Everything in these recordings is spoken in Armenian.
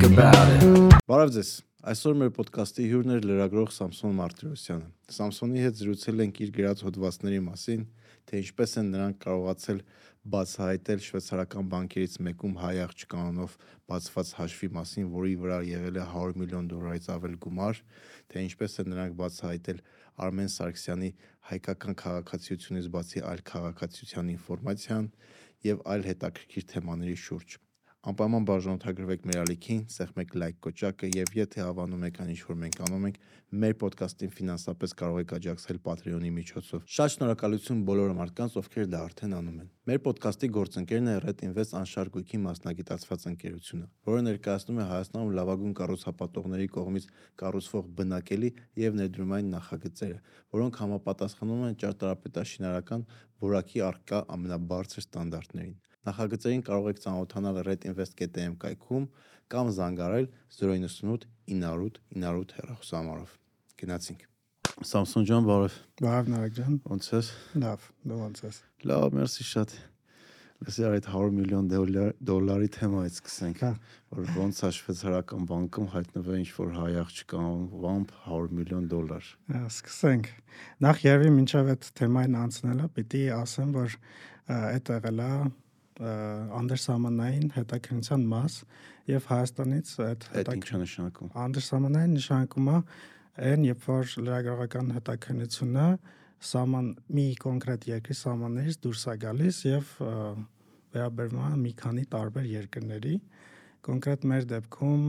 think about it. Բարև ձեզ։ Այսօր մեր ոդկասթի հյուրն էր լրագրող Սամսոն Մարտիրոսյանը։ Սամսոնի հետ զրուցել ենք իր գրած հոդվածների մասին, թե ինչպես են նրանք կարողացել բացահայտել շվեյցարական բանկերից մեկում հայ աղջկանով բացված հաշվի մասին, որի վրա եղել է 100 միլիոն դոլարից ավել գումար, թե ինչպես են նրանք բացահայտել Արմեն Սարգսյանի հայկական քաղաքացիությունից բացի այլ քաղաքացիության ինֆորմացիան եւ այլ հետաքրքիր թեմաների շուրջ։ Անպայման բաժանորդագրվեք մեր ալիքին, սեղմեք լայք կոճակը եւ եթե հավանում եք այն ինչ որ մենք անում ենք, մեր ոդկասթին ֆինանսապես կարող եք աջակցել Patreon-ի միջոցով։ Շատ շնորհակալություն բոլոր մարդկանց, ովքեր դա արդեն անում են։ Մեր ոդկասթի գործընկերն է Red Invest անշարժ գույքի մասնագիտացված ընկերությունը, որը ներկայացնում է Հայաստանում լավագույն կառուցապատողների կողմից կառուցվող բնակելի եւ ներդրումային նախագծերը, որոնք համապատասխանում են ճարտարապետաշինարական որակի արկա ամենաբարձր ստանդարտներին։ Նախագծերին կարող եք ծանոթանալ redinvest.am կայքում կամ զանգարել 098 908 908 հեռախոսահամարով։ Գնացինք։ Samsung ջան, բարև։ Բարև Նարեկ ջան։ Ոնց ես։ Լավ, դու ոնց ես։ Լավ, մերսի շատ։ Լսի այդ 100 միլիոն դոլար դոլարի թեմայից սկսենք, Հա։ որ ոնց է շվեյցարական բանկում հայտնվել ինչ որ հայ աղջկա վամբ 100 միլիոն դոլար։ Ա, Սկսենք։ Նախ երևի մինչև այդ թեմային անցնելը պիտի ասեմ, որ այդ եղել է անդերսամանային հետաքննության մաս եւ Հայաստանից այդ է նշանակում։ անդերսամանային նշանակում է այն, երբ որ լրագրողական հետաքննությունը սաման մի կոնկրետ երկրի սամաններից դուրս է գալիս եւ վերաբերվում է մի քանի տարբեր երկրների կոնկրետ մեր դեպքում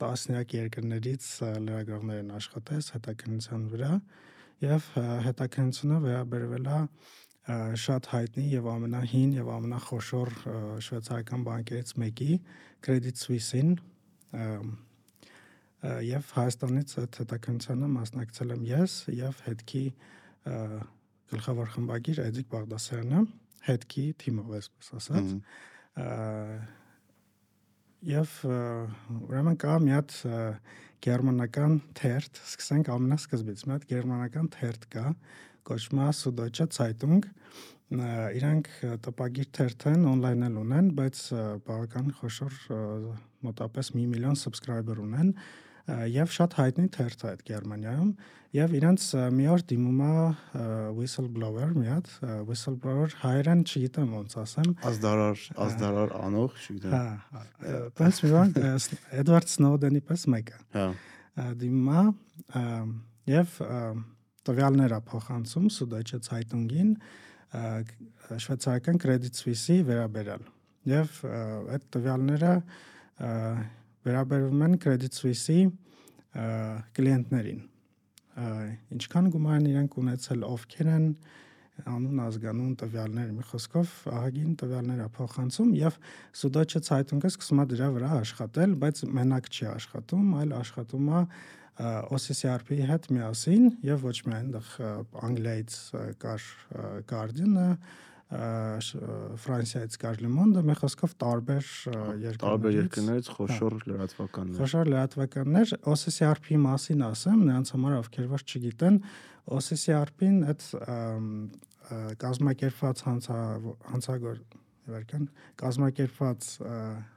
տասնյակ երկրներից լրագրողներ են աշխատել հետաքննության վրա եւ հետաքննությունը վերաբերվել է շատ հայտնի եւ ամենահին եւ ամենախոշոր շվեյցարական բանկերից մեկի Credit Suisse-ին եւ Հայաստանից այդ հետաքննությանը մասնակցել եմ ես եւ հետքի գլխավոր խմբագիր Էդիկ Բաղդասարյանը հետքի թիմով այսպես ասած ա, ուրեմն կա մի հատ գերմանական թերթ, սկսենք ամենասկզբից, մի հատ գերմանական թերթ կա, կոչվում է Süddeutsche Zeitung, իրանք տպագիր թերթ են, on-line էլ ունեն, բայց բավական խոշոր մոտապես 1 միլիոն subscriber ունեն եւ շատ հայտնի թերթ է այդ Գերմանիայում եւ իրանց մի օր դիմում է whistleblower մի հատ whistleblower հայերեն չգիտեմ ոնց ասեմ Ազդարար, ազդարար անող, չգիտեմ։ Հա, պես մի բան Էդվարդ Սնոուդենի պես մեկը Հա։ ա, դիմում է ա, եւ տվյալներ է փոխանցում Süddeutsche Zeitung-ին շվեյցարական Credit Suisse-ի վերաբերյալ ա, այդ տվյալները վերաբերվում են Credit Suisse-ի կլիենտներին ինչքան գումար են իրենք ունեցել ովքեր են անուն ազգանուն տվյալներ մի խոսքով ահագին տվյալներ է փոխանցում եւ Süddeutsche Zeitung-ը սկսում է դրա վրա աշխատել, բայց մենակ չի աշխատում, այլ աշխատում է OCCRP-ի հետ միասին եւ ոչ միայն դեռ ա, Անգլիայից կար Guardian-ը, Ֆրանսիայից Monde-ը, մի խոսքով տարբեր ա, Տարբեր երկրներից երկրներից խոշոր լրատվականներ։ Խոշոր լրատվականներ OCCRP-ի մասին ասեմ, նրանց համար ովքեր որ չգիտեն, OCCRP-ն այդ կազմակերպված հանցա հանցագոր վերքան կազմակերպված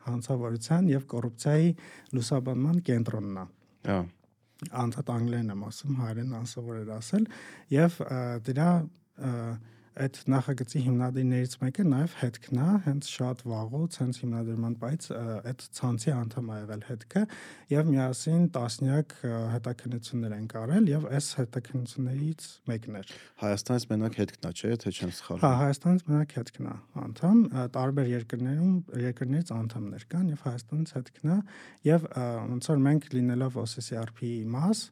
հանցավորության եւ կոռուպցիայի լուսաբանման կենտրոնն է Հա։ անդադ անգլերեն եմ ասում, հայերեն անսովոր էր ասել եւ դրա ա, այդ նախագծի հիմնադիրներից մեկը նաև հետքն է, հենց շատ վաղուց, հենց հիմնադրման ա, այդ ցանցի անդամ ա եղել հետքը եւ միասին տասնյակ հետաքննություններ են կարել եւ այս հետաքննություններից մեկն էր։ Հայաստանից մենակ հետքնա, չէ՞, թե չեմ Հա, սխալվում։ Հայաստանից մենակ հետքն է անդամ, տարբեր երկրներում երկրներից անդամներ կան եւ Հայաստանից հետքն է եւ ոնց որ մենք լինելով OCCRP-ի մաս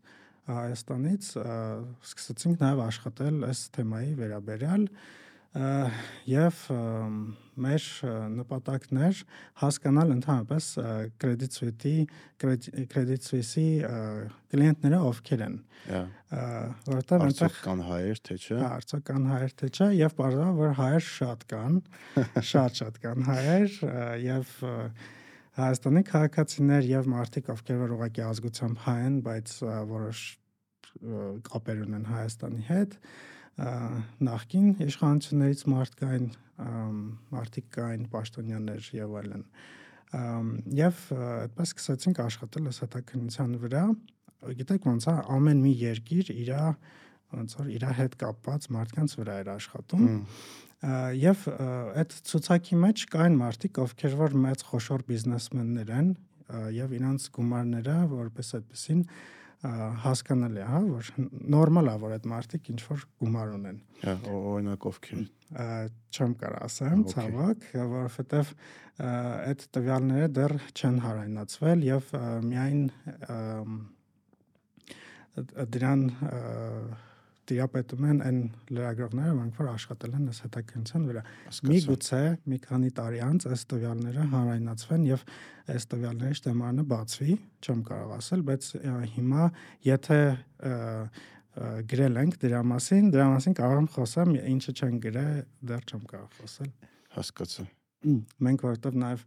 Հայաստանից սկսեցինք նաեւ աշխատել այս թեմայի վերաբերյալ եւ մեր ա, նպատակն էր հասկանալ ընդհանրապես Credit Suisse-ի Credit Suisse-ի կլիենտները ովքեր են, որովհետեւ այնտեղ կան հայեր, թե չէ։ Հա, Արցախ կան հայեր թե չէ եւ բարձր որ հայեր շատ կան շատ շատ կան հայեր եւ ա, Հայաստանի քաղաքացիներ եւ մարդիկ ովքեր որ ուղղակի ազգությամբ հայ են բայց որոշ կապեր ունեն Հայաստանի հետ նախքին իշխանություններից մարդ կային մարդիկ կային պաշտոնյաներ եւ այլն եւ այդպես սկսեցինք աշխատել այս հետաքննության վրա գիտեք ոնց է ամեն մի երկիր իր ոնց որ իր հետ կապված մարդկանց վրա էր աշխատում եւ այդ ցուցակի մեջ կային մարդիկ ովքեր որ մեծ խոշոր բիզնեսմեններ են եւ իրանց գումարները որպես այդպեսին հասկանալի է, հա, որ նորմալ է, որ այդ մարդիկ ինչ որ գումար ունեն։ Հա, օրինակ ովքեր։ Չեմ կարող ասեմ, ցավոք, որովհետեւ այդ տվյալները դեռ չեն հարայնացվել եւ միայն դրան տիրապետում են այն լրագրողները, որոնք որ աշխատել են այս հետաքննության վրա։ Միգուցե մի քանի տարի անց այս տվյալները հանրայնացվեն եւ այս տվյալների շտեմարանը բացվի, չեմ կարող ասել, բայց հիմա եթե գրել ենք դրա մասին, դրա մասին կարող եմ խոսեմ, ինչը չեն գրել, դեռ չեմ կարող խոսել։ Հասկացա։ Մենք որովհետեւ նաեւ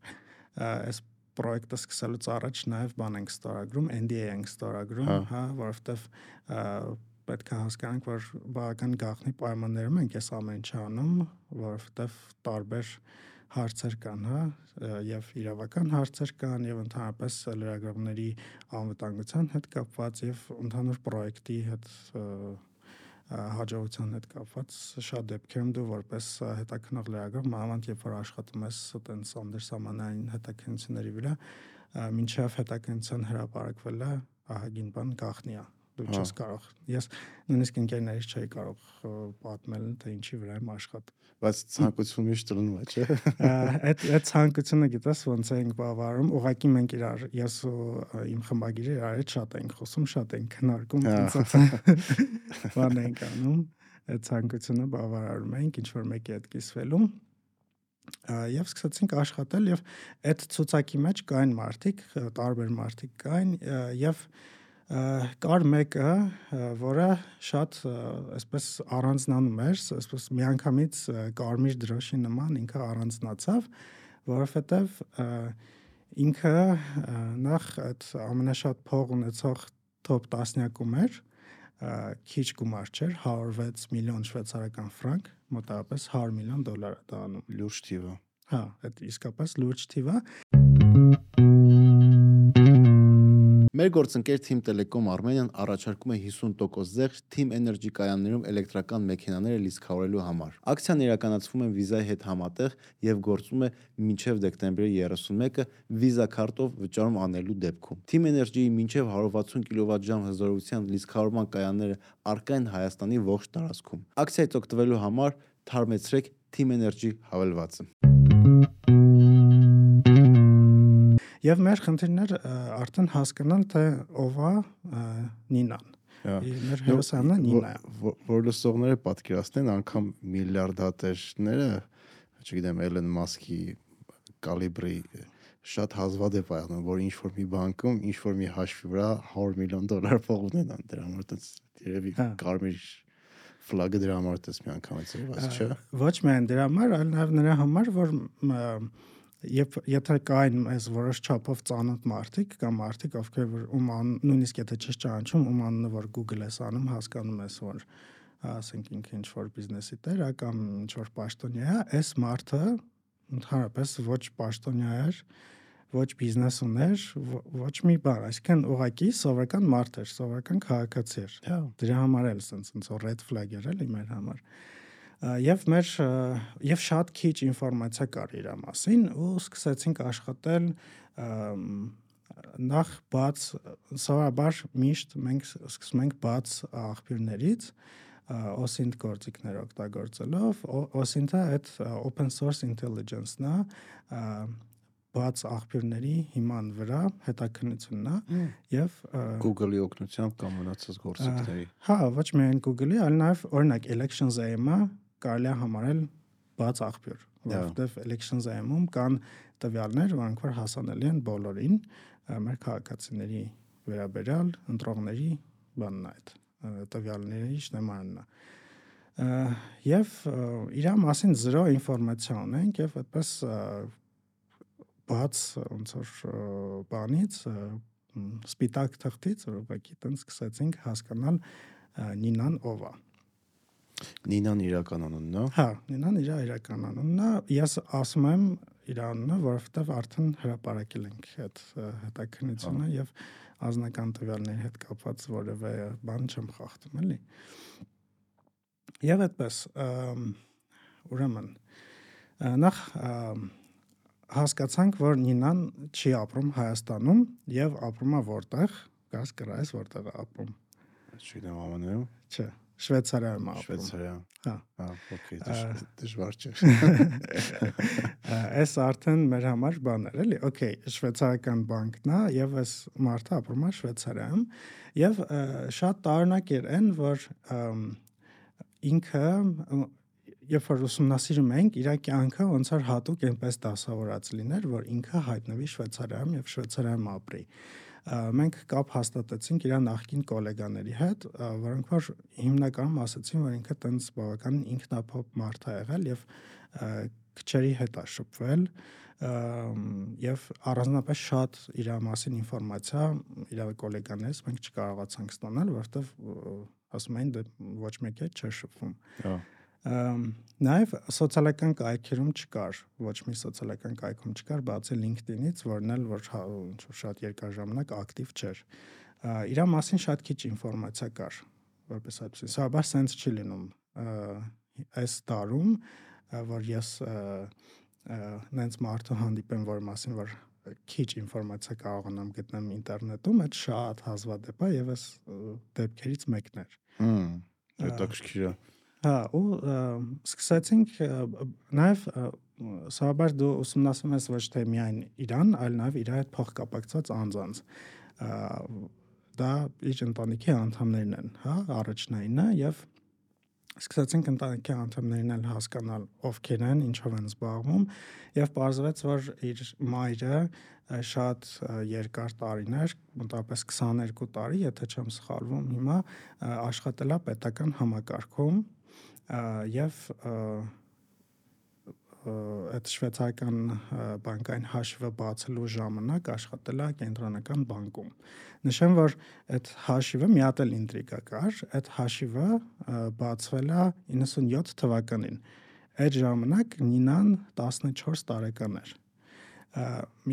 այս պրոյեկտը սկսելուց առաջ նաև բան ենք ստորագրում, NDA ենք ստորագրում, հա, հա որովհետև պետք է հասկանանք, որ բավական գաղտնի պայմաններում ենք այս ամեն ինչը անում, որովհետև տարբեր հարցեր կան, հա, եւ իրավական հարցեր կան եւ ընդհանրապես լրագրողների անվտանգության հետ կապված եւ ընդհանուր պրոյեկտի հետ հաջողության հետ կապված շատ դեպքերում դու որպես հետաքնող լրագրող մանավանդ երբ որ աշխատում ես այտենց անդերսամանային հետաքննությունների վրա, մինչև հետաքննության հրապարակվելը ահագին բան գախնի է դու չես կարող։ Ես նույնիսկ ընկերներից չէի կարող պատմել, թե ինչի վրա եմ աշխատում։ Բայց ցանկություն միշտ լինում է, չէ՞։ Այդ այդ ցանկությունը գիտես ոնց ենք բավարարում, ուղղակի մենք իրար ես ու իմ խմբագիրը իրար հետ շատ ենք խոսում, շատ ենք քննարկում, բան ենք անում։ Այդ ցանկությունը բավարարում ենք ինչ որ մեկի հետ կիսվելու եւ սկսեցինք աշխատել եւ այդ ցուցակի մեջ կային մարդիկ, տարբեր մարդիկ կային եւ և կար մեկը, որը շատ այսպես առանձնանում էր, այսպես միանգամից կարմիր դրոշի նման ինքը առանձնացավ, որովհետև ինքը նախ այդ ամենաշատ փող ունեցող top 10-յակում էր, քիչ գումար չէր, 106 միլիոն շվեյցարական ֆրանկ, մոտավորապես 100 միլիոն դոլար է տանում։ Լուրջ թիվ է։ Հա, այդ իսկապես լուրջ թիվ է։ Մեր գործընկեր Team Telecom Armenian առաջարկում է 50% զեղչ Team Energy կայաններում էլեկտրական մեքենաները լիցքավորելու համար։ Ակցիան իրականացվում է Visa-ի հետ համատեղ եւ գործում է մինչեւ դեկտեմբերի 31-ը Visa քարտով վճարում անելու դեպքում։ Team Energy-ի մինչեւ 160 կիլովատժամ հզորության լիցքավորման կայանները առկա են Հայաստանի ողջ տարածքում։ Ակցիայից օգտվելու համար թարմեցրեք Team Energy հավելվածը։ Եվ մեր խնդիրներ արդեն հասկանան թե ով է Նինան։ Մեր հերոսանա Նինա Որ լսողները պատկերացնեն անգամ միլիարդատերները, չգիտեմ, Էլեն Մասկի կալիբրի շատ հազվադեպ է անում, որ ինչ որ մի բանկում, ինչ որ մի հաշվի վրա 100 միլիոն դոլար փող ունենան, դրա համար այդպես երևի հա։ կարմիր ֆլագը դրա համար այդպես մի անգամից երևաց, չէ։ Ոչ միայն դրա համար, այլ նաև նրա համար, որ Եվ եթե կային այս որոշ չափով ծանոթ մարդիկ կամ մարդիկ, ովքեր որ ում ան, նույնիսկ եթե չես ճանաչում, ում անունը որ Google ես անում, հասկանում ես որ ասենք ինքը ինչ որ բիզնեսի տեր կամ ինչ որ պաշտոնյա է, այս մարդը ընդհանրապես ոչ պաշտոնյա էր, ոչ բիզնես ուներ, ոչ մի բան, այսինքն ուղակի սովորական մարդ էր, սովորական քաղաքացի էր։ հա։ Դրա համար էլ ոնց որ red flag էր էլի մեր համար։ Ա եւ մեր եւ շատ քիչ ինֆորմացիա կար իր մասին ու սկսեցինք աշխատել նախ բաց սովորաբար միշտ մենք սկսում ենք բաց աղբյուրներից OSINT գործիքներ օգտագործելով OSINT-ը այդ open source intelligence-ն է բաց աղբյուրների հիման վրա հետաքննությունն է եւ Google-ի օգնությամբ կամ մնացած գործիքների։ Հա, ոչ միայն Google-ի, այլ նաեւ օրինակ Elections.am-ը կարելի է համարել բաց աղբյուր, որովհետև elections AM-ում կան տվյալներ, որոնք որ հասանելի են բոլորին, մեր քաղաքացիների վերաբերյալ ընտրողների բանն այդ տվյալների շնորհանն է եւ իր մասին 0 ինֆորմացիա ունենք եւ այդպես բաց ոնց որ բանից սպիտակ թղթից որ ուղղակի տենց սկսեցինք հասկանալ Նինան ով է Նինան իրական անունն է։ Հա, Նինան իր իրական անունն է։ Ես ասում եմ իր անունը, որովհետև արդեն հրապարակել ենք այդ հետաքննությունը եւ անձնական տվյալների հետ կապված որևէ բան չեմ խախտում, էլի։ Եվ այդպես ուրեմն նախ հասկացանք, որ Նինան չի ապրում Հայաստանում եւ ապրում է որտեղ, գաս կրայես որտեղ ապրում։ Չգիտեմ ԱՄՆ-ում։ Չէ, Շվեյցարիայում ապրում։ Շվեյցարիա։ Հա։ Հա, օքեյ, դժվար չէ։ Այս արդեն մեր համար բան էր, էլի։ Okay, շվեյցարական բանկն է եւ այս մարդը ապրում է Շվեյցարիայում եւ շատ տարօրինակ էր այն, որ ինքը երբ որ ուսումնասիրում ենք իր կյանքը ոնց որ հատուկ այնպես դասավորած լիներ, որ ինքը հայտնվի Շվեյցարիայում եւ Շվեյցարիայում ապրի մենք կապ հաստատեցինք իր նախկին գոլեգաների հետ, որոնք որ հիմնականում ասացին, որ ինքը տենց բավականին ինքնափոփ մարդ է եղել եւ քչերի հետ է շփվել եւ առանձնապես շատ իր մասին ինֆորմացիա իր գոլեգաներից մենք չկարողացանք ստանալ, որովհետեւ ասում էին դե ոչ մեկի հետ չէ շփվում։ Հա Նաև սոցիալական կայքերում չկար, ոչ մի սոցիալական կայքում չկար, բացի LinkedIn-ից, որն էլ որ հա, ինչ որ շատ երկար ժամանակ ակտիվ չէր։ Իրա մասին շատ քիչ ինֆորմացիա կար, որպես այդպես։ Սա բաց sense չի լինում այս տարում, որ ես նենց մարդու հանդիպեմ, որ մասին որ քիչ ինֆորմացիա կարողանամ գտնեմ ինտերնետում, այդ շատ հազվադեպ է եւ այս դեպքերից մեկն էր։ Հմ, հետաքրքիր է։ Հա, ու սկսեցինք նաև սովորաբար դու ուսումնասիրում ես ոչ թե միայն իրան, այլ նաև իր հետ փոխկապակցված անձանց։ Դա իր ընտանիքի անդամներն են, հա, առաջնայինը եւ սկսեցինք ընտանիքի անդամներին էլ հասկանալ ովքեր են, ինչով են զբաղվում եւ պարզվեց, որ իր մայրը շատ երկար տարիներ, մոտավորապես 22 տարի, եթե չեմ սխալվում, հիմա աշխատել է պետական համակարգում եւ այդ շվեյցարական բանկային հաշիվը բացելու ժամանակ աշխատել է կենտրոնական բանկում։ Նշեմ, որ այդ հաշիվը մի հատ էլ ինտրիգա կար, այդ հաշիվը բացվել է 97 թվականին։ Այդ ժամանակ Նինան 14 տարեկան էր։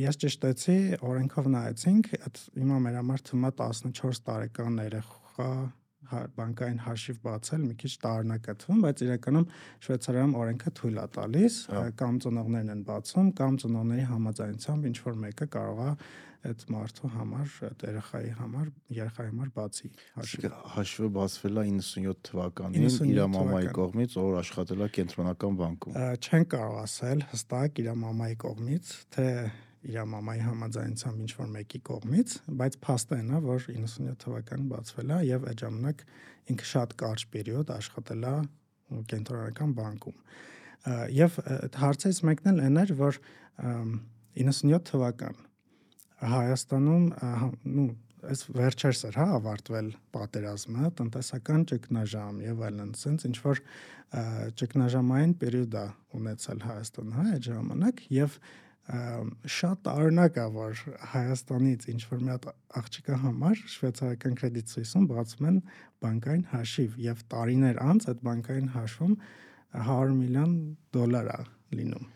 Ես ճշտեցի, օրենքով նայեցինք, այդ հիմա մեր համար թվում է 14 տարեկան երեխա բանկային հաշիվ բացել մի քիչ տարօրինակ է թվում, բայց իրականում Շվեյցարիայում օրենքը թույլ է տալիս, հա։ կամ ծնողներն են բացում, կամ ծնողների համաձայնությամբ ինչ որ մեկը կարող է այդ մարդու համար, այդ երեխայի համար, երեխայի համար բացի հաշիվը։ Հաշիվը բացվել է 97 թվականին իր մամայի կողմից, որ աշխատել է կենտրոնական բանկում։ Չեն կարող ասել հստակ իր մամայի կողմից, թե իր մամայի համաձայնությամբ ինչ որ մեկի կողմից, բայց փաստն է, որ 97 թվականին բացվել է եւ այդ ժամանակ ինքը շատ կարճ պերիոդ աշխատել է կենտրոնական բանկում։ Եվ հարցից մեկն էլ այն էր, որ 97 թվական Հայաստանում նու այս վերջերս էր հա ավարտվել պատերազմը, տնտեսական ճգնաժամ եւ այլն, ասենց ինչ որ ճգնաժամային պերիոդ է ունեցել Հայաստանը հա այդ ժամանակ եւ շատ տարօրինակ է, որ Հայաստանից ինչ որ մի հատ աղջիկա համար շվեյցարական կրեդիտ սույսում բացում են բանկային հաշիվ եւ տարիներ անց այդ բանկային հաշվում 100 միլիոն դոլար է լինում։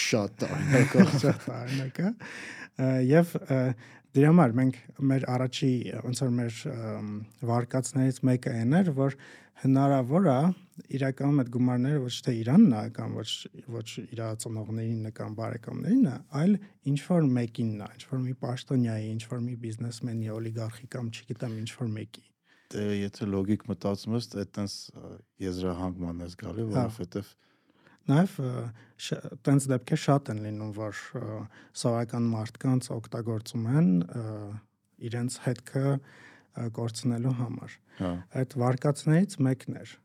Շատ տարօրինակ է, շատ տարօրինակ է։ Եվ դրա համար մենք մեր առաջի ոնց որ մեր վարկածներից մեկը այն էր, որ հնարավոր է իրականում այդ գումարները ոչ թե Իրանն է կամ ոչ ոչ իր ծնողներին կամ բարեկամներին այլ ինչ որ մեկինն է, ինչ որ մի պաշտոնյայի, ինչ որ մի բիզնեսմենի, օլիգարխի կամ չգիտեմ ինչ որ մեկի։ Դե եթե լոգիկ մտածում ես, այդտենց եզրահանգման ես գալի, հա։ որովհետև Նաև տենց դեպքեր շատ են լինում, որ սովորական մարդկանց օգտագործում են իրենց հետքը կորցնելու համար։ Հա։ Այդ վարկածներից մեկն էր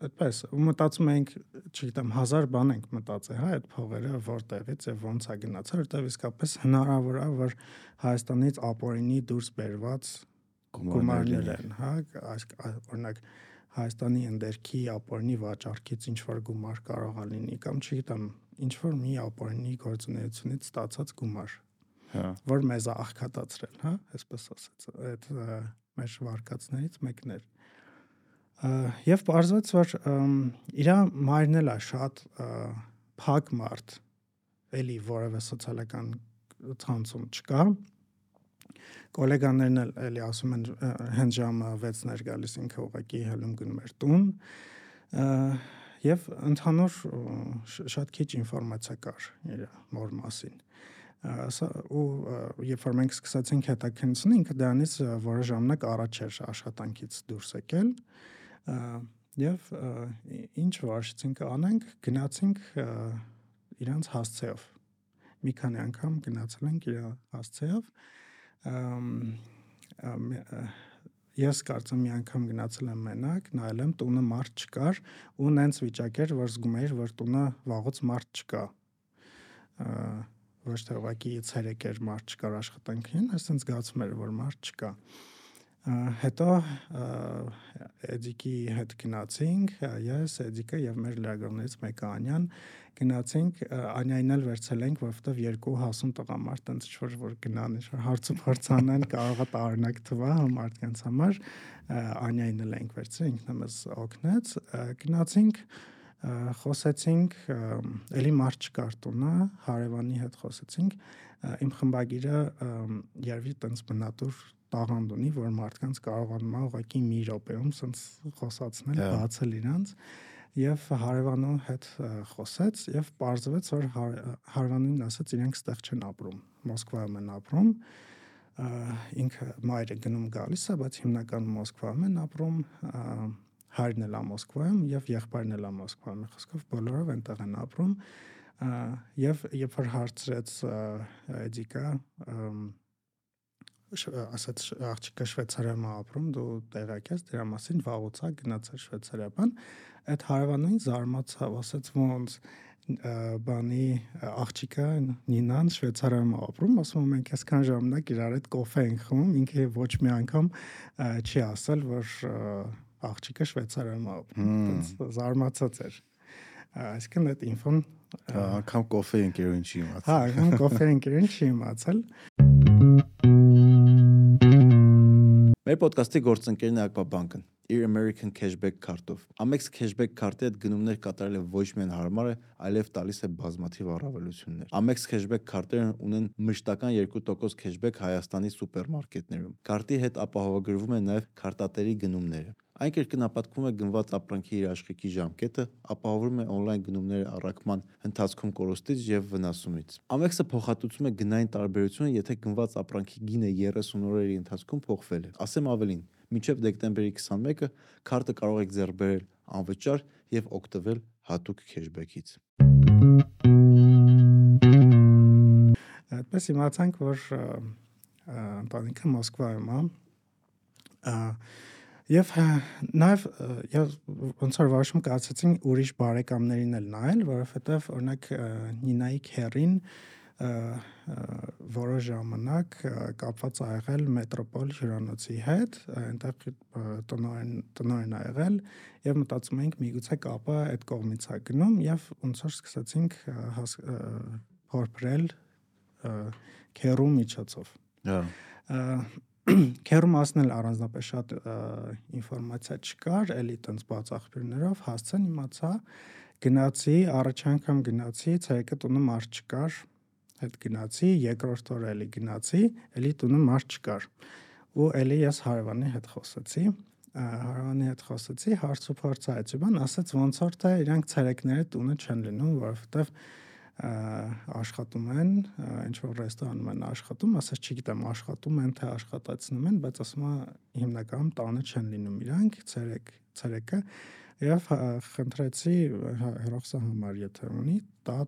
այդպես ու մտածում էինք, չգիտեմ, հազար բան ենք մտածել, հա, այդ փողերը որտեղից եւ ոնց է գնացել, որտեղ իսկապես հնարավոր է, որ Հայաստանից ապօրինի դուրս բերված գումարներ են, հա, օրինակ Հայաստանի ընդերքի ապօրինի վաճառքից ինչ որ գումար կարող է լինի կամ չգիտեմ, ինչ որ մի ապօրինի գործունեությունից ստացած գումար։ որ մեզ աղքատացրել, հա, այսպես ասած, այդ մեր վարկածներից մեկն էր։ Եվ բարձրաց որ իր մայրն էլ է շատ փակ մարդ, էլի որևէ սոցիալական ցանցում չկա գոլեգաներն էլ էլի ասում են հենց ժամը 6-ն էր գալիս ինքը ուղակի հելում գնում էր տուն եւ ընդհանուր շատ քիչ ինֆորմացիա կար իր մոր մասին ու երբ որ մենք սկսեցինք հետաքննեցնել ինքը դրանից որը ժամանակ առաջ էր աշխատանքից դուրս եկել եւ ինչ որոշեցինք անենք գնացինք իրանց հասցեով մի քանի անգամ գնացել ենք իր հասցեով ես կարծեմ մի անգամ գնացել եմ մենակ, նայել եմ տունը մարդ չկար ու նենց վիճակ էր, որ զգում էի, որ տունը վաղուց մարդ չկա։ ոչ թե ուղղակի ցերեկ էր մարդ չկար աշխատանքին, այսինքն զգացում էր, որ մարդ չկա։ հետո Էդիկի հետ գնացինք, ես, Էդիկը եւ մեր լրագրողներից մեկը Անյան գնացինք, Անյային էլ վերցել ենք, որովհետեւ երկու հասուն տղամարդ տենց ինչ-որ որ գնան, ինչ-որ հարց ու փորձանան, կարողա տարօրինակ թվա մարդկանց համար, Անյային էլ ենք վերցրել, ինքն մեզ օգնեց, գնացինք խոսեցինք, ելի մարդ չկար տունը, հարևանի հետ խոսեցինք, իմ խմբագիրը երևի տենց բնատուր տաղանդ ունի, որ մարդկանց կարողանում է ուղղակի մի րոպեում սենց խոսացնել, բացել իրանց եւ հարևանու հետ խոսեց եւ պարզվեց որ հարևանին ասաց իրենք ստեղ չեն ապրում մոսկվայում են ապրում ինքը մայրը գնում գալիս է բայց հիմնականում մոսկվայում են ապրում հայրն էլ է մոսկվայում եւ եղբայրն էլ է մոսկվայում խոսքով բոլորով այնտեղ են ապրում եւ երբ որ հարցրեց էդիկա ասաց աղջիկը Շվեյցարիայում ապրում, դու տեղյակ ես դրա մասին, վաղուց է գնացել Շվեյցարիան։ Այդ հարևանին զարմացավ, ասաց ոնց բանի աղջիկը Նինան Շվեյցարիայում ապրում, ասում եմ մենք այսքան ժամանակ իրար հետ կոֆե ենք խմում, ինքը ոչ մի անգամ չի ասել, որ աղջիկը Շվեյցարիայում ապրում։ Զարմացած էր այսինքն այդ ինֆոն անգամ կոֆե ընկերոջին չի իմացել։ Հա, անգամ կոֆե ընկերոջին չի իմացել։ Մեր ոդկասթի գործընկերն է Ակվաբանկն իր American Cashback քարտով։ Amex Cashback քարտի հետ գնումներ կատարելը ոչ միայն հարմար է, այլև տալիս է բազմաթիվ առավելություններ։ Amex Cashback քարտերն ունեն մշտական 2% cashback Հայաստանի սուպերմարկետներում։ Քարտի հետ ապահովագրվում է նաև քարտատերի գնումները։ Այն կրկնապատկվում է գնված ապրանքի երաշխիքի ժամկետը, ապահովում է on-line գնումների առաքման ընթացքում կորստից եւ վնասումից։ Amex-ը փոխհատուցում է գնային տարբերությունը, եթե գնված ապրանքի գինը 30 օրերի ընթացքում փոխվել է։ Ասեմ ավելին, մինչև դեկտեմբերի 21-ը քարտը կարող եք ձեռք բերել անվճար եւ օգտվել հատուկ քեշբեքից։ Այդպես իմացանք, որ ընտանիքը Մոսկվայում է Եվ նաև եւ ոնց որ որոշում կայացեցին ուրիշ բարեկամներին էլ նայել, որովհետեւ օրինակ Նինայի քերին որոշ ժամանակ կապված ա եղել մետրոպոլ հյուրանոցի հետ, այնտեղ տնօրեն տնօրեն ա եղել եւ մտածում էինք միգուցե կապը այդ կողմից է գնում եւ ոնց որ սկսեցինք փորփրել քերու միջոցով։ Հա Քերու մասն էլ առանձնապես շատ ինֆորմացիա չկար, էլի տենց բաց աղբյուրներով հասցան իմացա գնացի, առաջ անգամ գնացի, ցայկը տունը մարդ չկար, հետ գնացի, երկրորդ օրը էլի գնացի, էլի տունը մարդ չկար։ Ու էլի ես հարևանի հետ խոսեցի, հարևանի հետ խոսեցի, հարց ու փորձ այցի բան, ասաց ոնց որ թե իրանք ցերեկները տունը չեն լինում, որովհետև աշխատում են, ինչ որ ռեստորանում են աշխատում, ասես չգիտեմ, աշխատում են թե աշխատացնում են, բայց ասում է հիմնականում տանը չեն լինում իրանք, ցերեկ, ցերեկը եւ խնդրեցի հերոսը համար եթե ունի, տա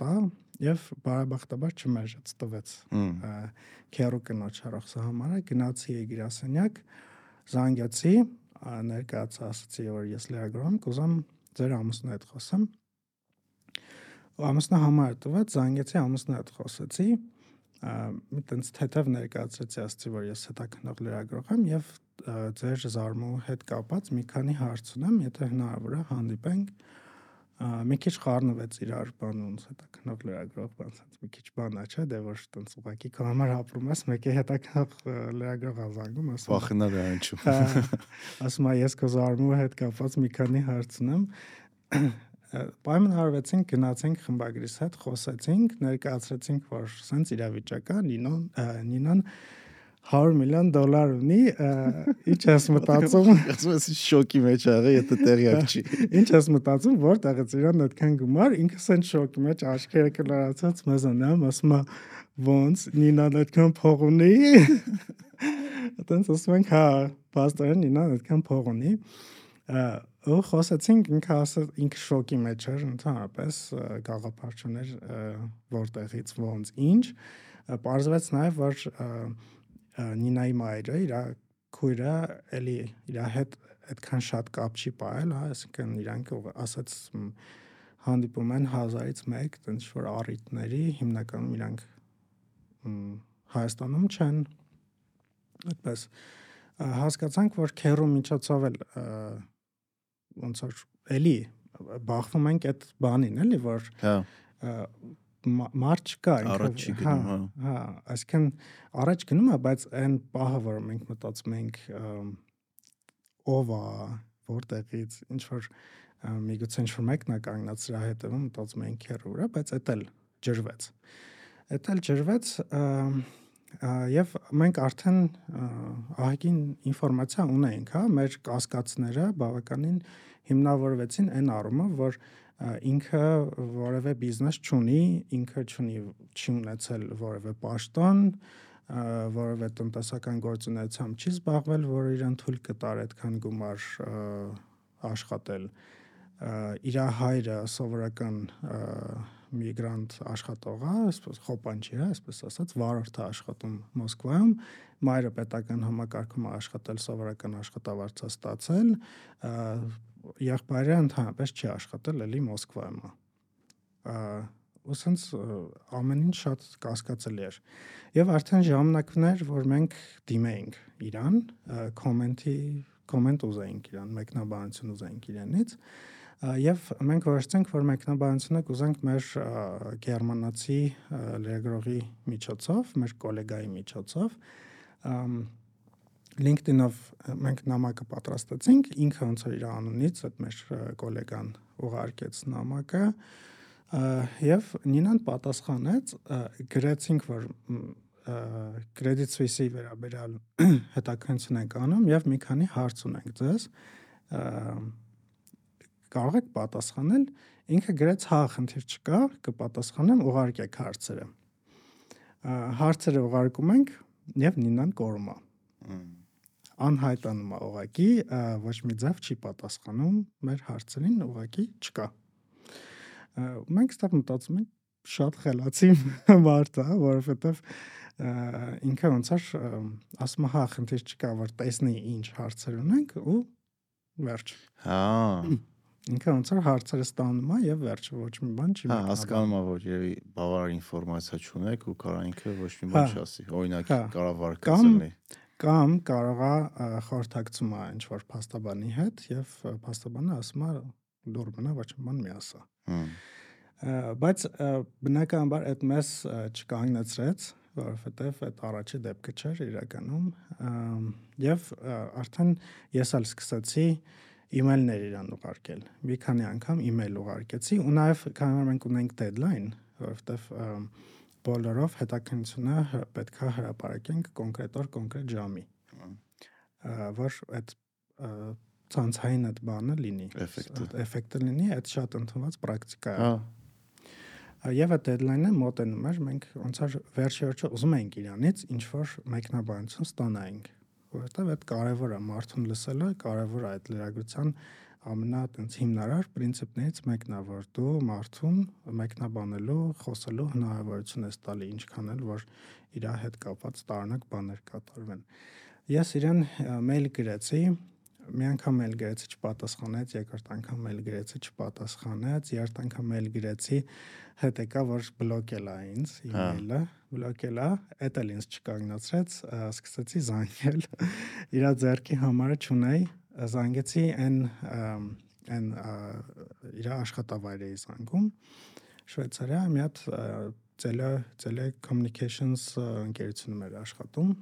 տա եւ բարեբախտաբար չմերժեց տվեց քերու կնոջ հերոսը համար գնացի եգրասենյակ զանգեցի ներկայացա ասացի որ ես եմ կուզեմ ձեր ամուսնու հետ խոսեմ ամուսնա համար տված զանգեցի ամուսնա հետ խոսեցի մի տենց թեթև ներկայացրեցի ասացի որ ես հետաքնող լրագրող եմ եւ ձեր զարմու հետ կապած մի քանի հարց ունեմ եթե հնարավոր է հանդիպենք մի քիչ խառնվեց իրար բան ոնց հետաքնող լրագրող բան ասած մի քիչ բան է չէ դե որ տենց ուղակի քո համար ապրում ես մեկի հետաքնող լրագրող ազանգում ասում վախենալ է անչու ասում ես քո զարմու հետ կապած մի քանի հարց ունեմ պայմանավորվեցինք, գնացինք խմբագրիս հետ, խոսեցինք, ներկայացրեցինք, որ սենց իրավիճակ է, Նինոն Նինան 100 միլիոն դոլար ունի, ինչ ես մտածում։ Ասում ես շոկի մեջ ա եղել, եթե տեղյակ չի։ Ինչ ես մտածում, որտեղից իրան այդքան գումար, ինքը սենց շոկի մեջ աչքերը կլարացած մեզանամ, ասում է ոնց Նինան այդքան փող ունի։ Այդտենց ասում ենք, հա, բաստորեն Նինան այդքան փող ունի ու խոսեցինք ինքը ասել ինքը շոկի մեջ էր ընդհանրապես գաղափար չուներ որտեղից ոնց ինչ Պարզվեց նաև որ Նինայի մայրը իր քույրը էլի իր հետ այդքան շատ կապ չի ողել, հա, այսինքն իրանք ասած հանդիպում են 1000-ից 1 տենց որ առիթների, հիմնականում իրանք Հայաստանում չեն։ Այդպես հասկացանք, որ քերու միջոցով էլ ոնց որ էլի բախվում ենք այդ բանին, էլի, որ հա մարդ չկա ինքը առաջ չի գնում, հա։ Հա, այսինքն առաջ գնում է, բայց այն պահը, որ մենք մտածում ենք ով է, որտեղից, ինչ որ միգուցե ինչ որ մեկն է կանգնած սրա հետևում, մտածում ենք քերը վրա, բայց դա էլ ջրվեց։ Դա էլ ջրվեց եւ մենք արդեն ահագին ինֆորմացիա ունեինք, հա, մեր կասկածները բավականին հիմնավորվեցին այն առումով, որ ինքը որևէ բիզնես չունի, ինքը չունի չի ունեցել որևէ պաշտոն, որևէ տնտեսական գործունեությամբ չի զբաղվել, որ իրան թույլ կտար այդքան գումար աշխատել։ Իր հայրը սովորական միգրանտ աշխատող է, այսպես խոպանչի է, այսպես ասած, վարորդ է աշխատում Մոսկվայում, մայրը պետական համակարգում է աշխատել, սովորական աշխատավարձ է ստացել, եղբայրը ընդհանրապես չի աշխատել էլի Մոսկվայում է ու սենց ամեն ինչ շատ կասկածելի էր եւ արդեն ժամանակներ որ մենք դիմեինք իրան կոմենտի կոմենտ ուզեինք իրան մեկնաբանություն ուզեինք իրանից եւ մենք որոշեցինք որ մեկնաբանությունը կուզենք մեր գերմանացի լրագրողի միջոցով մեր գոլեգայի միջոցով LinkedIn-ով մենք նամակը պատրաստեցինք, ինքը ոնց էր իր անունից այդ մեր գոլեգան ուղարկեց նամակը եւ Նինան պատասխանեց, գրեցինք, որ Credit Suisse-ի վերաբերյալ հետաքննություն ենք անում եւ մի քանի հարց ունենք ձեզ կարող եք պատասխանել ինքը գրեց հա խնդիր չկա կպատասխանեմ ուղարկեք հարցերը հարցերը ուղարկում ենք եւ նինան կորում է անհայտանում է ուղակի ոչ մի ձև չի պատասխանում մեր հարցերին ուղակի չկա մենք ստավ մտածում ենք շատ խելացի մարդ է որովհետեւ ինքը ոնց էր ասում հա խնդիր չկա որ տեսնի ինչ հարցեր ունենք ու վերջ հա ինքը ոնց էր հարցերը ստանում է եւ վերջ ոչ մի բան չի հա հասկանում է որ երևի բավարար ինֆորմացիա չունեք ու կարա ինքը ոչ մի բան հա, չասի օրինակ հա, կարա վարկածելի կամ կարող է խորհրդակցում է ինչ որ փաստաբանի հետ եւ փաստաբանը ասում է դուր մնա ոչ մի բան մի ասա բայց բնականաբար այդ մեզ չկանգնեցրեց որովհետև այդ առաջի դեպքը չէր իրականում եւ արդեն ես ալ սկսեցի email-ներ իրան ուղարկել մի քանի անգամ email ուղարկեցի ու նաեւ քանի որ մենք ունենք deadline որովհետև բոլորով հետաքննությունը պետքա հրապարակենք կոնկրետ օր կոնկրետ ժամի որ այդ ցանցային այդ բանը լինի էֆեկտը էֆեկտը լինի այդ շատ ընդունված պրակտիկա է հա եւ այդ deadline-ը մոտենում էր մենք ոնց որ վերջի վերջը ուզում էինք իրանից ինչ որ մեկնաբանություն ստանայինք որովհետեւ այդ կարևոր է մարդուն լսելը կարևոր է այդ լրագրության ամենա տենց հիմնարար princip-ներից մեկն է, որ դու մարդուն մեկնաբանելու, խոսելու հնարավորություն ես տալի ինչքան էլ որ իր հետ կապված տարօրինակ բաներ կատարվեն։ Ես իրեն մեյլ գրեցի, մի անգամ մեյլ գրեցի չպատասխանեց, երկրորդ անգամ մեյլ գրեցի չպատասխանեց, երրորդ անգամ մեյլ գրեցի, հետ եկա որ բլոկել է ինձ հա։ email-ը, բլոկել է, էդ էլ ինձ չկանգնացրեց, սկսեցի զանգել։ Իրա ձեռքի համարը չունեի, զանգեցի այն այն իր աշխատավայրի զանգում Շվեյցարիա մի հատ Tele Telecommunications ընկերությունում էր աշխատում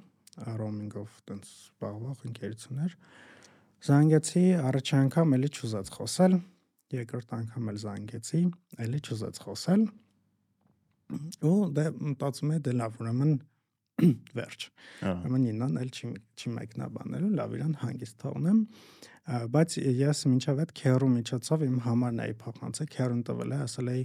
roaming-ով տենց զբաղվող ընկերություններ զանգեցի առաջի անգամ էլի չուզած խոսել երկրորդ անգամ էլ զանգեցի, ելի չուզեց խոսել։ Ու դե մտածում եմ դե լավ, ուրեմն վերջ։ Ուրեմն իննան էլ չի չի մեկնաբանելու, լավ իրան հանգիստ թողնեմ։ Բայց ես մինչև այդ քերու միջոցով իմ համարն էի փոխանցել, քերուն տվել է, ասել էի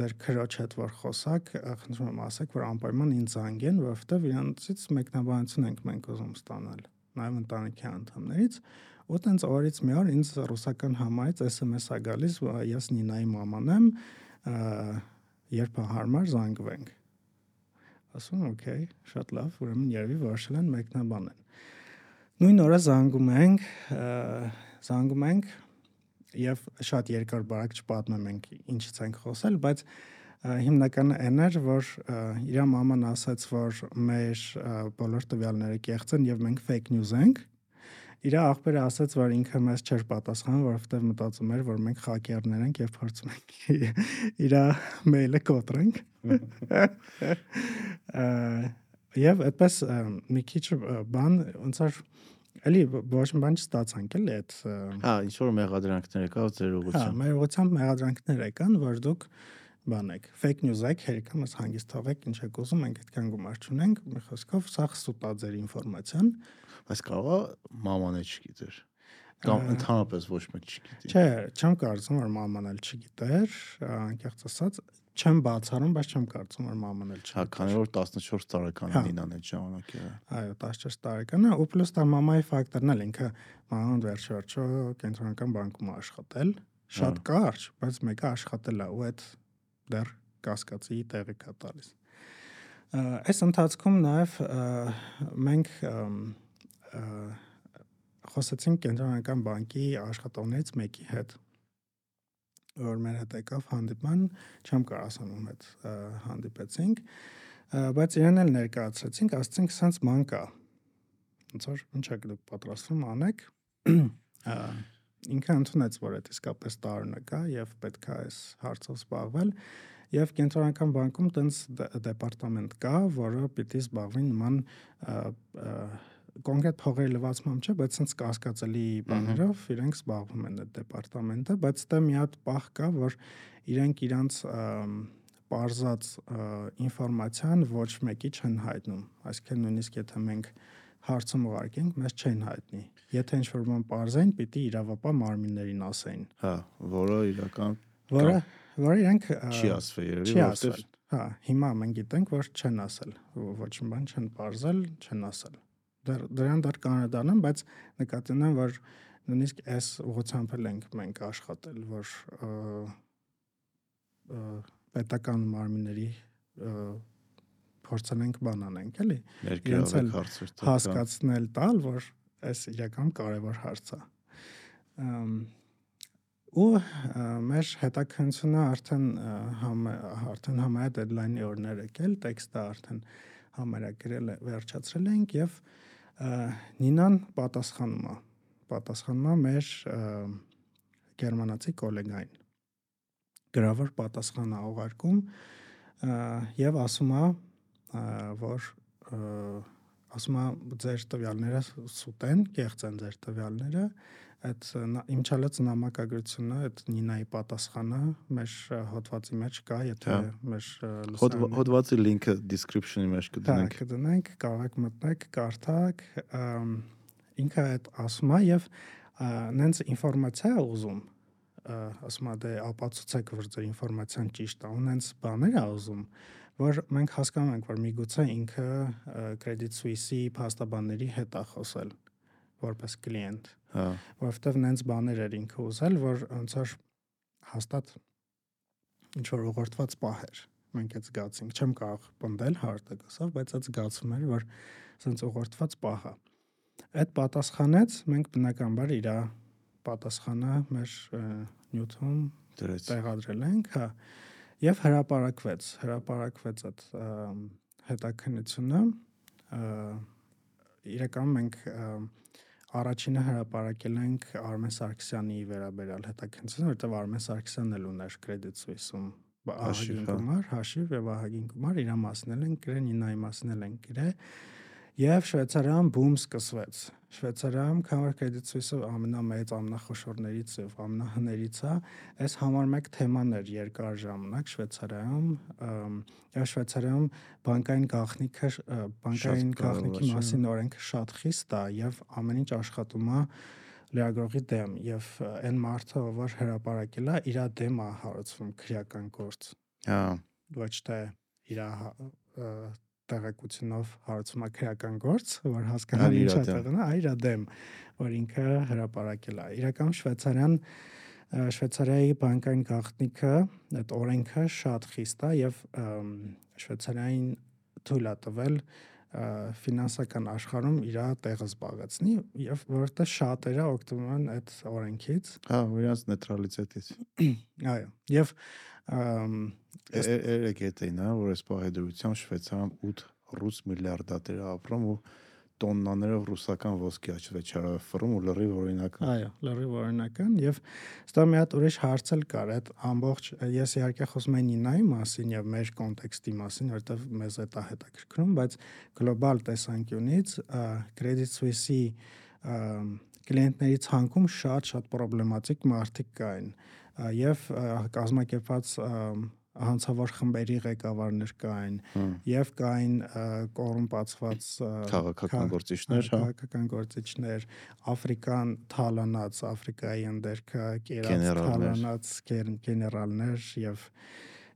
ձեր քրոջ հետ որ խոսակ, խնդրում եմ ասեք, որ անպայման ինձ զանգեն, որովհետև իրանցից մեկնաբանություն ենք մենք ուզում ստանալ նաև ընտանիքի անդամներից ու տենց օրից մի օր ինձ ռուսական համայից SMS է գալիս, ես Նինայի մաման եմ, երբ հարմար զանգվենք։ Ասում եմ, օքեյ, շատ լավ, ուրեմն երևի որոշել են մեկնաբանել։ Նույն օրը զանգում ենք, զանգում ենք եւ շատ երկար բարակ չպատմեմ ենք ինչից ենք խոսել, բայց հիմնականը այն էր, որ իր մաման ասաց, որ մեր բոլոր տվյալները կեղծ են եւ մենք fake news ենք իր աղբերը ասաց, որ ինքը մեզ չէր պատասխանում, որովհետև մտածում էր, որ մենք խակերներ ենք եւ փորձում ենք իր մեյլը կոտրենք։ Եվ այդպես մի քիչ բան ոնց որ Էլի ոչ մի բան չստացանք էլի այդ Հա, ինչ որ մեղադրանքներ եկավ ձեր ուղղությամբ։ Հա, մեր ուղղությամբ մեղադրանքներ եկան, որ դուք բան եք, fake news եք, հերիքա մեզ հանգիստ թողեք, ինչ եք ուզում, մենք այդքան գումար չունենք, մի խոսքով սա սուտա ձեր ինֆորմացիան։ Բայց կարողա մաման էլ չգիտեր կամ ընդհանրապես ոչ մեկ չգիտի։ Չէ, չեմ կարծում որ մաման էլ չգիտեր, անկեղծ ասած, չեմ բացառում, բայց չեմ կարծում որ մաման էլ չգիտեր։ Հա, քանի որ 14 տարեկան հա։ է Նինան այդ ժամանակ era։ Այո, 14 տարեկան է, ու պլյուս դա մամայի ֆակտորն էլ ինքը մաման վերջ-վերջո կենտրոնական բանկում աշխատել, շատ հա։ կարճ, բայց մեկը աշխատել է ու այդ դեռ կասկածի տեղի կա տալիս։ Այս ընթացքում նաև մենք խոսեցինք կենտրոնական բանկի աշխատողներից մեկի հետ որ մեր հետ եկավ հանդիպման, չեմ կարող ասեմ ում հետ հանդիպեցինք, բայց իրեն էլ ներկայացրեցինք, ասացինք, սենց ման կա։ Ոնց որ ինչ եք դուք պատրաստվում անեք։ Ինքը ընդունեց, որ այդ իսկապես տարօրինակ կա եւ պետք է այս հարցով զբաղվել եւ կենտրոնական բանկում տենց դեպարտամենտ կա, որը պիտի զբաղվի նման կոնկրետ փողերի լվացմամբ չէ, բայց sense կասկածելի բաներով իրենք զբաղվում են այդ դեպարտամենտը, բայց դա մի հատ պահ կա, որ իրենք իրանց parzած ինֆորմացիան ոչ մեկի չեն հայտնում։ Այսինքն նույնիսկ եթե մենք հարցում ուղարկենք, մեզ չեն հայտնի։ Եթե ինչ-որ բան parzեն, պիտի իրավապահ մարմիններին ասեին։ Հա, որը իրական որը որը իրենք չի ասվել երևի, որովհետև Հա, հիմա մենք գիտենք, որ չեն ասել, ոչ մի բան չեն parzel, չեն ասել դեռ դրան դեռ կանադանեմ, բայց նկատի ունեմ, որ նույնիսկ այս ուղղությամբ էլ ենք մենք աշխատել, որ պետական մարմինների փորձել ենք բան անենք, էլի։ Իրենց էլ հասկացնել տալ, որ այս իրական կարևոր հարց է։ ու մեր հետաքննությունը արդեն համ արդեն համայա դեդլայնի օրներ եկել, տեքստը արդեն համարակրել վերջացրել ենք եւ Նինան պատասխանում է պատասխանում է մեր գերմանացի գոլեգային գրավոր պատասխան է ուղարկում եւ ասում է որ ասում է ձեր տվյալները սուտ են, կեղծ են ձեր տվյալները, այդ իմ չալած նամակագրությունը, այդ Նինայի պատասխանը մեր հոդվածի մեջ կա, եթե հա։ մեր հոդվածի լինքը description-ի մեջ կդնենք։ Հա, կդնենք, կարող եք մտնեք, կարդաք, ինքը այդ ասում է եւ նենց ինֆորմացիա է ուզում ասում է դե ապացուցեք որ ձեր ինֆորմացիան ճիշտ է, ունենց բաներ է ուզում որ մենք հասկանում ենք, որ միգուցե ինքը Credit Suisse-ի փաստաբանների հետ է խոսել որպես կլիենտ Հա։ Որովհետև նենց բաներ էր ինքը ուզել, որ ոնց որ հաստատ ինչ որ ուղղորդված պահ էր։ Մենք այդ զգացինք, չեմ կարող պնդել հարտակասով, բայց այդ զգացում էր, որ սենց ուղղորդված պահ է։ Այդ պատասխանեց, մենք բնականաբար իր պատասխանը մեր նյութում դրեց տեղադրել ենք, հա, եւ հրապարակվեց, հրապարակվեց այդ հետաքննությունը իրականում մենք Առաջինը հրապարակել ենք Արմեն Սարգսյանի վերաբերյալ հետաքննությունը, որտեղ Արմեն Սարգսյանն էլ ուներ Credit Suisse-ում ահագին հա։ գումար, հաշիվ եւ ահագին գումար իր մասնել են գրել, Նինայի մասնել են գրել։ Եվ Շվեյցարիայում բում սկսվեց։ Շվեյցարիայում Suisse-ը ամենամեծ, ամենախոշորներից եւ ամենահներից է, այս համար մեկ թեման էր երկար ժամանակ Շվեյցարիայում, եւ Շվեյցարիայում բանկային գաղտնիքը բանկային գաղտնիքի մասին օրենքը շատ խիստ է եւ ամեն ինչ աշխատում է լրագրողի դեմ եւ այն մարդը, ով հրապարակել է, իր դեմ է հարուցվում քրեական գործ։ Հա։ Ոչ թե իր տեղեկությունով հարուցում է քրեական գործ, որ հասկանալ ինչ է տեղն իր դեմ, որ ինքը հրապարակել է։ Իրական շվեյցարյան Շվեյցարիայի բանկային գաղտնիքը այդ օրենքը շատ խիստ է եւ Շվեյցարիային թույլ է տվել ֆինանսական աշխարհում իր տեղը զբաղեցնի եւ որովհետեւ շատերը օգտվում են այդ օրենքից։ Հա, իրանց նեյտրալիտետից։ Այո։ Եվ երեք հետեին, հա, որ այս պահեդրությամբ Շվեյցարիայում 8 ռուս միլիարդատեր ապրում ու տոննաներով ռուսական ոսկի աչվեչարը ֆռում ու լրիվ օրինական։ Այո, լրիվ օրինական եւ ստա մի հատ ուրիշ հարց էլ կար այդ ամբողջ ես իհարկե խոսում եմ Նինայի մասին եւ մեր կոնտեքստի մասին, որովհետեւ մեզ է դա հետաքրքրում, բայց գլոբալ տեսանկյունից Credit Suisse-ի կլիենտների ցանկում շատ-շատ պրոբլեմատիկ մարդիկ կային եւ կազմակերպված հանցավոր խմբերի ղեկավարներ կային եւ կային կոռումպացված քաղաքական գործիչներ, հա, քաղաքական գործիչներ, Աֆրիկան թալանած, Աֆրիկայի ընդերքը կերած թալանած գեներալներ եւ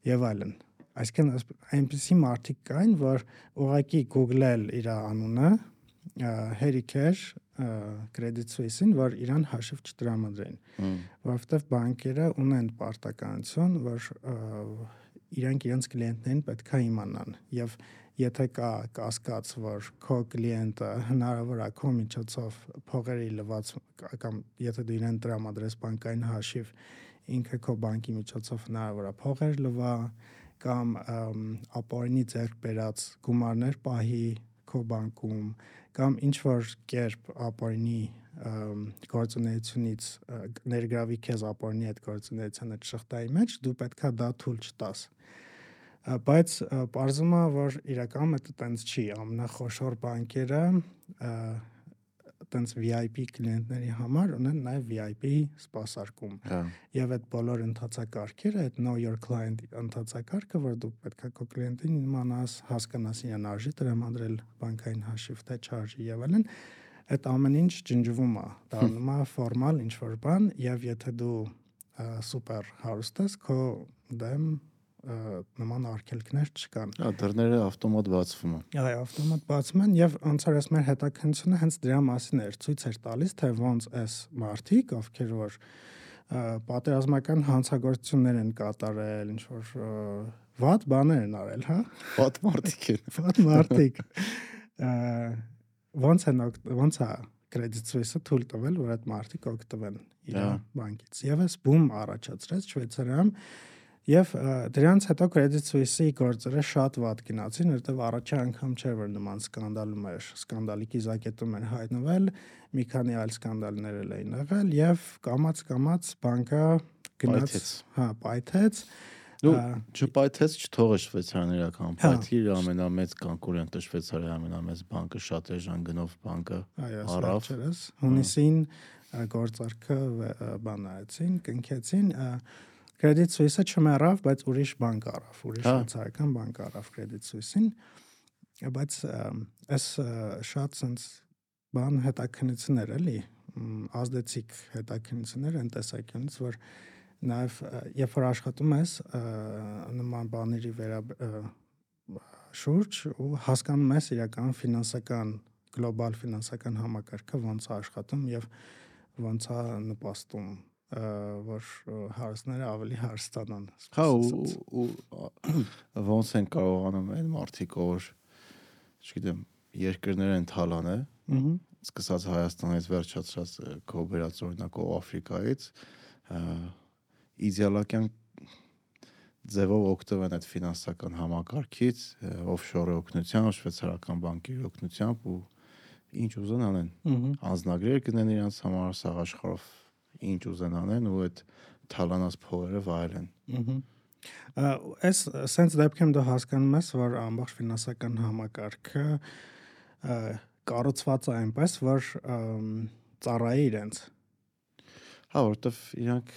եւ այլն։ Այսինքն այնպիսի մարդիկ կային, որ ուղակի Google-ել իր անունը հերիքեր Credit Suisse-ին, որ իրան հաշիվ չտրամադրեն, որովհետև բանկերը ունեն պարտականություն, որ իրանք իրենց կլիենտներին պետքա իմանան եւ եթե կա կասկած, որ քո կլիենտը հնարավոր է քո միջոցով փողերի լվաց կամ եթե դու իրեն տրամադրես բանկային հաշիվ, ինքը քո բանկի միջոցով հնարավոր է փողեր լվա կամ ապօրինի ձեռք բերած գումարներ պահի քո բանկում կամ ինչ որ կերպ ապօրինի գործունեությունից ներգրավի քեզ ապօրինի այդ գործունեության այդ շղթայի մեջ դու պետքա դա թույլ չտաս բայց parzuma որ իրականում դա տենց չի ամենախոշոր բանկերը տենց VIP կլիենտների համար ունեն նաև VIP սպասարկում։ Հա։ Եվ այդ բոլոր ընթացակարգերը, այդ know your client ընթացակարգը, որ դու պետք է քո կլիենտին իմանաս, հասկանաս իրեն արժի տրամադրել բանկային հաշիվ թե չարժի եւ այլն, այդ ամեն ինչ ջնջվում է, դառնում է ֆորմալ ինչ որ բան եւ եթե դու սուպեր հարուստ ես, քո դեմ նման արգելքներ չկան։ Հա, դռները ավտոմատ բացվում են։ Այո, ավտոմատ բացվում են եւ ոնց որ ես մեր հետաքննությունը հենց դրա մասին էր ցույց էր տալիս, թե ոնց այս մարտիկ, ովքեր որ պատերազմական հանցագործություններ են կատարել, ինչ որ վատ բաներ են արել, հա։ Վատ մարտիկ են։ Վատ մարտիկ։ Ոնց են ոնց է Credit Suisse-ը թույլ տվել, որ այդ մարտիկ օգտվեն իր բանկից։ Եվ այս բում առաջացրեց Շվեյցարիայում Եվ դրանց հետո Credit Suisse-ի գործերը շատ վատ գնացին, որովհետև առաջի անգամ չէր որ նման սկանդալում էր, սկանդալի կիզակետում էր հայտնվել, մի քանի այլ սկանդալներ էլ էին եղել եւ կամած-կամած բանկը գնաց, հա, պայթեց։ Դու չպայթեց չթողը Շվեյցարիան իրական պայթի իր ամենամեծ կոնկուրենտը Շվեյցարիայի ամենամեծ բանկը շատ էժան գնով բանկը արավ։ Հունիսին գործարքը բան արեցին, կնքեցին, Credit Suisse-ը չմեռավ, բայց ուրիշ բանկ արավ, ուրիշ շվեյցարական բանկ արավ Credit Suisse-ին, բայց այս շատ sense բան հետաքննություններ էլի, ազդեցիկ հետաքննություններ են տեսակյունից, որ նաև երբ որ աշխատում ես նման բաների վերա շուրջ ու հասկանում ես իրական ֆինանսական գլոբալ ֆինանսական համակարգը ոնց է աշխատում եւ ոնց է նպաստում որ հարցները ավելի հարստանան։ Հա ու ոնց են կարողանում այն մարդիկ, որ չգիտեմ, երկրներ են թալանը, ըհը սկսած Հայաստանից վերջացրած քո վերած օրինակով Աֆրիկայից իդեալական ձևով օգտվեն այդ ֆինանսական համակարգից, օֆշորի օգնությամբ, շվեյցարական բանկերի օգնությամբ ու ինչ ուզեն անեն։ Անznագրեր գնեն իրancs համար սաղ աշխարհով ինչ ուզեն անեն ու այդ թալանած փողերը վայելեն։ Ահա այս sense դեպքում դու հասկանում ես, որ ամբողջ ֆինանսական համակարգը կառուցված է այնպես, որ ծառայի իրենց։ Հա, որովհետև իրանք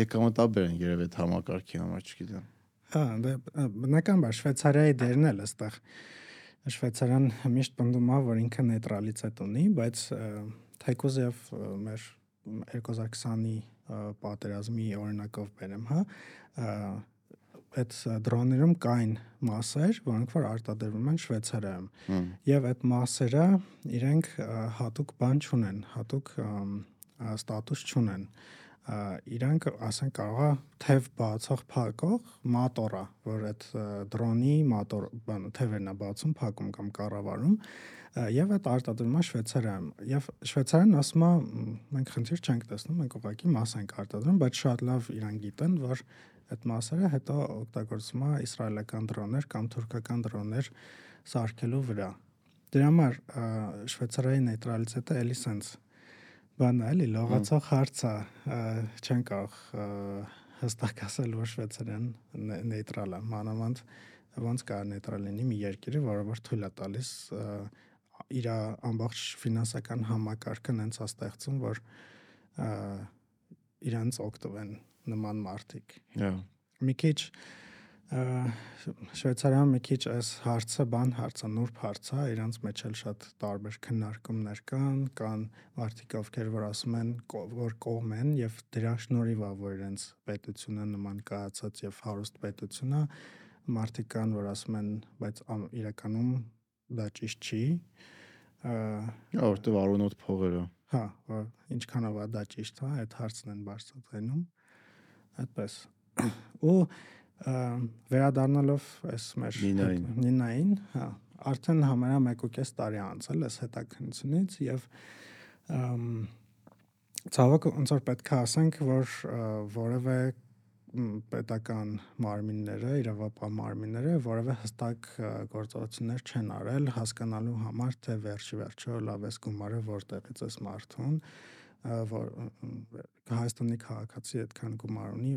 եկամտաբեր են երևի այդ համակարգի համար, չգիտեմ։ Հա, դե բնականաբար Շվեյցարիայի դերն էլ էստեղ Շվեյցարիան միշտ պնդում է, որ ինքը նեյտրալիտետ ունի, բայց թեկուզ եւ մեր 2020-ի պատերազմի օրինակով բերեմ, հա, այդ դրոններում կային մասեր, որոնք որ արտադրվում են Շվեյցարիայում։ Եվ այդ մասերը իրենք հատուկ բան չունեն, հատուկ ստատուս չունեն իրանք ասենք կարողա թև բացող փակող մոտորա, որ այդ դրոնի մոտոր բանը թևերն է բացում, փակում կամ կառավարում եւ այդ արտադրում է Շվեյցարիայում եւ Շվեյցարիան ասում է մենք խնդիր չենք տեսնում մենք ուղղակի մաս ենք արտադրում բայց շատ լավ իրան գիտեն որ այդ մասերը հետո օգտագործում է իսրայելական դրոններ կամ թուրքական դրոններ սարքելու վրա դրա համար Շվեյցարիայի նեյտրալիտետը էլի sense բան է, էլի լողացող հարց է, չեն կարող հստակ ասել, որ Շվեյցարիան նեյտրալ է, մանավանդ ոնց կա նեյտրալ լինի մի երկիրը, որը որ թույլ է տալիս իր ամբողջ ֆինանսական համակարգը նենց է ստեղծում, որ իրանց օգտվեն նման մարտիկ։ Հա։ Մի քիչ Շվեյցարիան մի քիչ այս հարցը բան հարցը նուրբ հարց է, իրանց մեջ էլ շատ տարբեր քննարկումներ կան, կան մարդիկ ովքեր որ ասում են որ կողմ են եւ դրա շնորհիվ է որ իրենց պետությունը նման կայացած եւ հարուստ պետություն է, մարդիկ կան որ ասում են բայց իրականում դա ճիշտ չի։ Հա, որտեվ արոնոտ փողերը։ Հա, ինչքանով է դա ճիշտ է, այդ հարցն են բարձրացնում։ Այդպես։ Ու վերադառնալով այս մեր Նինային, հա, արդեն համարյա 1.5 տարի անցել էս հետաքննությունից եւ ցավոք ոնց որ պետք է ասենք, որ որևէ պետական մարմինները, իրավապահ մարմինները որևէ հստակ գործողություններ չեն արել հասկանալու համար, թե վերջի վերջո լավ է գումարը որտեղից է մարդուն, որ Հայաստանի քաղաքացի այդքան գումար ունի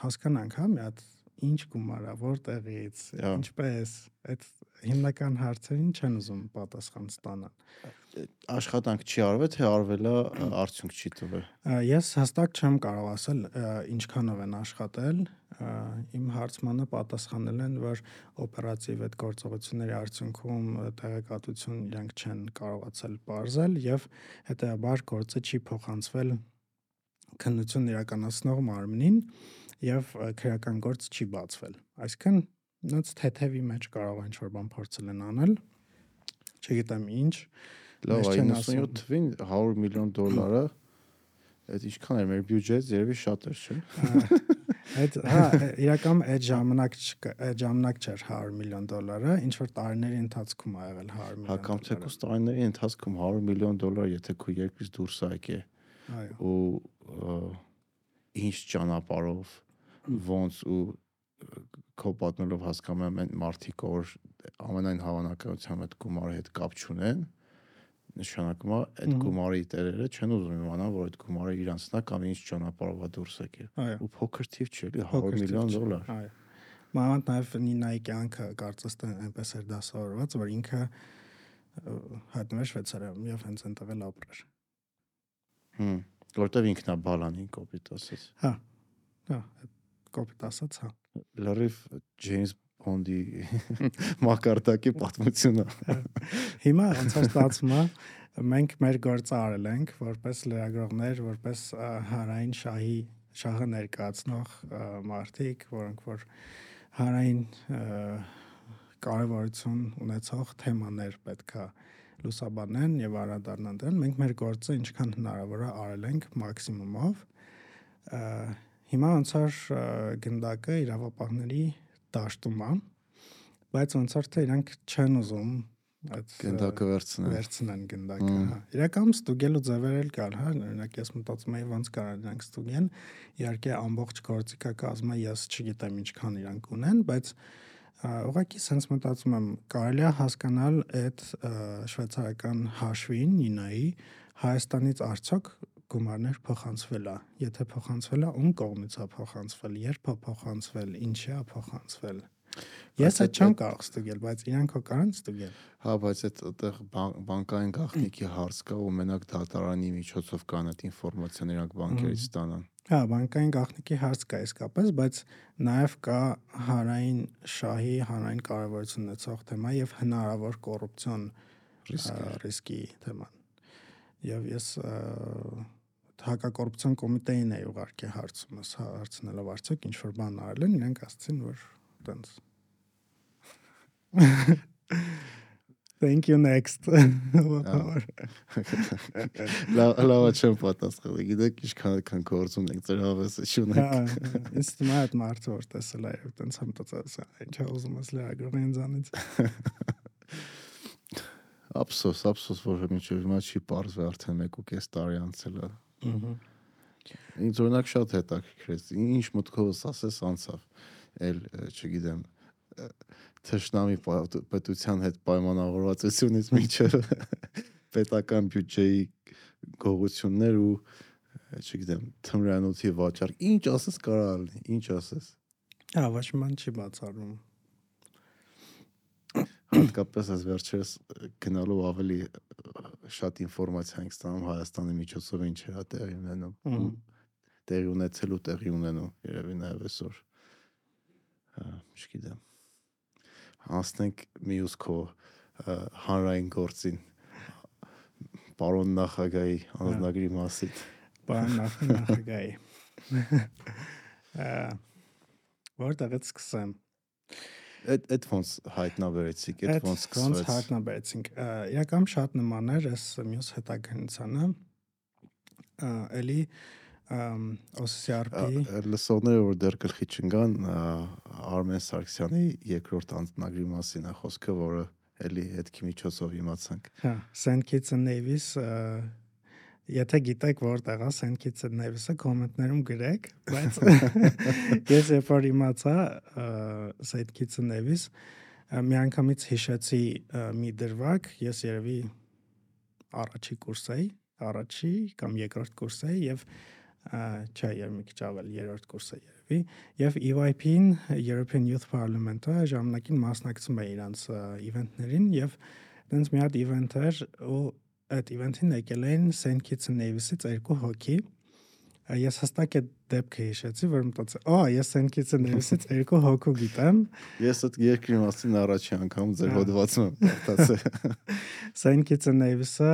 հասկանանք, հա, մի հատ ինչ գումար է, որտեղից, ինչպես, այդ հիմնական հարցերին չեն ուզում պատասխան ստանալ։ Աշխատանք չի արվել, թե արվել է, արդյունք չի տվել։ Ես հստակ չեմ կարող ասել ինչքանով են աշխատել։ Իմ հարցմանը պատասխանել են, որ օպերատիվ այդ գործողությունների արդյունքում տեղեկատվություն իրենք չեն կարողացել բարձել եւ հետեւաբար գործը չի փոխանցվել քննություն իրականացնող մարմնին եւ քրեական գործ չի բացվել։ Այսինքն նույնց թեթևի մեջ կարող է ինչ-որ բան փորձել են անել։ Չգիտեմ ինչ։ Լավ, 97 թվին 100 միլիոն դոլարը այդ ինչքան էր մեր բյուջեից երևի շատ էր, չէ՞։ Այդ հա, իրական այդ ժամանակ այդ ժամանակ չէր 100 միլիոն դոլարը, ինչ որ տարիների ընթացքում ա եղել 100 միլիոն։ Հա, կամ թեկուզ տարիների ընթացքում 100 միլիոն դոլար, եթե քո երկրից դուրս է եկե։ Այո։ Ու ինչ ճանապարով ոնց ու քո պատմելով հասկանում եմ այն մարդիկ որ ամենայն հավանականությամբ այդ գումարի հետ կապ չունեն նշանակում է այդ գումարի տերերը չեն ուզում իմանալ որ այդ գումարը իրանցն է կամ ինչ ճանապարհով է դուրս եկել ու փոքր թիվ էլի 100 միլիոն դոլար այո մանավանդ նաև Նինայի կյանքը կարծես թե այնպես էր դասավորված որ ինքը հայտնվեր Շվեյցարիայում եւ հենց այնտեղ էլ ապրեր հմ որտեվ ինքնա բալանին կոպիտ ասած հա հա կոպիտ ասած, հա։ Լրիվ Ջեյմս Բոնդի մակարդակի պատմությունը։ Հիմա ստացվում է, մենք մեր գործը արել ենք որպես լրագրողներ, որպես հանրային շահի շահը ներկայացնող մարդիկ, որոնք որ հանրային կարևորություն ունեցող թեմաներ պետքա լուսաբանեն եւ անդրադառնան դրան։ Մենք մեր գործը ինչքան հնարավոր է արել ենք մաքսիմումով Հիմա ոնց որ գնդակը իրավապահների դաշտում է, բայց ոնց որ թե իրանք չեն ուզում այդ գնդակը վերցնեն վերցնեն գնդակը հա իրականում ստուգելու ձևեր էլ կար հա օրինակ ես մտածում եի ոնց կարող իրանք ստուգեն իհարկե ամբողջ գործիքա կազմը ես չգիտեմ ինչքան իրանք ունեն բայց ուղղակի sense մտածում եմ կարելի է հասկանալ այդ շվեյցարական հաշվին նինայի Հայաստանից արդյոք գումարներ փոխանցվել է։ Եթե փոխանցվել է, ում կողմից է փոխանցվել, երբ է փոխանցվել, ինչի է փոխանցվել։ Ես այդ չեմ կարող ստուգել, բայց իրանք հո կարան ստուգել։ Հա, բայց այդ այդտեղ բան- բանկային գաղտնիքի հարց կա ու մենակ դատարանի միջոցով կան այդ ինֆորմացիան իրանք բանկերից ստանան։ Հա, բանկային գաղտնիքի հարց կա իսկապես, բայց նաև կա հանրային շահի հանրային կարևորություն ունեցող թեմա եւ հնարավոր կոռուպցիոն Ռիսկ ա, ռիսկի թեման։ Եվ ես ա, հակակոռուպցիոն կոմիտեին էի ուղարկի հարցումս հա, հարցնելով արդյոք ինչ որ բան արել են, իրենք ասացին, որ տենց Thank you next. Լավ, լավ չեմ պատասխանել։ Գիտեք, ինչքան քան գործում ենք ձեր հավեսը Հա, շունեք։ ինձ թվում է այդ մարդը որ տեսել է եւ տենց համտածած է, ինչա ուզում ես լրագրողի ինձանից։ Ափսոս, ափսոս, որ մինչև հիմա չի parzվի արդեն 1.5 տարի անցել է։ Ինձ օրինակ շատ հետաքրքրեց։ Ինչ մտքովս ասես անցավ։ Էլ չգիտեմ թշնամի պետության հետ պայմանավորվածությունից միջև պետական բյուջեի գողություններ ու չգիտեմ թմրանոցի վաճառք։ Ինչ ասես կարա լինի, ինչ ասես։ Հա, ոչ մի բան չի բացառում։ Հատկապես այս վերջերս գնալով ավելի շատ ինֆորմացիա ենք ստանում Հայաստանի միջոցով ինչ է տեղի ունենում։ Տեղի ունեցել ու տեղի ունենում երևի նաև այսօր։ Հա, չգիտեմ։ Հասնենք մյուս քո հանրային գործին պարոն նախագահի անձնագրի մասին։ Բան նախ նախագահի։ Ա որտեղից սկսեմ։ Այդ այդ ոնց հայտնաբերեցիք, այդ ոնց ոնց սկսվեց։ հայտնաբերեցինք։ Ա, Իրական շատ նման էր այս մյուս հետագնությանը։ Ա, Էլի OCRP Լսողները որ դեռ գլխի չընկան, Արմեն Սարգսյանի երկրորդ անձնագրի մասին է խոսքը, որը էլի հետքի միջոցով իմացանք։ Հա, St. Kitts and Nevis եթե գիտեք որտեղ է and Nevis-ը կոմենտներում գրեք, բայց ես երբ որ իմացա ը, St. Kitts and Nevis ը, մի անգամից հիշեցի մի դրվագ, ես երևի առաջի կուրս էի, առաջի կամ երկրորդ կուրս էի եւ չէ, երբ մի քիչ ավել երրորդ կուրս է երևի եւ EYP-ին European Youth Parliament-ը ժամանակին մասնակցում է իրանց ը, իվենտներին եւ տենց մի հատ իվենտ էր ու այդ իվենտին եկել էին St. Kitts and Nevis-ից երկու հոգի ես հստակ այդ դեպքը հիշեցի, որ մտածի, «Ա, ես St. Kitts and Nevis-ից երկու հոգու գիտեմ»։ Ես այդ երկրի մասին առաջի անգամ ձեր հոդվածում կարդացել։ St. Kitts and Nevis-ը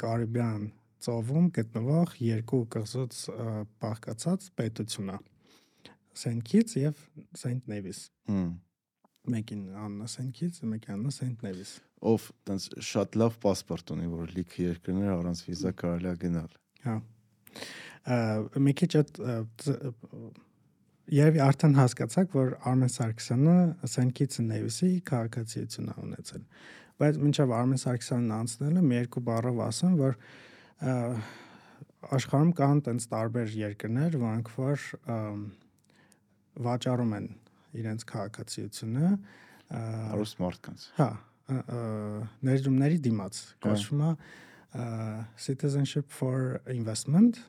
Կարիբյան ծովում գտնվող երկու կղզուց բաղկացած պետություն է։ St. Kitts եւ St. Nevis։ Հմ։ Մեկին անունը St. Kitts, մեկին անունը St. Nevis Ով տենց շատ լավ паспорт ունի, որ լիքը երկրներ առանց վիզա կարելի է գնալ։ Հա։ Ա, Մի քիչ այդ ա, ծ- երևի արդեն հասկացաք, որ Արմեն Սարգսյանը St. Kitts and Nevis-ի քաղաքացիություն է ունեցել։ Բայց մինչև Արմեն Սարգսյանն անցնելը մի երկու բառով ասեմ, որ ա, աշխարհում կան տենց տարբեր երկրներ, որոնք որ ա, վաճառում են իրենց քաղաքացիությունը ա, Հարուստ մարդկանց։ Հա, ը, ը, ներդրումների դիմաց Հա։ կոչվում է citizenship for investment,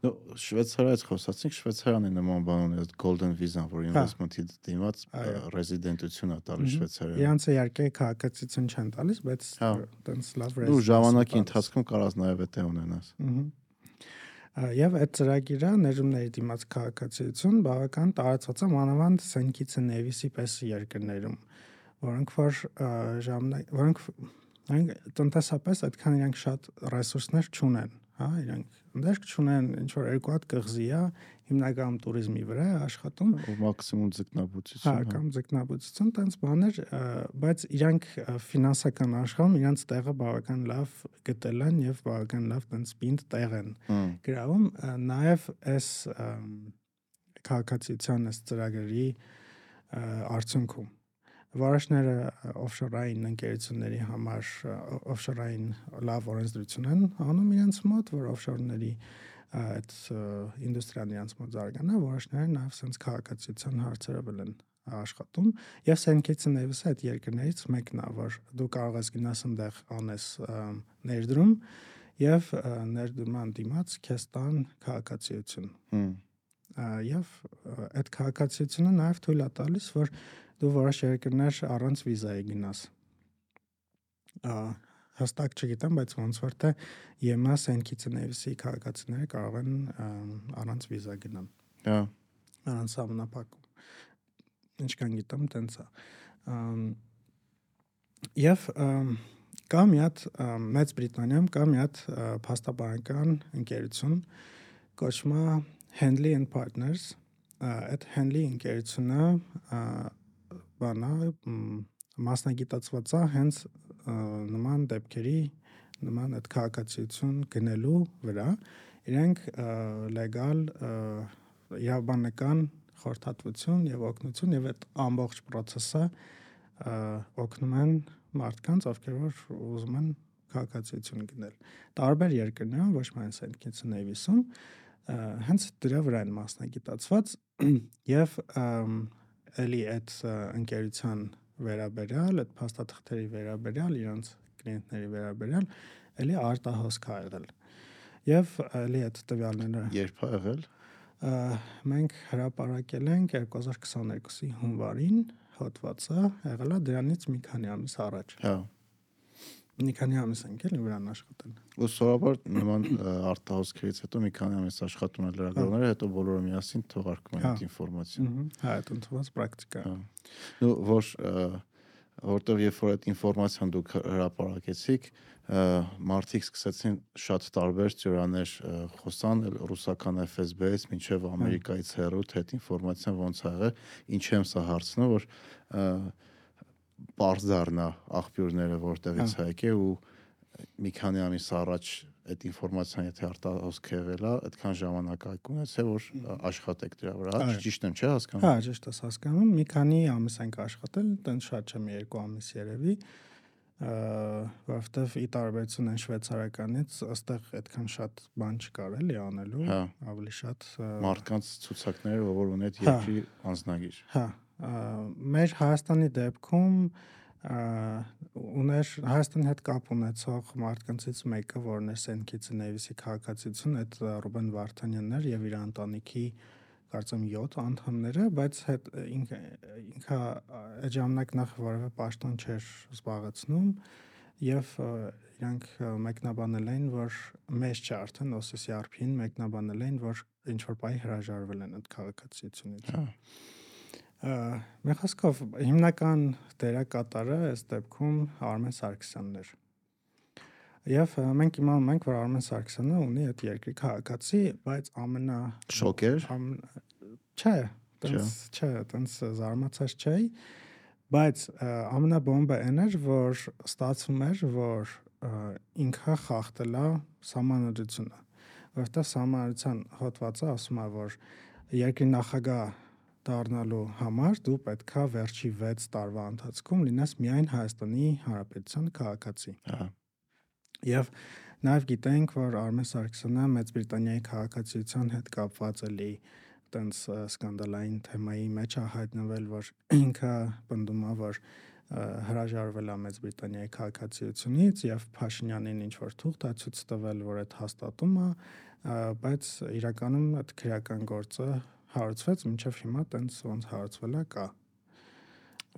Նո Շվեյցարիայից խոսացինք, Շվեյցարիան է նման բան ունի, այդ golden visa, որ investment-ի դիմաց Հա։ ռեզիդենտություն է տալի Մհմ։ Շվեյցարիայում։ իրանց իհարկե քաղաքացիություն չեն տալիս, բայց Հա։ տենց լավ Ու ժամանակի տալիս։ ընթացքում կարաս նաև այդ ունենաս։ Ա, Եվ այդ ծրագիրը ներդրումների դիմաց քաղաքացիություն բավական տարածված է մանավանդ and Nevis-ի պես երկրներում, որոնք որ ժամանակ որոնք այնք տնտեսապես այդքան իրանք շատ ռեսուրսներ չունեն, հա, իրանք ընդերք չունեն ինչ որ երկու հատ կղզի հա, է հիմնականում туриզմի վրա աշխատում մաքսիմում ձգնաբուծություն հա, հա կամ ձգնաբուծություն տենց բաներ բայց իրանք ֆինանսական աշխարհում իրանք տեղը բավական լավ գտել են եւ բավական լավ տենց պինդ տեղ են գրավում նաեւ այս քաղաքացիության այս ծրագրի արդյունքում վարաշները օֆշորային ընկերությունների համար օֆշորային լավ օրենսդրություն են անում իրենց մոտ, որ օֆշորների այդ ինդուստրիան իրենց մոտ զարգանա, որոշները նաև sense քաղաքացիության հարցերը բել են աշխատում եւ and Nevis-ը այդ երկրներից մեկն է, որ դու կարող ես գնաս այնտեղ անես ներդրում եւ ներդրման դիմաց քեզ տան քաղաքացիություն։ հմ, եւ այդ քաղաքացիությունը նաեւ թույլ է տալիս որ դու որոշ երկրներ առանց վիզայի գնաս հստակ չգիտեմ, բայց ոնց որ թե ԵՄԱ Սենքիցը Նևիսի քաղաքացիները կարող են առանց վիզա գնան։ Հա։ Առանց ամնապակում։ Ինչքան գիտեմ, տենց է։ Եվ կա մի հատ Մեծ Բրիտանիայում կա մի հատ փաստաբանական ընկերություն կոչվում է Henley and Partners այդ Henley ընկերությունը բանա մասնագիտացված է հենց նման դեպքերի նման այդ քաղաքացիություն գնելու վրա իրենք լեգալ իրավաբանական խորհրդատվություն եւ օգնություն եւ այդ ամբողջ process-ը օգնում են մարդկանց, ովքեր որ ուզում են քաղաքացիություն գնել։ Տարբեր երկրներում, ոչ միայն Saint Kitts Nevis-ում, հենց դրա վրա են մասնագիտացված եւ էլի այդ ընկերության վերաբերյալ, այդ փաստաթղթերի վերաբերյալ, իրանց կլիենտների վերաբերյալ էլի արտահոսք ա եղել։ Եվ էլի այդ տվյալները երբ ա եղել։ Մենք հրապարակել ենք 2022-ի հունվարին հոդվածը, եղել է դրանից մի քանի ամիս առաջ։ Հա մի քանի ամիս ենք էլի վրան աշխատել։ Ու սովորաբար նման արտահոսքերից հետո մի քանի ամիս աշխատում են լրագրողները, հետո բոլորը միասին թողարկում են հա։ այդ ինֆորմացիան։ Հա, այդ ընդունված պրակտիկա։ Հա։ Ու որ որտեվ երբ որ այդ ինֆորմացիան դուք հրապարակեցիք, մարդիկ սկսեցին շատ տարբեր ծյուրաներ խոսան ռուսական FSB-ից մինչև Ամերիկայից հեռու թե այդ ինֆորմացիան ոնց ա եղել, ինչ եմ սա հարցնում, որ բարձ դառնա աղբյուրները որտեղից Հա։ է եկել ու մի քանի ամիս առաջ այդ ինֆորմացիան եթե արտահոսք եղել է, այդքան ժամանակ այք ունեցել որ աշխատեք դրա վրա, ճիշտ եմ, չէ՞ հասկանում։ Հա, ճիշտ ես հասկանում։ Մի քանի ամիս ենք աշխատել, տենց շատ մի երկու ամիս երևի որովհետև ի տարբերություն այն շվեյցարականից, ըստեղ այդքան շատ բան չկար էլի անելու, Հա։ ավելի շատ Մարդկանց ցուցակները, որ ունետ Հա։ երկրի անձնագիր։ Հա, մեր Հայաստանի դեպքում ուներ Հայաստանի հետ կապ ունեցող մարդկանցից մեկը, որն է Սենքիցը Նևիսի քաղաքացիություն, այդ Ռուբեն Վարդանյանն էր եւ իր ընտանիքի կարծեմ 7 անդամները, բայց հետ ինքը ինքը այդ ժամանակ նախ որևէ պաշտոն չէր զբաղեցնում եւ իրանք մեկնաբանել էին, որ մեծ չէ արդեն OSCE RP-ին մեկնաբանել էին, որ ինչ որ բայ հրաժարվել են այդ քաղաքացիությունից։ Հա։ Խոսքով հիմնական դերակատարը այս դեպքում Արմեն Սարգսյանն էր։ Եվ մենք իմանում ենք, որ Արմեն Սարգսյանը ունի այդ երկրի քաղաքացի, բայց ամենա Շոկեր։ չէ, տենց չէ, տենց զարմացած չէի, բայց ամենաբոմբը այն էր, որ ստացվում էր, որ ինքը խախտել է համանadrությունը, որովհետև համանadrության հոդվածը ասում է, որ երկրի նախագահ դառնալու համար դու պետքա վերջի 6 տարվա ընթացքում լինես միայն Հայաստանի Հանրապետության քաղաքացի։ Հա։ Եվ նաև գիտենք, որ Արմեն Սարգսյանը Մեծ Բրիտանիայի քաղաքացիության հետ կապված էլի տենց սկանդալային թեմայի մեջ է հայտնվել, որ ինքը պնդում է, որ հրաժարվել է Մեծ Բրիտանիայի քաղաքացիությունից եւ Փաշինյանին ինչ որ թուղթ է ցույց տվել, որ այդ հաստատում է, ա, բայց իրականում այդ քրեական գործը հարուցվեց, մինչև հիմա տենց ոնց հարուցվել է կա։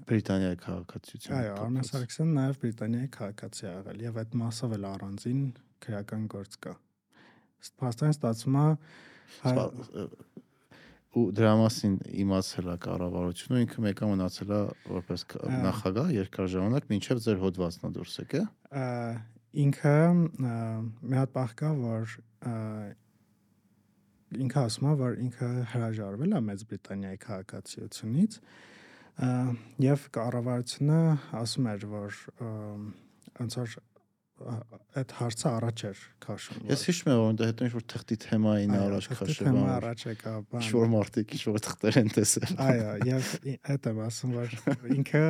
Բրիտանիայի քաղաքացիություն։ Այո, Արմեն Սարգսյանը նաև Բրիտանիայի քաղաքացի ա եղել եւ այդ մասով էլ առանձին քրեական գործ կա։ Փաստորեն ստացվում է ու դրա մասին իմացել է կառավարությունը ինքը մեկը մնացել է որպես նախագահ երկար ժամանակ մինչև ձեր հոդվածն է դուրս եկե ա, ինքը մի հատ բախ կա, որ ինքը ասում է, որ ինքը հրաժարվել է Մեծ Բրիտանիայի քաղաքացիությունից եւ կառավարությունը ասում էր, որ ոնց որ այդ հարցը առաջ էր քաշում։ ես հիշում եմ որ դա հետո ինչ որ թղթի թեմային առաջ քաշել թեմա բան առաջ եկա, բան։ ինչ որ մարդիկ ինչ որ թղթեր են տեսել Այո, եւ այդ եմ ասում, որ ինքը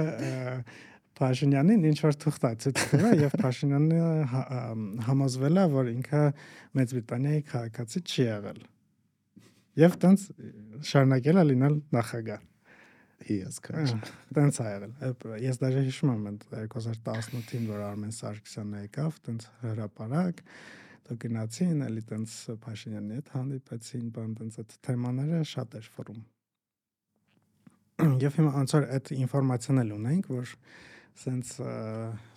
Փաշինյանին ինչ որ թուղթ է տվել եւ Փաշինյանը հա- ամ, համոզվել է, որ ինքը Մեծ Բրիտանիայի քաղաքացի չի եղել։ Եվ տենց շարունակել է լինել նախագահ։ հիասքանչ Տենց ա եղել։ Ես դաժե հիշում եմ այդ 2018-ին, որ Արմեն Սարգսյանը եկավ, տենց հրաապարակ, դու գնացին, էլի տենց Փաշինյանի հետ հանդիպեցին, բան տենց այդ թեմաները շատ էր ֆորում։ Եվ հիմա անցար այդ ինֆորմացիան էլ ունենք, որ սենց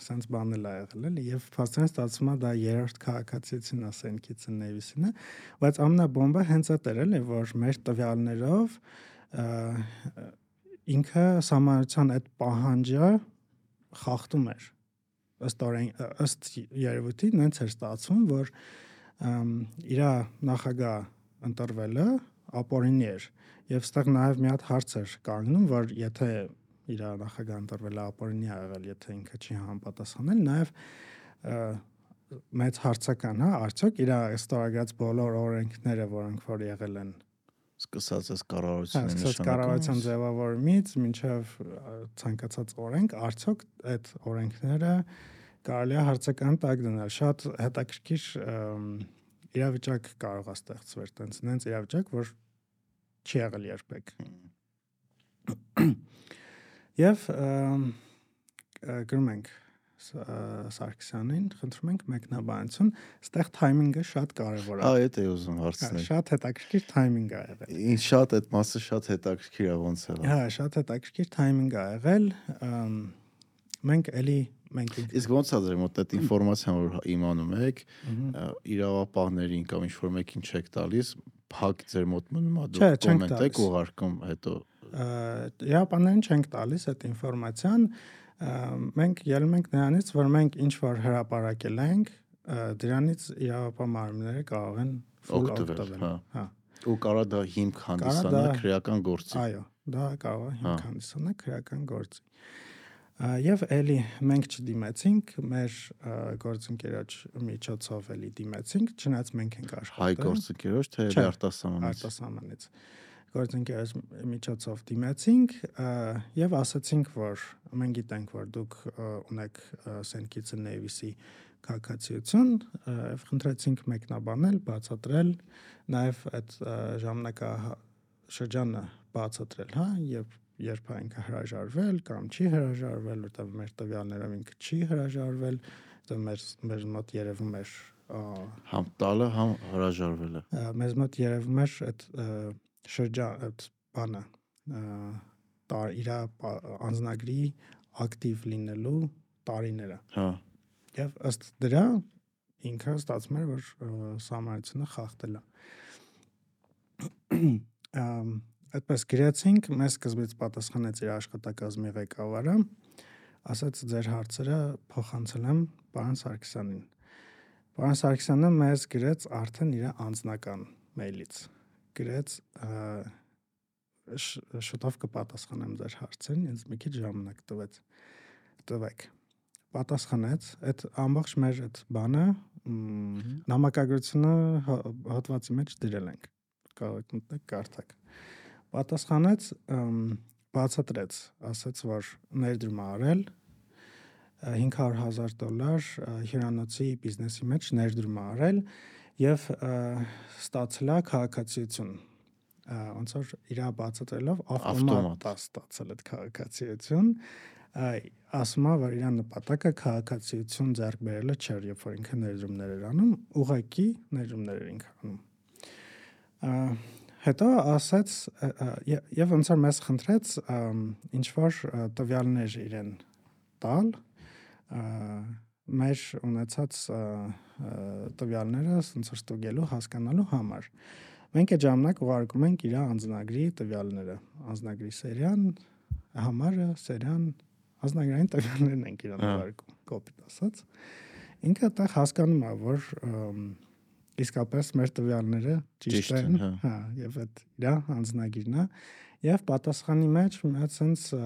սենց բանել ա եղել էլի եւ փաստորեն ստացվում է դա երրորդ քաղաքացիությունն է Սենքից Նեվիսինը բայց ամենաբոմբը հենց այդ էր էլի որ մեր տվյալներով ինքը համարության այդ պահանջը խախտում էր ըստ օրեն ըստ երևույթի նենց էր ստացվում որ իր նախագահ ընտրվելը ապօրինի էր եւ ստեղ նաեւ մի հատ հարց էր կանգնում որ եթե իր նախագահ ընտրվել ապօրինի ա եղել եթե ինքը չի համապատասխանել նաեւ մեծ հարցական հա արդյոք իր ստորագրած բոլոր օրենքները որոնք որ եղել են սկսած այս կառավարության նշանակում կառավարության ձևավորումից մինչև ցանկացած օրենք արդյոք այդ օրենքները կարելի է հարցական տակ դնել շատ հետաքրքիր իրավիճակ կարող է ստեղծվել տենց նենց իրավիճակ որ չի եղել երբեք եւ գրում ենք Սարգսյանին, խնդրում ենք մեկնաբանություն, ստեղ թայմինգը շատ կարևոր է։ Հա, դա է ուզում հարցնել։ Շատ հետաքրքիր թայմինգ ա եղել։ Ինչ շատ այդ մասը շատ հետաքրքիր է ոնց է։ Հա, շատ հետաքրքիր թայմինգ ա եղել։ Մենք էլի մենք Իսկ ոնց ձեր մոտ այդ ինֆորմացիան որ imանում եք, իրավապահներին կամ ինչ որ մեկին չեք տալիս, փակ ձեր մոտ մնում է դուք կոմենտ եք ուղարկում հետո իրավապահներին չենք տալիս այդ ինֆորմացիան, մենք ելում ենք նրանից, որ մենք ինչ որ հրապարակել ենք, դրանից իրավապահ մարմինները կարող են օգտվել, հա։ Հա։ Ու կարա դա հիմք հանդիսանա քրեական գործի։ Այո, դա կարող է հիմք հա։ հանդիսանա քրեական գործի։ Եվ էլի մենք չդիմեցինք, մեր գործընկերոջ միջոցով էլի դիմեցինք, չնայած մենք ենք աշխատել։ Հայ գործընկերոջ թե արտասահմանից։ Արտասահմանից գործընկերոջ միջոցով դիմեցինք եւ ասացինք, որ մենք գիտենք, որ դուք ունեք Սենքիցը Նեյվիսի քաղաքացիություն եւ խնդրեցինք մեկնաբանել, բացատրել նաեւ այդ ժամանակա շրջանը բացատրել, հա, եւ երբ ինքը հրաժարվել կամ չի հրաժարվել, որտեղ մեր տվյալներով ինքը չի հրաժարվել, դա մեր մեր մոտ երևում էր համ տալը, համ հրաժարվելը։ Մեզ մոտ երևում էր այդ շրջան այդ բանը տար իր անznագրի ակտիվ լինելու տարիները։ Հա։ Եվ ըստ դրա ինքը ստացվում էր որ սահմանությունը խախտել է։ Ամ այդպես գրեցինք, մեզ սկզբից պատասխանեց իր աշխատակազմի ղեկավարը, ասաց ձեր հարցերը փոխանցել եմ պարոն Սարգսյանին։ Պարոն Սարգսյանը մեզ գրեց արդեն իր անձնական մեյլից գրեց շուտով կպատասխանեմ ձեր հարցերին, ինձ մի քիչ ժամանակ տվեց։ Տվեք։ Պատասխանեց, այդ ամբողջ մեր այդ բանը նամակագրությունը հատվածի մեջ դրել ենք։ Կարող եք մտնեք կարդակ։ Պատասխանեց, բացատրեց, ասաց, որ ներդրում արել 500.000 դոլար հյուրանոցի բիզնեսի մեջ ներդրում արել եւ ստացել է քաղաքացիություն ոնց որ իր բացատրելով ավտոմատ ստացել այդ քաղաքացիություն ասում է որ իր նպատակը քաղաքացիություն ձեռք բերելը չէր երբ որ ինքը ներդրումներ էր անում ուղակի ներդրումներ էր ինքը անում հետո ասաց եւ ոնց որ մեզ խնդրեց ինչ որ տվյալներ իրեն տալ մեր ունեցած տվյալները ոնց որ ստուգելու հասկանալու համար մենք այդ ժամանակ ուղարկում ենք իր անձնագրի տվյալները անձնագրի սերիան համարը սերիան անձնագրային տվյալներն ենք իրան հա։ ուղարկում կոպիտ ասած ինքը այդտեղ հասկանում է որ իսկապես մեր տվյալները ճիշտ են հա, հա եւ այդ իր անձնագիրն է եւ պատասխանի մեջ մի sense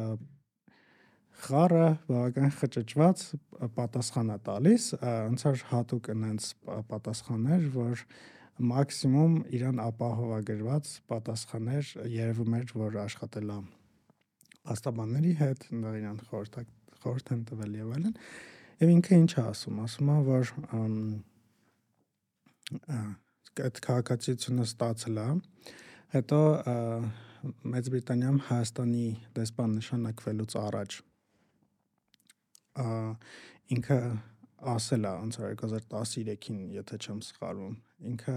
խառը բավական խճճված պատասխան է տալիս, ոնց որ հատուկ այնց պատասխաններ, որ մաքսիմում իրան ապահովագրված պատասխաններ երևում էր, որ աշխատել է աստաբանների հետ, իրան խորհրդ խորհուրդ են տվել եւ այլն։ Եվ ինքը ինչ է ասում, ասում է, որ այդ քաղաքացիությունը ստացել է, հետո Մեծ Բրիտանիայում Հայաստանի դեսպան նշանակվելուց առաջ ինքը ասել է ոնց որ 2013-ին, եթե չեմ սխալվում։ Ինքը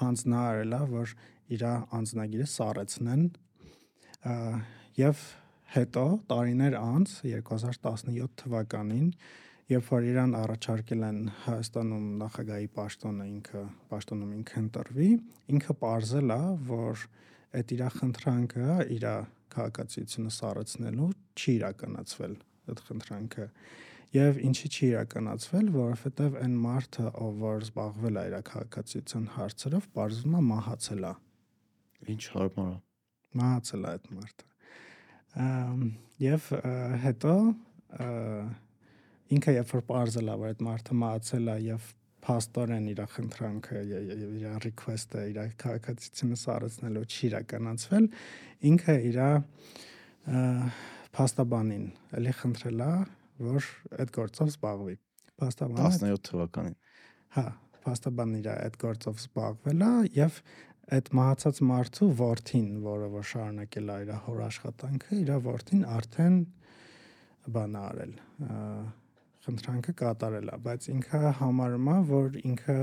հանձնարարել է, որ իր անձնագիրը սառեցնեն եւ հետո տարիներ անց 2017 թվականին երբ որ իրան առաջարկել են Հայաստանում նախագահի պաշտոնը ինքը պաշտոնում ինքը ընտրվի, ինքը ողրզել է, որ այդ իր խնդրանքը, իր քաղաքացիությունը սառեցնելու չի իրականացվել այդ խնդրանքը։ Եվ ինչի չի իրականացվել, որովհետև այն մարդը, ով որ զբաղվել է իր քաղաքացիության հարցերով, բարձվում է մահացել է։ Ինչ հարմար է։ Մահացել է այդ մարդը։ Եվ հետո ինքը երբ որ բարձել է որ այդ մարդը մահացել է եւ пастоրեն իր խնդրանքը եւ իր request-ը իր քաղաքացիությունը սարեցնելու չի իրականացվել, ինքը իր փաստաբանին էլի խնդրել է, որ այդ գործով զբաղվի։ Փաստաբանը 17 թվականին։ Հա, փաստաբանն իր այդ գործով զբաղվել է եւ այդ մահացած մարդու worth-ին, որը որ շարունակել է իր հոր աշխատանքը, իր worth-ին արդեն բան արել։ Ա խնդրանքը կատարել է, բայց ինքը համարում է, որ ինքը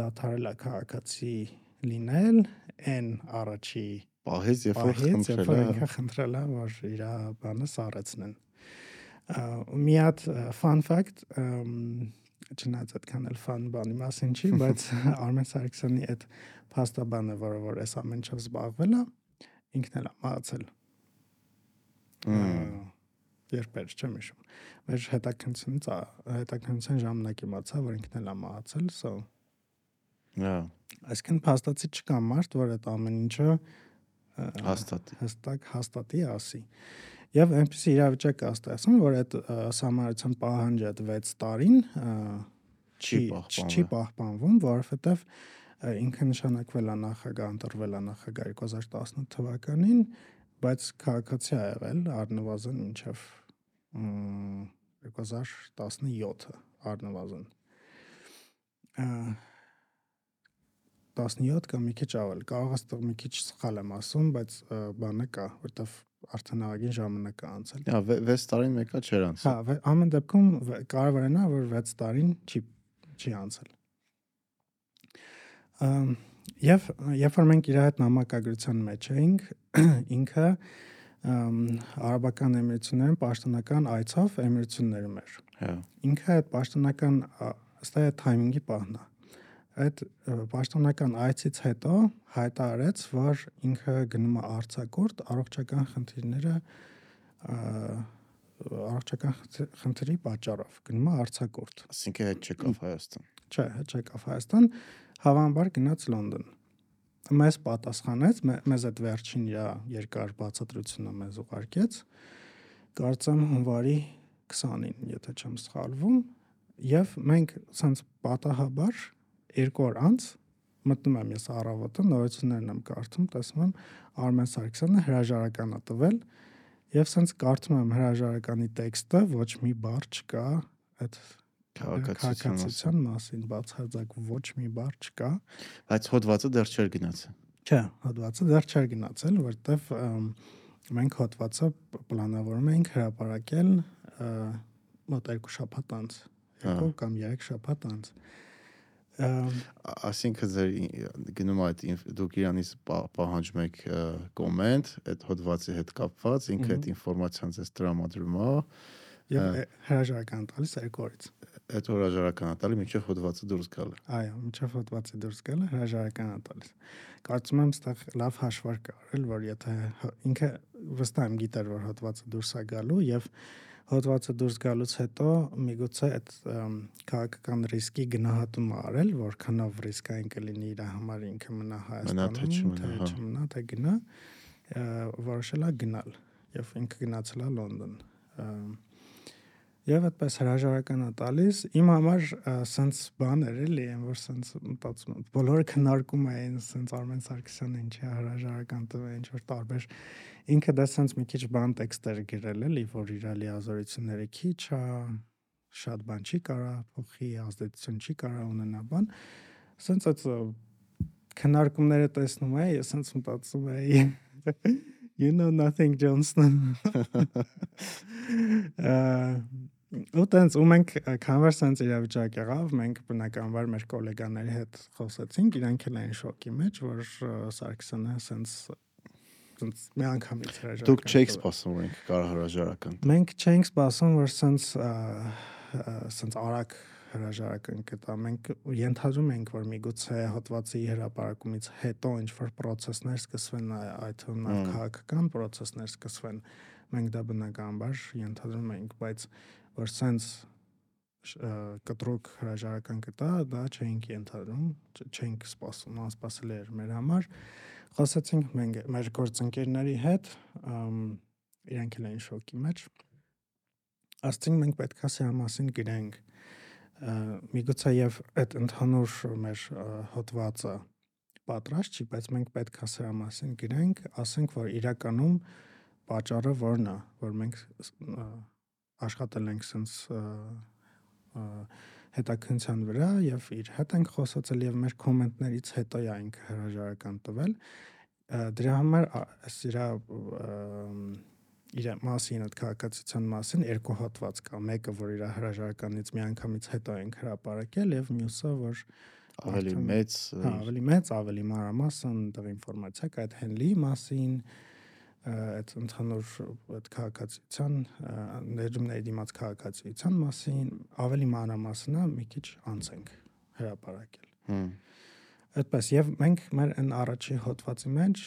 դադարել է քաղաքացի լինել այն առաջի պահից երբ որ խնդրել է ինքը խնդրել է որ իր բանը սառեցնեն մի հատ fun fact չնայած այդքան էլ ֆան բանի մասին չի, բայց Արմեն Սարգսյանի այդ փաստաբանը, որը որ այս ամեն ինչով զբաղվել է, ինքն էլ է մահացել։ Երբեր չեմ հիշում։ Մեր հետաքննությունից հետաքննության ժամանակ իմացա, որ ինքն էլ է մահացել, so Հա։ Այսինքն փաստացի չկա մարդ, որ այդ ամեն ինչը հաստատի։ Հստակ հաստատի ասի։ Եվ այնպեսի իրավիճակ է ստացվում, որ այդ համարության պահանջը այդ 6 տարին չի չի պահպանվում, որովհետև ինքը նշանակվել է նախագահ, ընտրվել է նախագահ 2018 թվականին, բայց քաղաքացի ա եղել առնվազն մինչև 2017-ը առնվազն 17 կամ մի քիչ ավել։ Կարող է ստեղ մի քիչ սխալ եմ ասում, բայց բանը կա, որտեվ արդեն աղագին ժամանակ է անցել։ Հա, 6 տարին մեկա չէր անցել։ Հա, ամեն դեպքում կարևոր է նա, որ 6 տարին չի չի անցել։ Եվ երբ որ մենք իր հետ նամակագրության մեջ էինք, ինքը արաբական էմիրություններն պաշտոնական այցով էմիրություններում էր։ Հա։ Ինքը այդ պաշտոնական ըստ այ թայմինգի պահն է այդ պաշտոնական այցից հետո հայտարարեց, որ ինքը գնում է արցակորտ առողջական խնդիրները առողջական խնդրի պատճառով գնում է արցակորտ։ Այսինքն հետ չեկավ Հայաստան։ Չէ, հետ չեկավ Հայաստան, հավանաբար գնաց Լոնդոն։ Մեզ պատասխանեց, մեզ այդ վերջին իր երկար բացատրությունը մեզ ուղարկեց։ Կարծեմ հունվարի 20-ին, եթե չեմ սխալվում, եւ մենք ցած պատահաբար երկու օր անց մտնում եմ ես առավոտը նորություններն եմ կարդում, տեսնում եմ Արմեն Սարգսյանը հրաժարական է տվել եւ սենց կարդում եմ հրաժարականի տեքստը, ոչ մի բառ չկա այդ քաղաքացիության մասին, բացարձակ ոչ մի բառ չկա, բայց հոդվածը դեռ չէր գնացել։ Չէ, հոդվածը դեռ չէր գնացել, որտեվ մենք հոդվածը պլանավորում էինք հրապարակել մոտ 2 շաբաթ անց, 2 կամ 3 շաբաթ անց։ Ա ասինքն ձեր գնում այդ դուք իրանից պահանջում եք կոմենտ այդ հոդվածի հետ կապված ինքը այդ ինֆորմացիան ձեզ տրամադրում է եւ հրաժարական տալիս երկու այդ հրաժարական տալի միջև հոդվածը դուրս գալը այո միջև հոդվածը դուրս գալը հրաժարական տալիս կարծում եմ ստեղ լավ հաշվարկ արել որ եթե ինքը վստահ եմ գիտեր որ հոդվածը դուրս է գալու եւ հոդվածը դուրս գալուց հետո միգուցե այդ քաղաքական ռիսկի գնահատումը արել, որքանով ռիսկային կլինի իր համար ինքը մնա Հայաստանում, թե հա։ չմնա, թե գնա, որոշել է գնալ եւ ինքը գնացել է Լոնդոն։ Եվ այդպես հրաժարականը տալիս իմ համար սենց բան էր էլի, այն որ սենց մտածում եմ, բոլորը քննարկում էին սենց Արմեն Սարգսյանը ինչի հրաժարական տվել, ինչ որ տարբեր ինքը դա սենց մի քիչ բան տեքստեր գրել էլի, որ իր լիազորությունները քիչ է, շատ բան չի կարա փոխի, ազդեցություն չի կարա ունենա բան։ Սենց այդ քննարկումները տեսնում էի, ես սենց մտածում էի you know nothing Johnston ու տենց ու մենք sense իրավիճակ եղավ, մենք բնականաբար մեր գոլեգաների հետ խոսեցինք, իրանք էլ էին շոկի մեջ, որ Սարգսյանը sense sense մի անգամից հրաժարական։ Դուք չեք սպասում, որ ինքը կարող հրաժարական։ Մենք չենք սպասում, որ sense sense արագ հրաժարական կտա։ Մենք ենթադրում ենք, որ միգուցե հոդվածի հրապարակումից հետո ինչ որ process-ներ սկսվեն, այդ թվում քաղաքական process-ներ սկսվեն։ Մենք դա բնականաբար ենթադրում ենք, բայց որ sense կտրուկ հրաժարական կտա, դա չենք ենթադրում, չենք սպասում, անսպասելի էր մեր համար։ Խոսացինք մենք մեր գործընկերների հետ, իրանք էլ էին շոկի մեջ։ Ասցինք մենք պետքա սրա մասին գրենք միգուցե եւ այդ ընդհանուր մեր հոդվածը պատրաստ չի, բայց մենք պետք է սրա մասին գրենք, ասենք որ իրականում պատճառը որն է, որ մենք աշխատել ենք sense հետաքնության վրա եւ իր հետ ենք խոսացել եւ մեր կոմենտներից հետո է ինքը հրաժարական տվել դրա համար սրա իր մասին, այդ քաղաքացիության մասին երկու հատված կա։ Մեկը, որ իր հրաժարականից միանգամից հետո ենք հրապարակել եւ մյուսը, որ ավելի մեծ, հա, ավելի մեծ, ավելի մանրամասն դեռ ինֆորմացիա կա այդ Հենլի մասին, այդ ընդհանուր այդ քաղաքացիության ներդրումների դիմաց քաղաքացիության մասին ավելի մանրամասնը մի քիչ անց ենք հրապարակել։ Հմ Այդպես եւ մենք մեր այն առաջի հոդվածի մեջ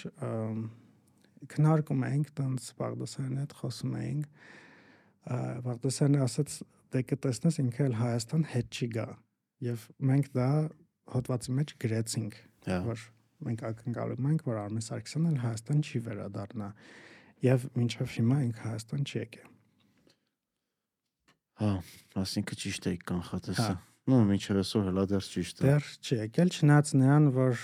քննարկում էինք տենց Բաղդասարյանի հետ խոսում էինք Բաղդասարյանը ասաց դե կտեսնես ինքը էլ Հայաստան հետ չի գա եւ մենք դա հոդվածի մեջ գրեցինք որ մենք ակնկալում ենք որ Արմեն Սարգսյանն էլ Հայաստան չի վերադառնա եւ մինչեւ հիմա ինքը Հայաստան չի եկել Հա, ասինքն ճիշտ է կանխատեսը։ Նո, մինչև այսօր հələ դեռ ճիշտ է։ Դեռ չի եկել, չնայած նրան, որ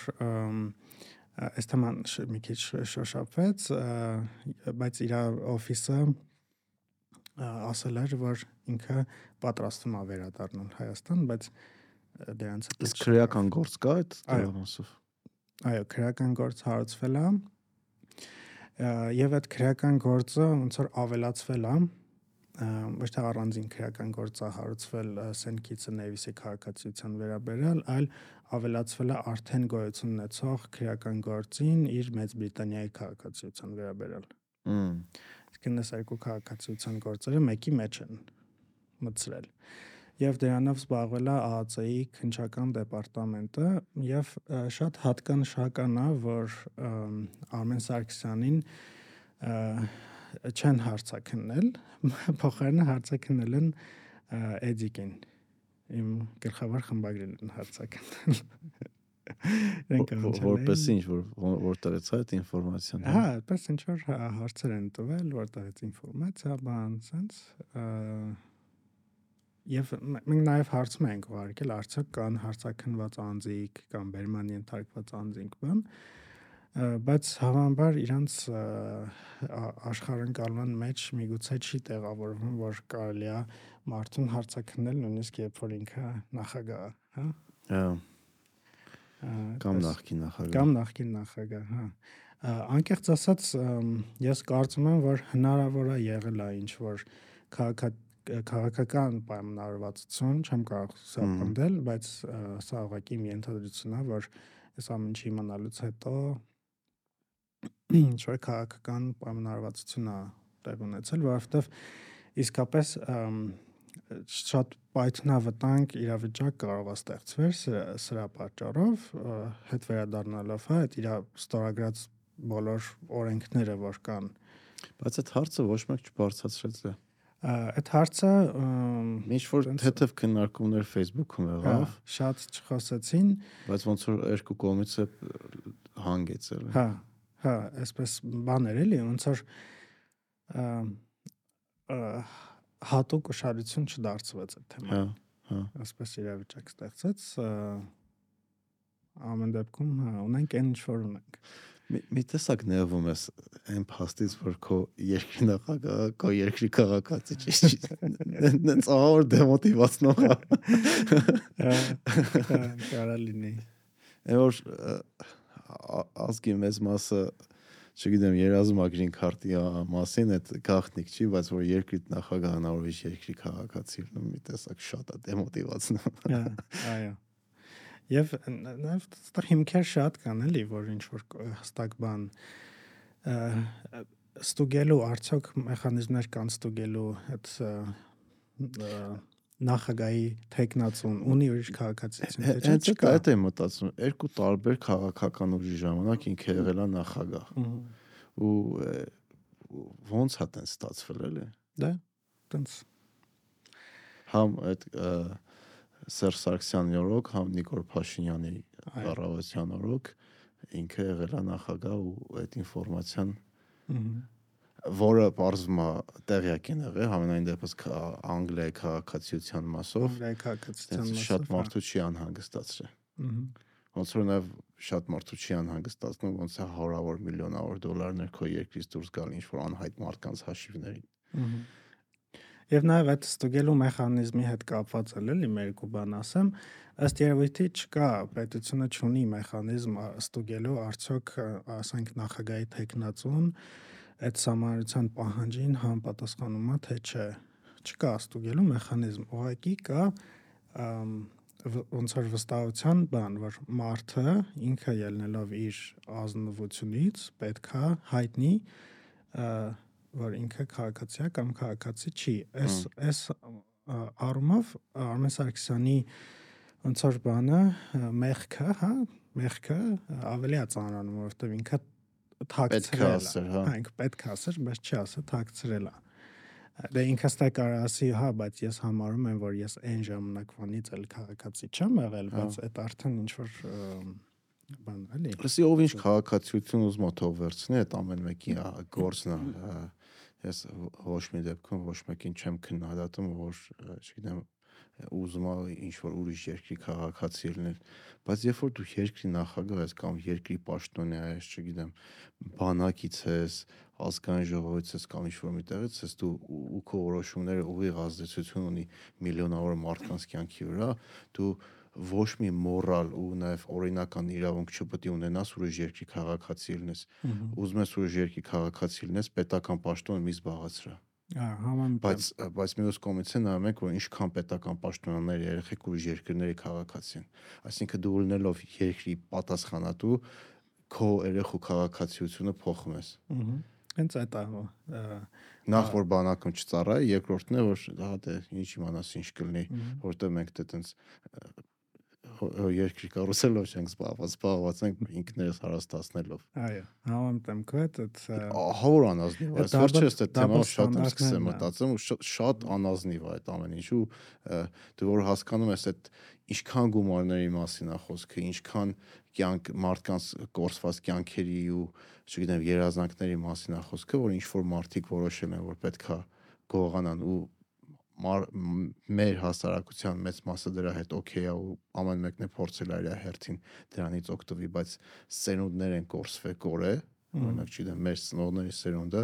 այս թեման մի քիչ շոշափվեց, բայց իր օֆիսը ասել էր, որ ինքը պատրաստվում է վերադառնալ Հայաստան, բայց դրանց հետ իսկ քրեական գործ կա այդ դրանով։ Այո, քրեական գործ հարուցվել է։ Եվ այդ քրեական գործը ոնց որ ավելացվել է ոչ թե առանձին քրեական գործ է հարուցվել Սենքիցը Նեվիսի քաղաքացիության վերաբերյալ, այլ ավելացվել է արդեն գոյություն ունեցող քրեական գործին իր Մեծ Բրիտանիայի քաղաքացիության վերաբերյալ։ Հմ։ Իսկ այս երկու քաղաքացիության գործերը մեկի մեջ են մտցրել եւ դրանով զբաղվել է ԱԱՑ-ի քնչական դեպարտամենտը եւ շատ հատկանշական է որ Արմեն Սարգսյանին չեն հարցակնել փոխարենը հարցակնել են Էդիկին իմ գլխավոր խմբագրին են հարցակնել։ որպես ինչ որ որտեղից է այդ ինֆորմացիան։ Հա, այդպես ինչ որ հարցեր են տվել, որտեղից ինֆորմացիա, բան, sense Եվ մենք նաև հարցում ենք ուղարկել, արդյոք կան հարցակնված անձիկ կամ բերման ենթարկված անձինք բան, բայց հավանաբար իրանց աշխարհընկալման մեջ միգուցե չի տեղավորվում, որ կարելի է մարդուն հարցակնել նույնիսկ երբ որ ինքը նախագահ է, հա։ Կամ նախկին նախագահ։ Կամ նախկին նախագահ, հա։ Անկեղծ ասած, ես կարծում եմ, որ հնարավոր է եղել է ինչ որ քաղաքական պայմանավորվածություն, չեմ կարող սա պնդել, բայց սա ուղղակի մի ընդհանրություն է, որ այս ամեն ինչի իմանալուց հետո ինչ որ քաղաքական պայմանավորվածություն է տեղ ունեցել, որովհետև իսկապես շատ պայթնավտանգ իրավիճակ կարող է ստեղծվել սրա պատճառով հետ վերադառնալով հա այդ իր ստորագրած բոլոր օրենքները որ կան բայց այդ հարցը ոչ մեկ չբարձրացրեց դա այդ հարցը ինչ որ թեթև քննարկումներ Facebook-ում եղավ հա, շատ չխոսեցին բայց ոնց որ երկու կողմից է հանգեցել հա հա այսպես բաներ էլի ոնց որ հատուկ ուշադրություն չդարձվեց այդ թեման։ Հա, հա։ Այսպես իրավիճակ ստեղծեց ամեն դեպքում հա ունենք այն ինչ որ ունենք։ Մի տեսակ նեղվում ես այն փաստից, որ քո երկրի նախագահը քո երկրի քաղաքացի չի։ Դենց ահավոր դեմոտիվացնող է։ Կարա լինի։ Որ ազգի մեծ մասը չգիտեմ, երազում ագրին քարտի մասին այդ գաղտնիք չի, բայց որ երկրի նախագահ հնարավորիչ երկրի քաղաքացի լինում մի տեսակ շատ է դեմոտիվացնում։ այո։ Եվ նաև այստեղ հիմքեր շատ կան էլի, որ ինչ որ հստակ բան ստուգելու արդյոք մեխանիզմներ կան ստուգելու այդ նախագահի տեխնացուն ունի ուրիշ քաղաքացիություն թե չէ չկա այդ է մտածում երկու տարբեր քաղաքական ուժի ժամանակ ինքը եղել է նախագահ ու ոնց է տեն ստացվել էլի դա տենց համ այդ Սերժ Սարգսյանի օրոք, համ Նիկոլ Փաշինյանի կառավարության օրոք ինքը եղել է նախագահ ու այդ ինֆորմացիան որը բարձվում է տեղյակ են եղել համենայն դեպս Անգլիայի քաղաքացիության մասով Անգլիայի քաղաքացիության մասով շատ մարդու չի անհանգստացրել ոնց որ նաև շատ մարդու չի անհանգստացնում ոնց է հարավոր միլիոնավոր դոլարներ քո երկրից դուրս գալ ինչ որ անհայտ մարդկանց հաշիվներին Եվ նաև այդ ստուգելու մեխանիզմի հետ կապված էլ էլի մեր կու բան ասեմ, ըստ երևույթի չկա պետությունը չունի մեխանիզմ ստուգելու արդյոք ասենք նախագահի տեխնացուն այդ համանրության պահանջին համապատասխանում է թե չէ չկա ստուգելու մեխանիզմ ուղղակի կա ոնց որ վստահության բան որ մարդը ինքը ելնելով իր ազնվությունից պետքա հայտնի որ ինքը քաղաքացի է կամ քաղաքացի չի այս այս առումով Արմեն Սարգսյանի ոնց որ բանը մեղքը հա մեղքը ավելի է ծանրանում որովհետև ինքը թաքցրել է։ հա։, հա, ինքը պետք է ասեր, բայց չի ասա թաքցրել է։ Դե ինքը ստա կարող ասի, հա, բայց ես համարում եմ, որ ես այն ժամանակվանից էլ քաղաքացի չեմ եղել, հա։ բայց այդ արդեն ինչ որ բան էլի։ Լսի ով ինչ քաղաքացիություն ուզում է թող վերցնի, այդ ամեն մեկի գործն է։ Ես ոչ մի դեպքում ոչ մեկին չեմ քննադատում, որ, չգիտեմ, ուզում է ինչ որ ուրիշ երկրի քաղաքացի լինել բայց երբ որ դու երկրի նախագահ ես կամ երկրի պաշտոնյա ես չգիտեմ բանակից ես ազգային ժողովից ես կամ ինչ որ միտեղից ես դու ու քո որոշումները ուղիղ ազդեցություն ունի միլիոնավոր մարդկանց կյանքի վրա դու ոչ մի մորալ ու նաև օրինական իրավունք չպետք է ունենաս ուրիշ երկրի քաղաքացի լինես ուզում ես ուրիշ երկրի քաղաքացի լինես պետական պաշտոնը մի զբաղացրա Համամիտ։ Բայց բայց մյուս կողմից է նայում եք, որ ինչքան պետական պաշտոնյաներ երեխեք ուրիշ երկրների քաղաքացի են։ Այսինքն դու լինելով երկրի պատասխանատու քո երեխու քաղաքացիությունը փոխում ես։ Ահա։ Հենց այդ է։ Նախ որ բանակում չծառայի, երկրորդն է որ հա դե ինչ իմանաս ինչ կլինի, որտեղ մենք դե տենց երկրի կառուցելով չենք զբաղված, զբաղված ենք ինքներս հարստացնելով։ Այո, համեմտ եմ քետ այդ հավոր անազնիվ է։ Վերջերս այդ թեման շատ եմ սկսել մտածեմ ու շատ անազնիվ է այդ ամեն ինչու դու որ հասկանում ես այդ ինչքան գումարների մասին է խոսքը, ինչքան կյանք մարդկանց կորսված կյանքերի ու չգիտեմ երազանքների մասին է խոսքը, որ ինչ որ մարդիկ որոշել են որ պետքա գողանան ու մեր հասարակության մեծ մասը դրա հետ օքեյ է ու ամեն մեկն է փորձել իր հերթին դրանից օգտվի, բայց սերունդներ են կորսվել կորե, օրինակ չգիտեմ, մեր ծնողների սերունդը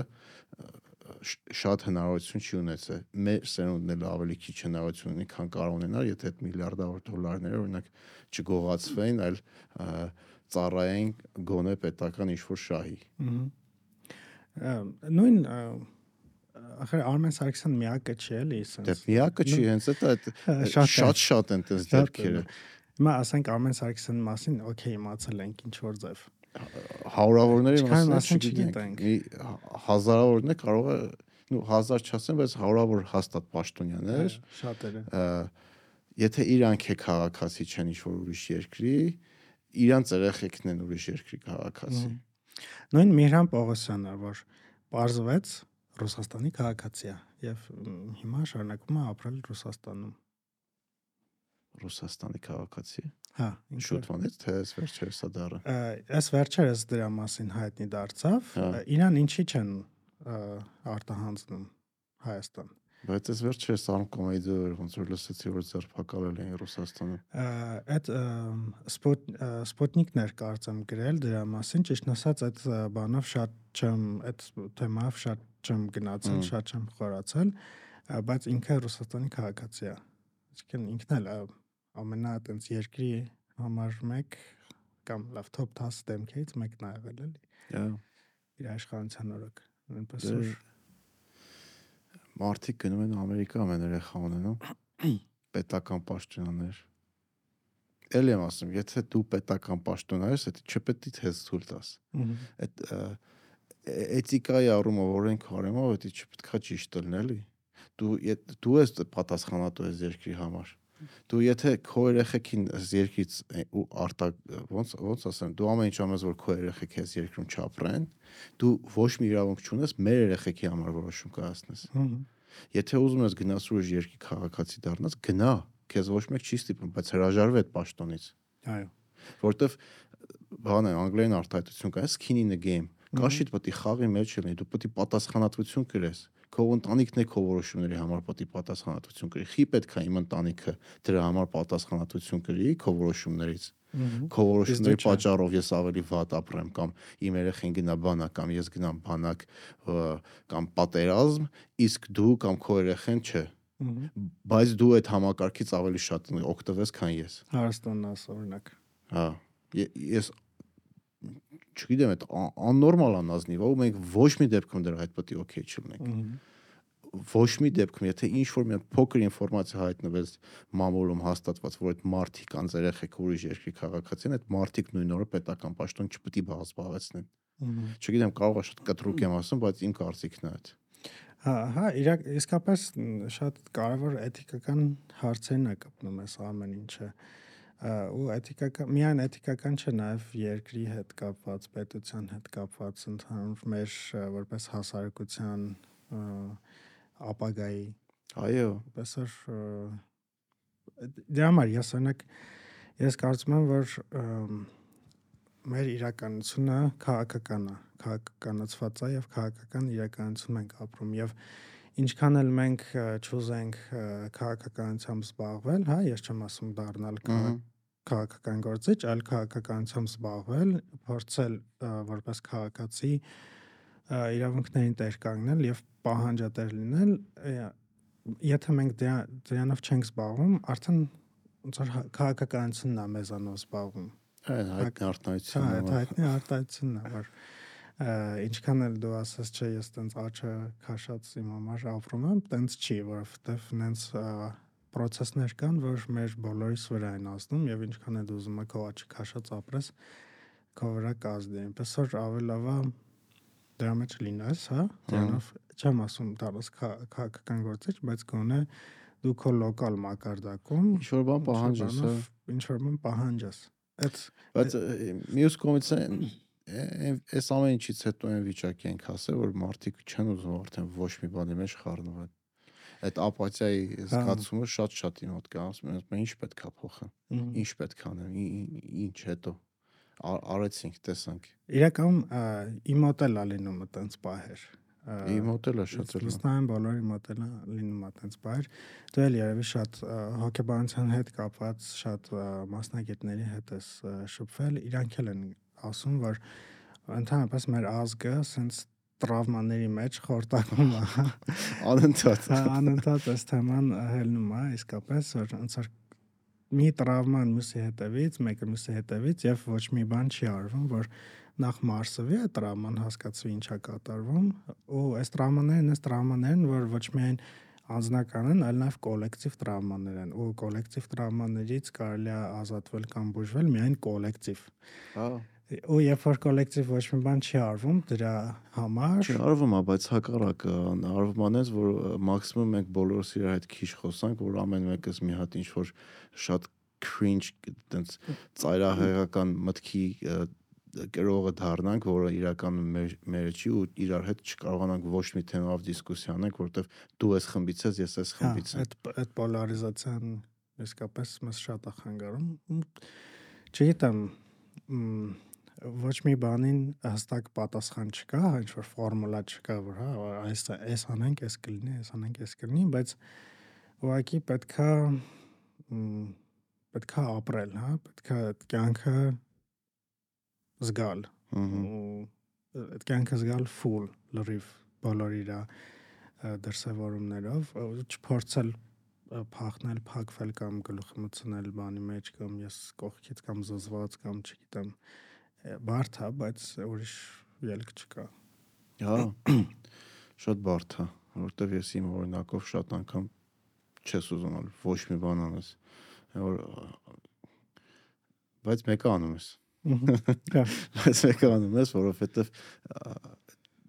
շատ հնարավորություն չի ունեցել։ Մեր սերունդն էլ ավելի քիչ հնարավորություն ունի, քան կարող ունենալ, եթե այդ միլիարդավոր դոլարները օրինակ չգողացվեին, այլ ծառայեն գոնե պետական ինչ-որ շահի։ Նույն ախր Արմեն Սարգսյան միակը չի էլի, sense։ Դե միակը չի, հենց այդ շատ շատ են տես դեպքերը։ Հիմա ասենք Արմեն Սարգսյանի մասին, օքեյ, իմացել ենք ինչ որ ձև։ Հարյուրավորների մասին չգիտենք։ Հազարավորն է կարող է, նու հազար չասեմ, բայց հարյուրավոր հաստատ պաշտոնյաներ։ Շատերը։ Եթե իրանք է քաղաքացի չեն ինչ որ ուրիշ երկրի, իրանց երեխեքն են ուրիշ երկրի քաղաքացի։ Նույն Միհրան Պողոսյանը, որ բարձվեց Ռուսաստանի քաղաքացի է եւ հիմա շարունակում է ապրել Ռուսաստանում։ Ռուսաստանի քաղաքացի։ Հա, շուտվանից թե այս վերջերս է դառը։ Այս վերջերս դրա մասին հայտնի դարձավ։ հա։ Իրան ինչի չեն արտահանձնում Հայաստան։ Բայց այս վերջերս արկոմեդիա ոնց որ լսեցի որ ձերբակալել են Ռուսաստանը։ Այդ սպոտ սպոտնիկներ կարծեմ գրել դրա մասին, ճիշտ ասած այդ բանով շատ չեմ այդ թեմայով շատ չեմ գնացել, շատ չեմ խորացել, բայց ինքը Ռուսաստանի քաղաքացի է։ Այսինքն ինքն էլ ամենա այտենց երկրի համար մեկ կամ լավ top 10 դեմքից մեկն ա եղել էլի։ Հա։ իր աշխարհության օրոք այնպես Դե- որ Մարդիկ գնում են Ամերիկա ամեն երեխա ունենում պետական պաշտոնյաներ։ Էլի եմ ասում, եթե դու պետական պաշտոնյա ես, դա չպետք է թեզ ցույց տաս։ Այդ է- էթիկայի առումով, օրենք առումով դա չպետքա ճիշտ լինել, էլի։ Դու դու ես պատասխանատու ես երկրի համար։ Դու եթե քո երեխեքին երկրից ու արտա ոնց ոնց ասեմ, դու ամեն ինչ անես որ քո երեխեքը այս երկրում չապրեն, դու ոչ մի իրավունք չունես մեր երեխեքի համար որոշում կայացնես։ Եթե ուզում ես գնաս ուրիշ երկրի քաղաքացի դառնաս, գնա, քեզ ոչ մեկ չի ստիպում, բայց հրաժարվի այդ պաշտոնից, այո որովհետև բան է անգլերեն արտահայտություն կա, skin in the game։ Կաշիդ պետք է խաղի մեջ լինի, դու պետք է պատասխանատվություն կրես։ Քո ընտանիքն է քո որոշումների համար պետք է պատասխանատվություն կրի։ Խի պետք է իմ ընտանիքը դրա համար պատասխանատվություն կրի քո որոշումներից։ Քո որոշումների պատճառով ես ավելի վատ ապրեմ կամ իմ երեխեն գնա բանակ կամ ես գնամ բանակ կամ պատերազմ, իսկ դու կամ քո երեխեն չէ բայց դու այդ համակարգից ավելի շատ օգտվես, քան ես։ հարստանն աս օրինակ Հա։ Ես չգիտեմ, այդ աննորմալ անազնիվ, ու մենք ոչ մի դեպքում դրա հետ պետք է օքեյ չլինենք։ Ոչ մի դեպքում, եթե ինչ որ մի հատ փոքր ինֆորմացիա հայտնվեց մամուլում հաստատված, որ այդ մարտիկ կան երեխեք ուրիշ երկրի քաղաքացին, այդ մարտիկ նույն օրը պետական պաշտոն չպետք է զբաղեցնեն։ Չգիտեմ, կարող է շատ կտրուկ եմ ասում, բայց իմ կարծիքն է այդ։ Հա, հա, իրակ իսկապես շատ կարևոր էթիկական հարցերն է կապնում այս ամեն ինչը։ Ա, ու էթիկական միայն էթիկական չէ, նաև երկրի հետ կապված, պետության հետ կապված ընդհանուր մեր որպես հասարակության ապագայի Այո, պես որ դրա համար ես օրինակ ես կարծում եմ որ մեր իրականությունը քաղաքական է, քաղաքականացված է եւ քաղաքական իրականություն ենք ապրում եւ ինչքան էլ մենք ը, քաղաքականությամբ զբաղվել, հա, ես չեմ ասում դառնալ քաղաքական գործիչ, այլ քաղաքականությամբ զբաղվել, փորձել որպես քաղաքացի իրավունքներին տեր կանգնել եւ պահանջատեր լինել, եթե մենք դրա դրանով չենք զբաղվում, արդեն ոնց որ հա- քաղաքականությունն է մեզանով զբաղվում։ հայտնի Հա, արտահայտությունն այդ է։ հայտնի արտահայտությունն է, որ ինչքան էլ դու ասես չէ, ես տենց աչը քաշած իմ համար ապրում եմ, տենց չի, որովհետև նենց process-ներ կան, որ մեր բոլորիս վրա են ազդում եւ ինչքան էլ դու ուզում ես քո աչը քաշած ապրես, քո վրա կազդի։ Այնպես որ է դրա մեջ լինես, հա, դրանով չեմ ասում դառնաս քա- քաղաքական գործիչ, բայց գոնե դու քո լոկալ մակարդակում Ինչ որ բան պահանջես, հա։ ինչ որ բան պահանջես։ Այդ Բայց ը, մյուս կողմից այս ամեն ինչից հետո այն վիճակի ենք հասել, որ մարդիկ չեն ուզում արդեն ոչ մի բանի մեջ խառնվել։ Այդ ապաթիայի զգացումը շատ-շատ իմ մոտ կա, ասում եմ, մենք ինչ պետք է փոխեմ, ինչ պետք է անեմ, ինչ հետո Ա- արեցինք, տեսանք։ Իրականում ա, իմ մոտ էլ է լինում այտենց պահեր։ Ա, Իմ է շատ էլ։ Վստահ բոլորի մոտ էլ է լինում այտենց պահեր։ Դու էլ երևի շատ ա, հոգեբանության հետ կապված շատ ա, մասնագետների հետ ես ա, շփվել, իրանք էլ են ասում, որ ընդհանրապես մեր ազգը սենց տրավմաների մեջ խորտակում է։ հա։ Անընդհատ։ Հա, անընդհատ այս թեման հելնում է, իսկապես որ ոնց որ մի տրավման մյուսի հետևից, մեկը մյուսի հետևից եւ ոչ մի բան չի արվում, որ նախ մարսվի է տրավման հասկացվի ինչա կատարվում ու այս տրավմաներն այս տրավմաներն որ ոչ միայն անձնական են, այլ նաև կոլեկտիվ տրավմաներ են ու կոլեկտիվ տրավմաներից կարելի է ազատվել կամ բուժվել միայն կոլեկտիվ Հա։ ու երբ որ կոլեկտիվ ոչ մի բան չի արվում դրա համար Չէ, արվում է, բայց հակառակը արվում անես, որ մաքսիմում մենք բոլորս իրար հետ քիչ խոսանք, որ ամեն մեկս մի հատ ինչ որ շատ cringe տենց ծայրահեղական մտքի գրողը դառնանք, որը իրականում մեր մերը չի ու իրար հետ չկարողանանք ոչ մի թեմայով դիսկուսիա անենք, որովհետև դու ես խմբից ես, ես ես Հա, խմբից եմ։ այդ այդ պոլարիզացիան իսկապես մեզ շատ է խանգարում։ Չգիտեմ, ոչ մի բանին հստակ պատասխան չկա, ինչ որ ֆորմուլա չկա, որ հա այս այս անենք, այս կլինի, այս անենք, այս կլինի, բայց ուղղակի պետքա պետքա ապրել, հա, պետքա կյանքը զգալ այդ կյանքը զգալ full լրիվ բոլոր իր դրսևորումներով ու չփորձել փախնել, փակվել կամ գլուխը մտցնել բանի մեջ կամ ես կողքից կամ զզված կամ չգիտեմ բարդ է, բայց ուրիշ ելք չկա։ Հա։ Շատ բարդ է, որովհետև ես իմ օրինակով շատ անգամ չես ուզում ոչ մի բան անես։ Որ բայց մեկը անում ես։ Հա։ Բայց մեկը անում ես, որովհետև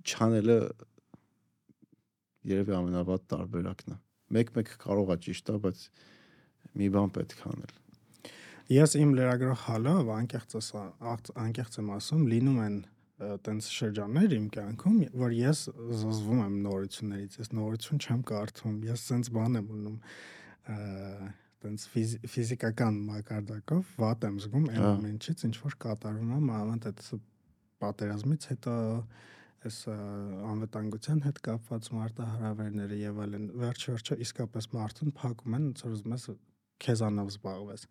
չանելը երևի ամենավատ տարբերակն է։ Մեկ-մեկ կարող է ճիշտ է, բայց մի բան պետք է անել։ Ես իմ լրագրող հալով անկեղծ անկեղծ եմ ասում, լինում են տենց շրջաններ իմ կյանքում, որ ես զզվում եմ նորություններից, ես նորություն չեմ կարդում, ես սենց բան եմ ունում տենց ֆիզիկական մակարդակով վատ եմ զգում այն ամենից, ինչ որ կատարում եմ, ամենտ այդ պատերազմից հետո այս անվտանգության հետ կապված մարտահրավերները եւ այլն վերջ վերջը իսկապես մարդուն փակում են ոնց որ ուզում ես քեզանով զբաղվես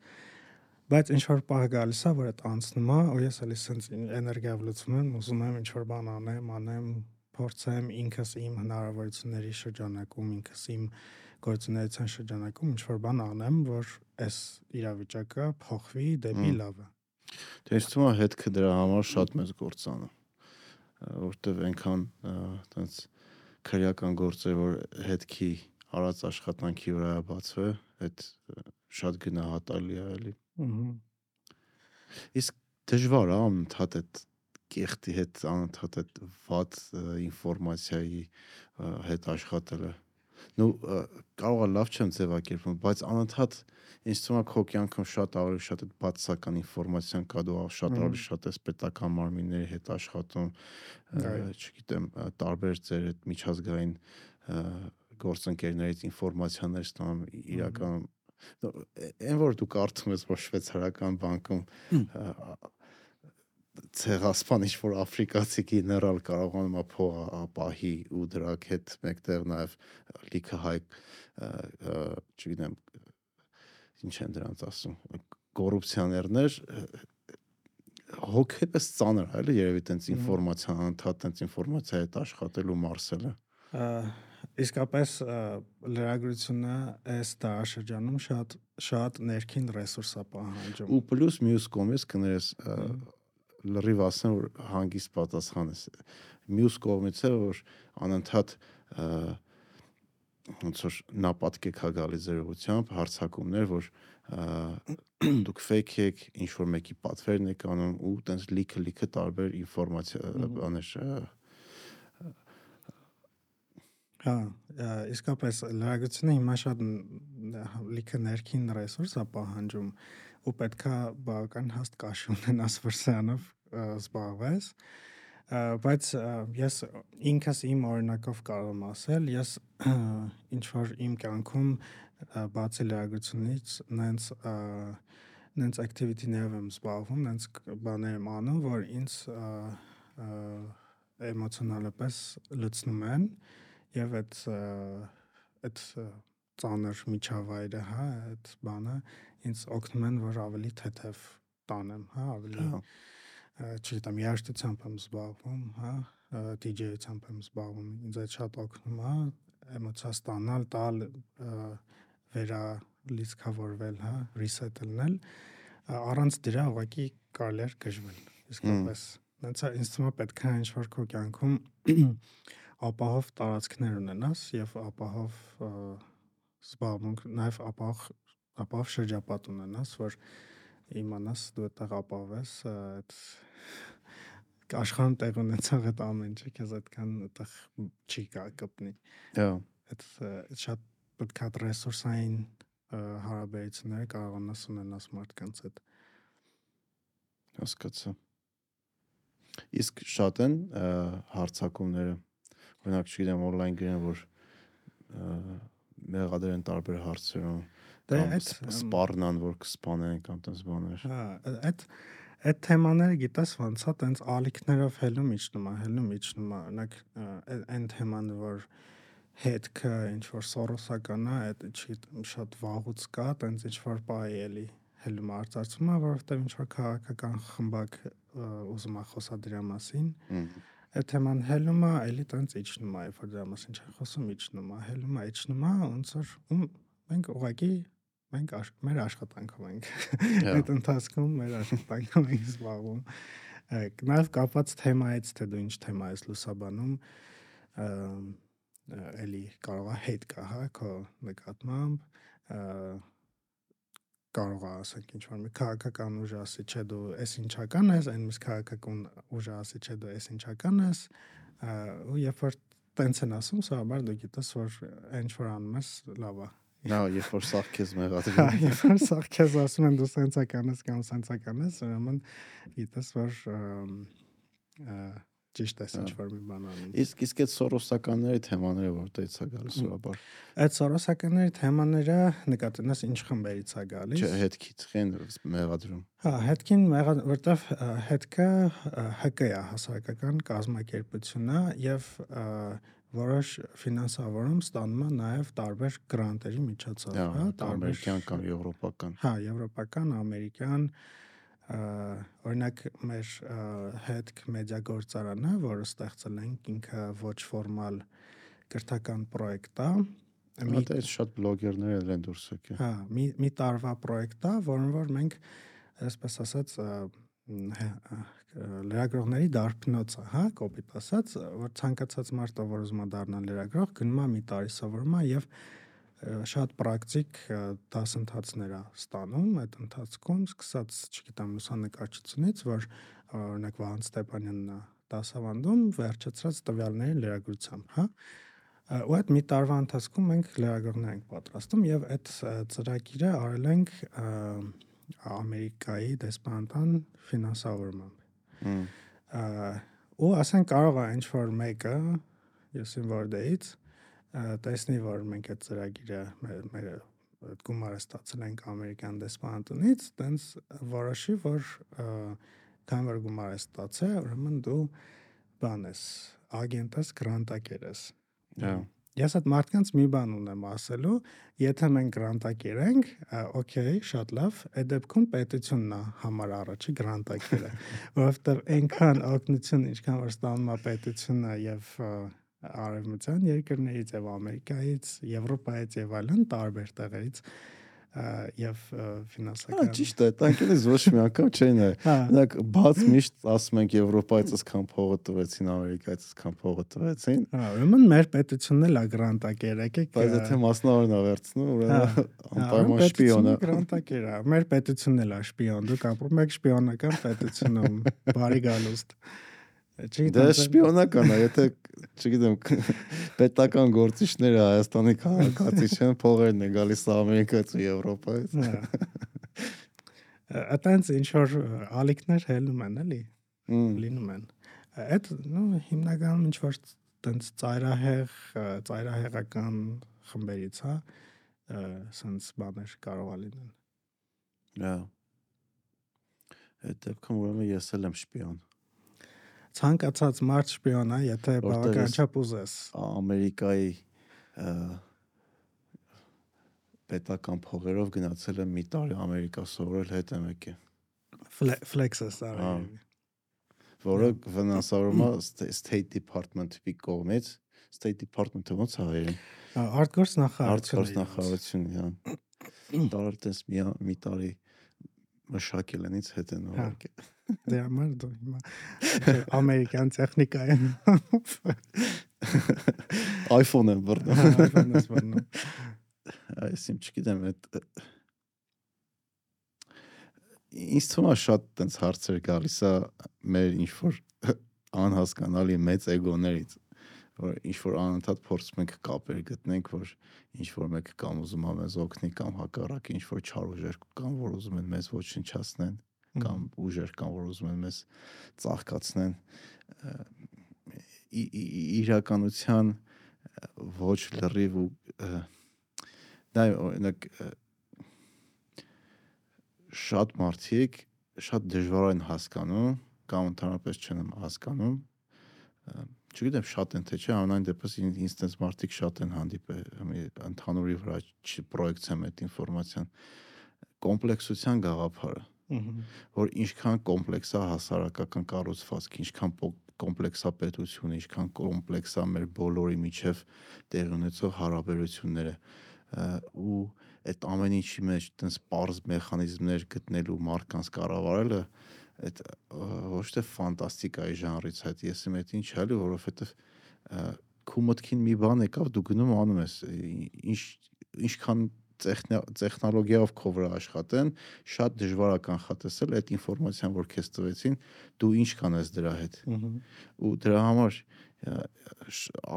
բայց ինչ որ պահ գալիս է որ այդ անցնում է ու ես էլի սենց էներգիա վլուծում եմ ուզում եմ ինչ որ բան անեմ անեմ փորձեմ ինքս իմ հնարավորությունների շրջանակում ինքս իմ գործունեության շրջանակում ինչ որ բան անեմ որ այս իրավիճակը փոխվի դեպի լավը Դե ինձ թվում է հետքը դրա համար շատ մեծ գործան է, որտեվ այնքան տենց քրեական գործեր, որ հետքի արած աշխատանքի վրա է բացվել, այդ շատ գնահատալի է էլի։ Իսկ դժվար է անընդհատ այդ կեղտի հետ անընդհատ այդ վատ ա, ինֆորմացիայի հետ աշխատելը։ ա, կարող է լավ չեմ ձևակերպում, բայց անընդհատ ինձ թվում է քո կյանքում շատ ավելի շատ այդ բացական ինֆորմացիան կա դու շատ ավելի շատ ես պետական մարմինների հետ աշխատում, չգիտեմ, տարբեր ձեր այդ միջազգային գործընկերներից ինֆորմացիաներ ստանում իրականում նո, այն որ դու կարդում ես որ շվեյցարական բանկում ցեղասպան ինչ որ աֆրիկացի գեներալ կարողանում է փող ապահի ու դրա հետ մեկտեղ նաև լիքը հայ չգիտեմ ինչ են դրանց ասում կոռուպցիաներներ հոգեպես ծանր էլի երևի տենց ինֆորմացիա անդադ տենց ինֆորմացիա հետ աշխատելու մարսելը։ Ա, իսկապես լրագրությունը այս տարաշրջանում շատ շատ ներքին ռեսուրս է պահանջում ու պլյուս մյուս կողմից կներես լրիվ ասեմ որ հանգիստ պատասխան ես մյուս կողմից է որ անընդհատ ոնց որ նապատկեք հա գալի ձեր ուղությամբ հարցակումներ որ դուք fake եք ինչ որ մեկի պատվերն եք անում ու տենց լիքը լիքը տարբեր ինֆորմացիա բաներ Հա, ա, իսկապես լրագրությունը հիմա շատ լիքը ներքին ռեսուրս է պահանջում ու պետքա բավական հաստ կաշի ունենաս ա, զբաղվես Ա, բայց ա, ես ինքս իմ օրինակով կարող եմ ասել ես ինչ որ իմ կյանքում ա, բացի լրագրությունից նենց ա, նենց activity-ներով եմ զբաղվում, նենց բաներ եմ անում, որ ինձ ա, ա, էմոցիոնալապես լցնում են եւ այդ այդ ծանր միջավայրը, հա, այդ բանը ինձ օգնում են, որ ավելի թեթև տանեմ, հա, ավելի հա, չգիտեմ, երաժշտությամբ եմ զբաղվում, հա, DJ-ությամբ եմ զբաղվում, ինձ այդ շատ օգնում է էմոցիա ստանալ, տալ, վերա լիցքավորվել, հա, reset լնել, առանց դրա ուղղակի կարելի էր գժվել, իսկապես։ Հենց ինձ թվում է պետք է ինչ-որ քո կյանքում ապահով տարածքներ ունենաս եւ ապահով զբաղմունք, նաեւ ապահով ապահով շրջապատ ունենաս, որ իմանաս դու այդտեղ ապահովես, այդ աշխարհում տեղ ունեցող այդ ամեն ինչը քեզ այդքան այդտեղ չի կա կպնի։ հա, Այդ շատ պետք է ռեսուրսային ա, հարաբերություններ կարողանաս ունենաս մարդկանց հետ։ հասկացա։ Իսկ շատ են հարցակումները։ Օրինակ, չգիտեմ, on-line գրեն, որ մեղադրեն տարբեր հարցերում Դե կամ այդ սպառնան, որ կսպանեն կամ տես բաներ։ Հա, այդ այդ թեմաները գիտես ոնց է, տենց ալիքներով հելում իջնում է, հելում իջնում է, օրինակ այն թեման, որ հետքը ինչ որ սորոսական է, այդ չգիտեմ, շատ վաղուց կա, տենց ինչ որ բայ էլի հելում արծարծում է, որովհետև ինչ որ քաղաքական խմբակ ուզում է խոսա դրա մասին, Հմ, այդ թեման հելում է, էլի տենց իջնում է, որ դրա մասին չի խոսում, իջնում է, հելում է, իջնում է, ոնց որ ու մենք ուղղակի մենք մեր աշխատանքով ենք Հա, այդ ընթացքում մեր աշխատանքով ենք զբաղվում Նաև կապված թեմայից, թե դու ինչ թեմա ես լուսաբանում, էլի կարող է հետ կա, հա, քո նկատմամբ կարող է ասենք ինչ որ մի քաղաքական ուժ ասի, չէ դու էս ինչական ես, այն միս քաղաքական ուժ ասի, չէ դու էս ինչական ես, ու երբ որ տենց են ասում, սովորաբար դու գիտես որ ինչ որ անում ես լավ է Նա երբ որ սախ քեզ մեղադրում։ Հա, երբ որ սախ քեզ ասում են դու սենսական ես կամ սենսական ես, ուրեմն գիտես որ ճիշտ է ինչ որ մի բան անում։ Իսկ իսկ այդ սորոսականների թեմաները որտեղից է գալիս սովորաբար։ Այդ սորոսականների թեմաները նկատինես ինչ խմբերից է գալիս։ Չէ, հետքից խեն մեղադրում։ Հա, հետքին մեղա որտեվ հետքը ՀԿ է հասարակական կազմակերպությունը եւ որոշ ֆինանսավորում ստանում է նաև տարբեր գրանտերի միջոցով, հա, ամերիկյան կամ եվրոպական։ Հա, եվրոպական, ամերիկյան, օրինակ մեր հետք մեդիա գործարանը, որը ստեղծել ենք, ինքը ոչ ֆորմալ կրթական պրոյեկտ է։ Մի դա շատ բլոգերներ են դուրս եկել։ Հա, մի մի տարվա պրոյեկտ է, որն որ մենք այսպես ասած լրագրողների դարբնոցը, հա, կոպիտ ասած, որ ցանկացած մարդը, որ ուզում է դառնալ լրագրող, գնում է մի տարի սովորում է եւ շատ պրակտիկ դասընթացներ է ստանում այդ ընթացքում, սկսած, չգիտեմ, լուսանկարչությունից, որ օրինակ Վահան Ստեփանյանն է դասավանդում, վերջացած տվյալների լրագրությամբ, հա ու այդ մի տարվա ընթացքում մենք լրագրողներ ենք պատրաստում եւ այդ ծրագիրը արել ենք Ամերիկայի դեսպանատան ֆինանսավորմամբ։ Ու ասեն կարող է ինչ որ մեկը եսին որդեից տեսնի որ մենք այդ ծրագիրը մեր այդ գումարը ստացել ենք ամերիկյան դեսպանատունից, տենց որոշի որ քան որ գումար է ստացել, ուրեմն դու բան ես, ագենտ ես, գրանտակեր ես։ Հա Ես այդ մարդկանց մի բան ունեմ ասելու, եթե մենք գրանտակեր ենք, օքեյ, շատ լավ, այդ դեպքում պետությունն է համար առաջի գրանտակերը, որովհետև այնքան օգնություն, ինչքան որ ստանում է պետությունը եւ արևմտյան երկրներից եւ Ամերիկայից, Եվրոպայից եւ այլն տարբեր տեղերից, եւ ֆինանսական։ Հա, ճիշտ է, տանկելից ոչ մի անգամ չէին է։ Օրինակ բաց միշտ ասում ենք Եվրոպայից ասքան փողը տվեցին, Ամերիկայից ասքան փողը տվեցին։ Հա, ուրեմն մեր պետությունն էլ է գրանտակեր, եկեք։ Բայց եթե մասնավորն է վերցնում, ուրեմն անպայման շպիոն է։ Գրանտակեր է։ Մեր պետությունն էլ է շպիոն։ Դուք ապրում եք շպիոնական պետությունում։ Բարի գալուստ։ Դա շպիոնական է, եթե չգիտեմ, պետական գործիչները Հայաստանի քաղաքացի չեն, փողերն են գալիս Ամերիկայից ու Եվրոպայից։ Այդտենց ինչ որ ալիքներ հելնում են, էլի։ Լինում են։ Այդ նո հիմնականում ինչ որ տենց ծայրահեղ, ծայրահեղական խմբերից, հա, սենց բաներ կարող է լինեն։ Հա։ Այդ դեպքում ուրեմն ես էլ եմ շպիոն ցանկացած մարդ շպիոն է, եթե բավական չափ ուզես։ Ամերիկայի պետական փողերով գնացել եմ մի տարի Ամերիկա սովորել հետ եմ եկել։ Flex-ը սարը։ Որը ֆինանսավորում է State Department-ի կողմից։ State Department-ը ո՞նց է հայերեն։ Արտգործ նախարարություն։ Արտգործ նախարարություն, հա։ Տարարտես մի մի տարի մշակել են ինձ հետ են ուղարկել։ հա։ Դե համար դու հիմա ամերիկյան տեխնիկա են։ iPhone եմ բռնում։ iPhone ես բռնում։ Այս իմ չգիտեմ այդ ինձ թվում է շատ տենց հարցեր գալիս է մեր ինչ որ անհասկանալի մեծ էգոներից որ ինչ որ անընդհատ փորձում ենք կապեր գտնենք որ ինչ որ մեկը կամ ուզում է մեզ օգնի կամ հակառակ ինչ որ չար ուժեր կան որ ուզում են մեզ ոչնչացնեն կամ ուժեր կան, որ ուզում են մեզ ծաղկացնեն իրականության ոչ լրիվ ու դա օրինակ շատ մարդիկ շատ դժվար են հասկանում կամ ընդհանրապես չեն հասկանում չգիտեմ շատ են թե չէ անայն դեպս ինձ տես մարդիկ շատ են հանդիպել ընդհանուրի վրա չպրոյեկցեմ այդ ինֆորմացիան. կոմպլեքսության գաղափարը որ ինչքան կոմպլեքս է հասարակական կառուցվածք, ինչքան կոմպլեքս է պետությունը, ինչքան կոմպլեքս է մեր բոլորի միջև տեղ ունեցող հարաբերությունները ու այդ ամեն ինչի մեջ տես པարզ մեխանիզմներ գտնելու մարդկանց կառավարելը այդ ոչ թե ֆանտաստիկայի ժանրից այդ ես իմ այդ ինչ հալի, որովհետև քու մտքին մի բան եկավ, դու գնում անում ես ինչ ինչքան տեխնոլոգիայով քո վրա աշխատեն, շատ դժվար է կանխատեսել այդ ինֆորմացիան, որ քեզ տվեցին, դու ինչ կանես դրա հետ։ Ու դրա համար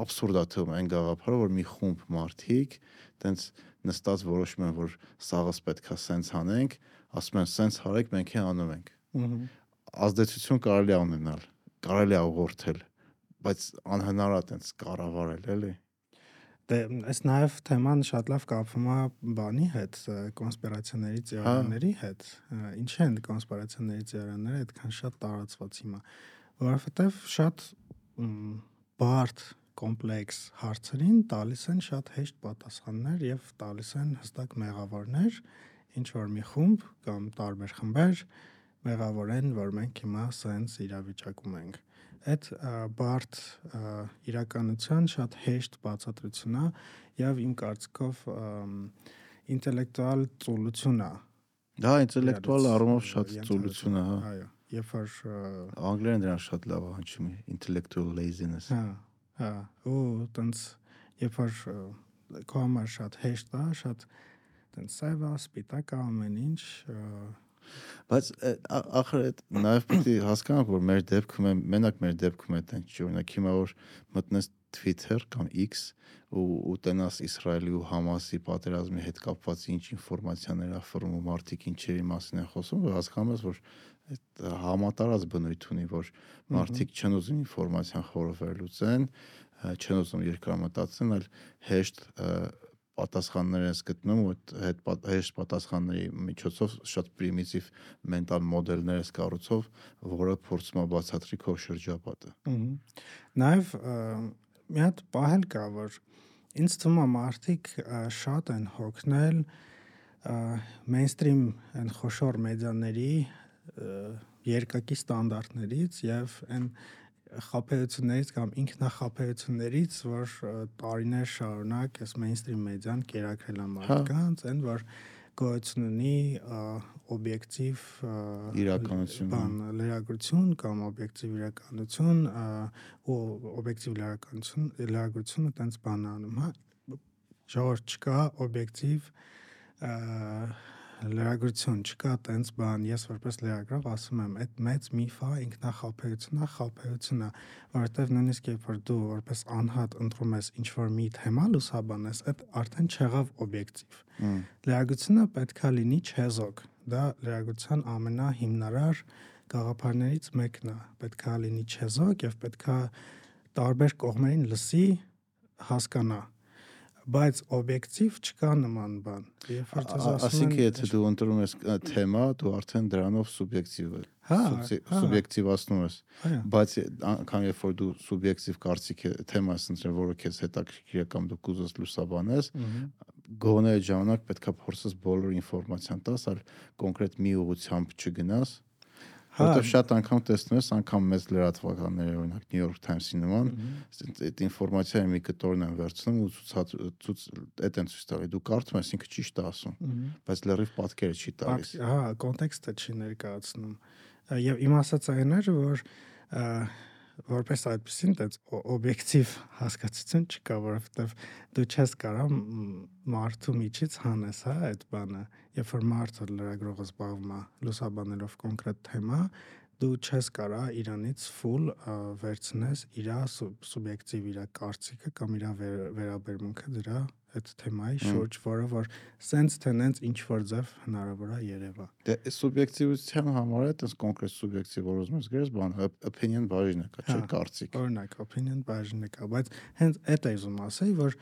աբսուրդ է թվում այն գաղափարը, որ մի խումբ մարդիկ տենց նստած որոշում են, որ սաղս պետքա սենց անենք, ասում են սենց հարեք, մենք է անում ենք։ Ազդեցություն կարելի է ունենալ, կարելի է ուղղորդել, բայց անհնար է տենց կառավարել, էլի։ Դե այս նաև թեման շատ լավ կապվում է բանի հետ, կոնսպիրացիաների հա։ հետ։ Ինչ են կոնսպիրացիաների ծիրանները այդքան շատ տարածված հիմա, որովհետև շատ բարդ կոմպլեքս հարցերին տալիս են շատ հեշտ պատասխաններ եւ տալիս են հստակ մեղավորներ, ինչ որ մի խումբ կամ տարբեր խմբեր մեղավորեն, որ մենք հիմա սենց իրավիճակում ենք այդ բարդ իրականության շատ հեշտ բացատրություն է եւ իմ կարծիքով ինտելեկտուալ ծուլություն է դա ինտելեկտուալ առումով շատ ծուլություն է հա այո երբ որ անգլերեն դրան շատ լավ է հնչում intellectual laziness հա հա ու տենց երբ որ համար շատ հեշտ է շատ տենց սև է սպիտակ է ամեն ինչ Բայց ախր այդ նաև պետք է հասկանանք, որ մեր դեպքում է մենակ մեր դեպքում է տենց չի, օրինակ հիմա որ մտնես Twitter կամ X ու ու տնաս Իսրայելի ու Համասի պատերազմի հետ կապված ինչ ինֆորմացիաներ ախորում ու մարդիկ ինչերի մասին են խոսում, որ հասկանում ես, որ այդ համատարած բնույթ ունի, որ մարդիկ չեն ուզում ինֆորմացիան խորովեր լուծեն, չեն ուզում երկրամտածեն, այլ հեշտ պատասխաններ ես գտնում ու այդ հեշտ պատասխանների միջոցով շատ պրիմիտիվ մենտալ մոդելներ ես կառուցով, որը փորձում է բացատրի քո շրջապատը։ Նաև մի հատ պահել կա, որ ինձ թվում է մարդիկ շատ են հոգնել մեյնստրիմ այն խոշոր մեդիաների երկակի ստանդարտներից եւ այն խափեություններից կամ ինքնախափեություններից, որ տարիներ շարունակ այս մեյնստրիմ մեդիան կերակրել է հա։ մարդկանց, այն որ գոյություն ունի օբյեկտիվ իրականություն, բան լրագրություն կամ օբյեկտիվ իրականություն ու օբյեկտիվ լրագրություն, լրագրությունը տենց բան անում, հա։ Ժողովուրդ չկա օբյեկտիվ լրագրություն չկա տենց բան ես որպես լրագրող ասում եմ այդ մեծ միֆ է ինքնախապեյությունն է խապեյությունն է որովհետև նույնիսկ երբ որ դու որպես անհատ ընտրում ես ինչ որ մի թեմա լուսաբանես այդ արդեն չեղավ օբյեկտիվ լրագրությունը պետքա լինի չեզոք դա լրագրության ամենահիմնարար գաղափարներից մեկն է պետքա լինի չեզոք եւ պետքա տարբեր կողմերին լսի հասկանա բայց օբյեկտիվ չկա նման բան։ Երբ որ դες ասում Այսինքն եթե դու ընտրում ես թեմա, դու արդեն դրանով սուբյեկտիվ ես։ Հա, սուբյեկտիվացնում ես։ Բայց անգամ երբ որ դու սուբյեկտիվ կարծիք թեմա ես ընտրել, որը քեզ հետաքրքիր է կամ դու կուզես լուսաբանես, գոնե ժամանակ պետքա փորձես բոլոր ինֆորմացիան տաս, այլ կոնկրետ մի ուղությամբ չգնաս Հա, որտեղ շատ անգամ տեսնում ես, անգամ մեծ լրատվականները, օրինակ New York Times-ի նման, այդ ինֆորմացիայի մի կտորն են վերցնում ու ցույց ցույց այդ են ցույց տալի։ Դու կարդում ես, ինքը ճիշտ է ասում, բայց լրիվ պատկերը չի տալիս։ Հա, կոնտեքստը չի ներկայացնում։ Եվ իմ ասած այն էր, որ որպես այդպեսին դից օբյեկտիվ հասկացություն չկա, որովհետև դու չես կարող մարդու միջից հանես, հա, այդ բանը։ Երբ որ մարդը լրագրողը զբաղվում է լուսաբանելով կոնկրետ թեմա, դու չես կարա իրանից full վերցնես իր սուբյեկտիվ իր կարծիքը կամ իր վերաբերմունքը դրա այդ թեմայի շուրջ, որը որ սենց թե նենց ինչ որ ձև հնարավոր է երևա։ Դե սուբյեկտիվության համար է տես կոնկրետ սուբյեկտիվ, որ ուզում ես գրես, բան opinion բաժինը կա, չէ՞ հա, կարծիք։ Օրինակ opinion բաժինը կա, բայց հենց այդ է ուզում ասել, որ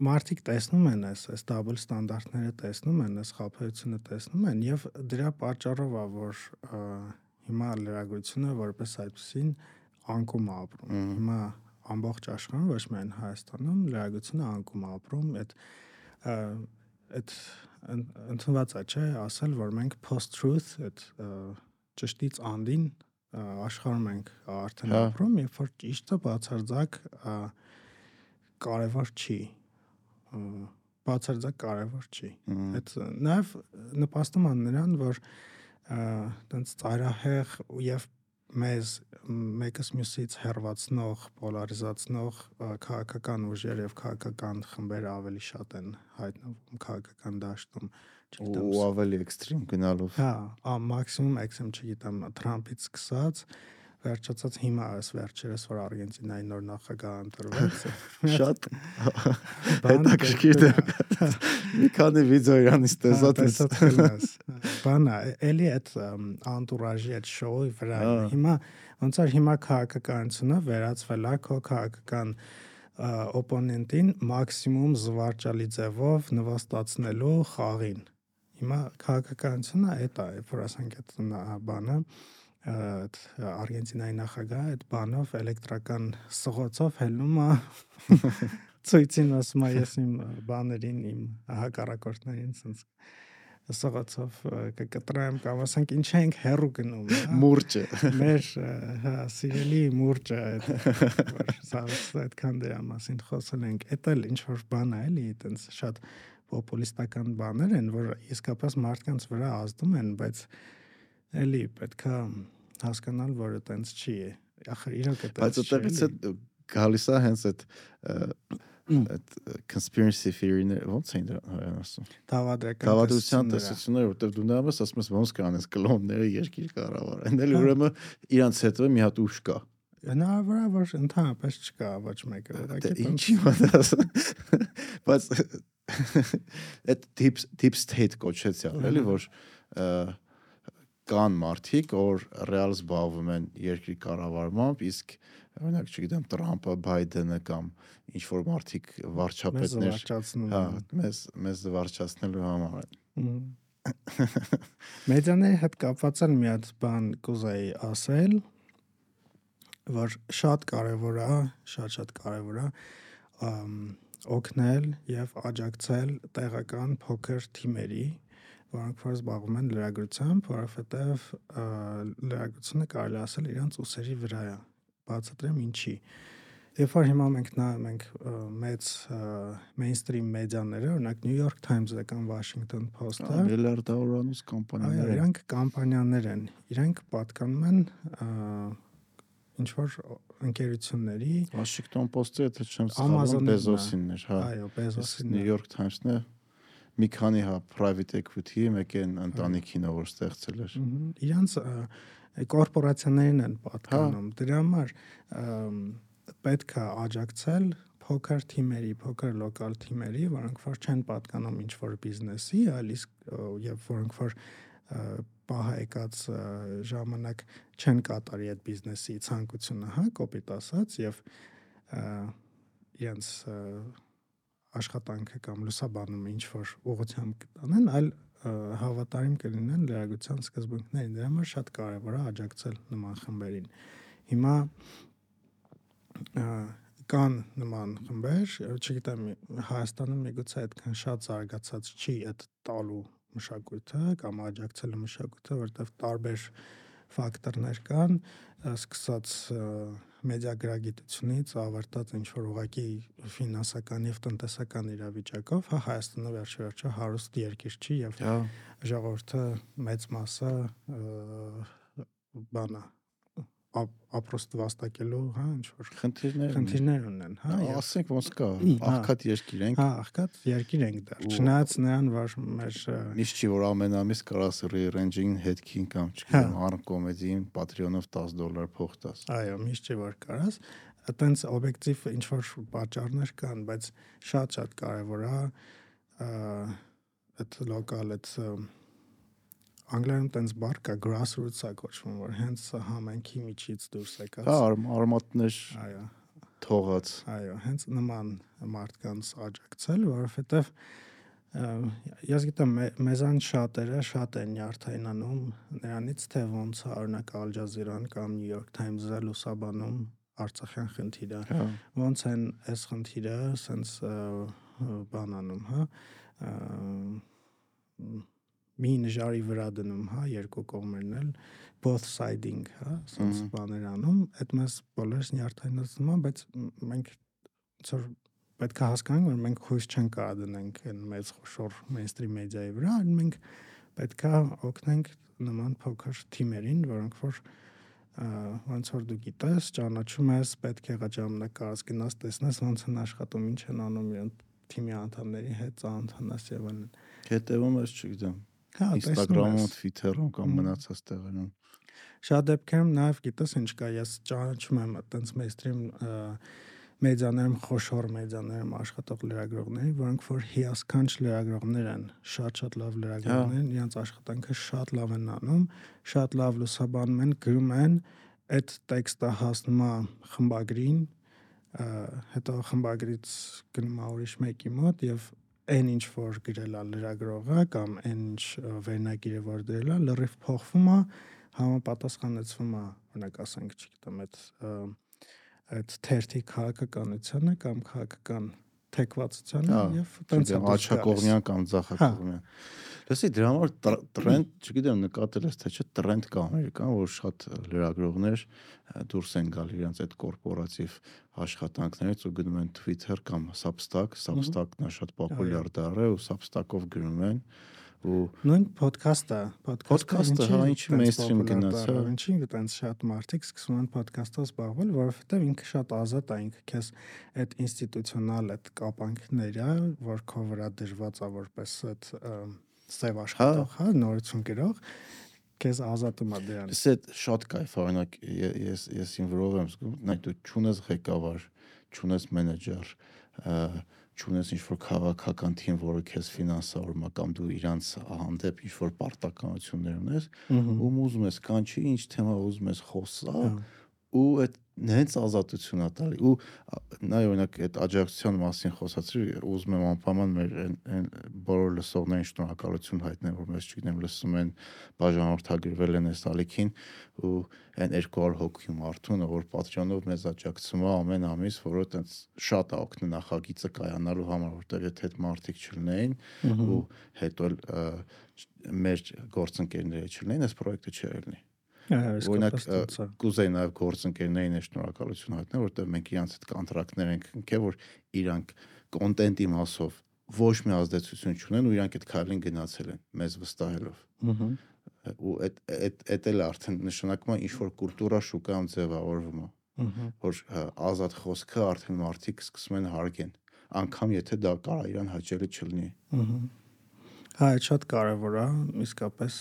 մարդիկ տեսնում են այս այս double ստանդարտները տեսնում են, այս խափեությունը տեսնում են եւ դրա պատճառով է որ հիմա լրագրությունը որպես այդպեսին անկում ապրում։ Հիմա ամբողջ աշխարհում, ոչ միայն Հայաստանում լրագրությունը անկում ապրում, այդ այդ ընդունված է, չէ, ասել, որ մենք post-truth, այդ ճշտից անդին աշխարհում ենք արդեն հա։ ապրում, երբ որ ճիշտը բացարձակ կարևոր չի բացարձակ կարևոր չի։ Այդ նաև նպաստում է նրան, որ տենց ծայրահեղ եւ մեզ մեկս մյուսից հերվածնող, պոլարիզացնող քաղաքական ուժեր եւ քաղաքական խմբեր ավելի շատ են հայտնվում քաղաքական դաշտում ու ավելի էքստրիմ գնալով։ Հա, մաքսիմում էքսեմ չգիտեմ, Թրամփից սկսած վերջացած հիմա այս վերջերս որ Արգենտինայի նոր նախագահ ընտրվեց շատ հետաքրքիր է մի քանի վիդեո իրանից տեսա տեսած բանա էլի այդ անտուրաժի այդ շոուի վրա հիմա ոնց որ հիմա քաղաքականությունը վերածվել է քո քաղաքական օպոնենտին մաքսիմում զվարճալի ձևով նվաստացնելու խաղին հիմա քաղաքականությունը այդ է որ ասենք այդ բանը այդ Արգենտինայի նախագահը այդ բանով էլեկտրական սղոցով հելնում է ցույցին ասում է ես իմ բաներին իմ հակառակորդներին sense սղոցով կկտրեմ կամ ասենք ինչ ենք հերու գնում մուրճը մեր հա սիրելի մուրճը այդքան դրա մասին խոսել ենք դա էլ ինչ որ բան է էլի այտենց շատ պոպուլիստական բաներ են որ իսկապես մարդկանց վրա ազդում են բայց էլի պետքա հասկանալ, որ դա տենց չի։ Ախր իրոք դա Բայց այդտեղից է գալիս է հենց այդ այդ conspiracy theory-ները ո՞նց են դրան ասում։ Դավադրական դավադրության տեսությունները, որտեղ դու նայում ես, ասում ես ոնց կանես կլոնները երկիր կառավարեն։ Էլ ուրեմն իրանց հետո մի հատ ուժ կա։ Հնարավոր է որ ընդհանրապես չկա ոչ մեկը։ Դա ինչի մտածը։ Բայց այդ deep deep state կոչեցյալ, էլի որ կան մարդիկ, որ ռեալ զբաղվում են երկրի կառավարմամբ, իսկ օրինակ, չգիտեմ, Տրամպը, Բայդենը կամ ինչ որ մարդիկ վարչապետներ, հա, մեզ մեզ վարչացնելու համար են։ Մեդիաների հետ կապված են մի հատ բան կուզեի ասել, որ շատ կարևոր է, շատ-շատ կարևոր է օգնել եւ աջակցել տեղական փոքր թիմերի, որոնք որ զբաղվում են լրագրությամբ, որովհետև լրագրությունը կարելի ասել իրանց ուսերի վրա է։ Բացատրեմ ինչի։ Երբ որ հիմա մենք նայում ենք մեծ mainstream մեդիաները, օրինակ New York Times-ը կամ Washington Post-ը, միլիարդավորանոց կամպանիաներ են։ Իրանք կամպանիաներ են։ Իրանք պատկանում են ինչ որ ընկերությունների Washington Post-ը, եթե չեմ սխալվում, Bezos-ինն էր, հա։ Այո, Bezos-ինն։ New York Times-ն է մի քանի հա private equity մեկ են ընտանիքին որ ստեղծել էր։ Իրանց կորպորացիաներին են պատկանում։ հա։ Դրա համար պետք է աջակցել փոքր թիմերի, փոքր լոկալ թիմերի, որոնք որ չեն պատկանում ինչ որ բիզնեսի, այլ իսկ եւ որոնք որ պահ եկած ժամանակ չեն կատարի այդ բիզնեսի ցանկությունը, հա, կոպիտ ասած եւ իրենց աշխատանքը կամ լուսաբանում ինչ որ ուղղությամբ կտանեն, այլ հավատարիմ կլինեն լրագրության սկզբունքներին։ Դրա համար շատ կարևոր է աջակցել նման խմբերին։ Հիմա կան նման խմբեր, չգիտեմ, Հայաստանում միգուցե այդքան շատ զարգացած չի այդ տալու մշակույթը կամ աջակցելու մշակույթը, որտեղ տարբեր ֆակտորներ կան, սկսած մեդիագրագիտությունից ավարտած ինչ որ ուղակի ֆինանսական եւ տնտեսական իրավիճակով, հա Հայաստանը վերջերաչը հարուստ երկիր չի եւ ժողովուրդը մեծ մասը բանա ապրոստ վաստակելու, հա, ինչ որ խնդիրներ խնդիրներ ունեն, հա, ասենք ոնց կա, աղքատ երկիր ենք։ Հա, աղքատ երկիր ենք դեռ։ Չնայած նրան, որ մեր միշտ չի որ ամեն ամիս կարաս re-range-ին հետքին կամ չգիտեմ, առ կոմեդիին Patreon-ով 10 դոլար փող տաս։ Այո, միշտ չի որ կարաս այտենց օբյեկտիվ ինչ որ պատճառներ կան, բայց շատ-շատ կարևոր է այդ լոկալ այդ անգլերեն տենց բառ կա grassroots-ա կոչվում, որ հենց համայնքի միջից դուրս եկած։ Հա, արմատներ։ Այո։ Թողած։ Այո, հենց նման մարդկանց աջակցել, որովհետև ես գիտեմ մեզան շատերը շատ են նյարդայնանում նրանից թե ոնց է օրինակ Jazeera-ն կամ New York Times-ը լուսաբանում Արցախյան խնդիրը։ հա։ Ոնց են այս խնդիրը սենց բանանում, հա մի նժարի վրա դնում, հա, երկու կողմերն էլ both siding, հա, sense բաներ անում, այդ մեզ բոլորս նյարդայնացնում են, բայց մենք ծոր պետք է հասկանանք, որ մենք հույս չենք կարա դնենք այն մեծ խոշոր mainstream մեդիայի վրա, այլ մենք պետքա օգնենք նման փոքր թիմերին, որոնք որ ոնց որ դու գիտես, ճանաչում ես, պետք է ղաջամնակ կարած գնաս տեսնես ոնց են աշխատում, ինչ են անում իրեն թիմի անդամների հետ, ծանոթանաս եւ այլն։ Հետևում ես, չգիտեմ, Հա, Instagram-ում, Twitter-ում կամ մնացած տեղերում։ Շատ դեպքերում նաև գիտես ինչ կա, ես ճանաչում եմ այտենց mainstream մեդիաներում խոշոր մեդիաներում աշխատող լրագրողների, որոնք որ հիասքանչ լրագրողներ են, շատ-շատ լավ լրագրողներ են, իրենց աշխատանքը շատ լավ են անում, շատ լավ լուսաբանում են, գրում են, այդ տեքստը հասնում է խմբագրին, հետո խմբագրից գնում է ուրիշ մեկի մոտ եւ այն ինչ որ գրել է լրագրողը կամ այն ինչ վերնագիրը որ դրել է լրիվ փոխվում է համապատասխանեցվում է օրինակ ասենք չգիտեմ այդ այդ թերթի քաղաքականությանը կամ քաղաքական թեկվածությանը եւ տենց է աչակողմյան կամ ձախակողմյան Լսի, դրա համար տրենդ, չգիտեմ, նկատել ես թե չէ, տրենդ կա Ամերիկան, որ շատ լրագրողներ դուրս են գալ իրենց այդ կորպորատիվ աշխատանքներից ու գնում են Twitter կամ Substack, Substack-ն է շատ պոպուլյար դառը ու Substack-ով գրում են ու նույն ոդքասթը, ոդքասթը հա ինչի մեյնսթրիմ գնաց, հա։ Ինչի այտենց շատ մարդիկ սկսում են ոդքաստով զբաղվել, որովհետև ինքը շատ ազատ է, ինքը քեզ այդ ինստիտուցիոնալ այդ կապանքները, որ քո վրա դրված է որպես այդ սև աշխատող, հա, հա նորություն գրող, քեզ ազատում է դրանից։ Ես այդ շատ кайֆ է, օրինակ ես ես ինվրով եմ զգում, նայ դու ճունես ղեկավար, ճունես մենեջեր, ըը ինչ որ քաղաքական թիմ, որը քեզ ֆինանսավորում է կամ դու իրանց հանդեպ ինչ որ պարտականություններ ունես, ում ուզում ես կանչի, ինչ թեմա ուզում ես խոսա, ու այդ նենց ազատություն է տալի ու նայ օրինակ այդ աջակցության մասին խոսացրի ուզում եմ անպայման մեր այն բոլոր լսողներին շնորհակալություն հայտնել որ մեզ չգիտեմ լսում են բաժանորդագրվել են այս ալիքին ու այն 200 հոգի մարդուն որ պատճանով մեզ աջակցում է ամեն ամիս որը տենց շատ է օգնում նախագիծը կայանալու համար որտեղ եթե այդ մարդիկ չլինեին ու հետո մեր գործընկերները չլինեին այս պրոյեկտը չի ելնի Օրինակ կուզեի նաև գործընկերներին է շնորհակալություն հայտնել, որտեղ մենք իրանց հետ կոնտրակտներ ենք ընկել, որ իրանք կոնտենտի մասով ոչ մի ազդեցություն չունեն ու իրանք այդ քայլին գնացել են մեզ վստահելով։ Ահա ու այդ այդ այդ էլ արդեն նշանակում է ինչ որ կուլտուրա շուկայում ձևավորվում է որ ազատ խոսքը արդեն մարդիկ սկսում են հարգեն անկամ եթե դա կարա իրան հաճելի չլինի հա շատ կարևոր է իսկապես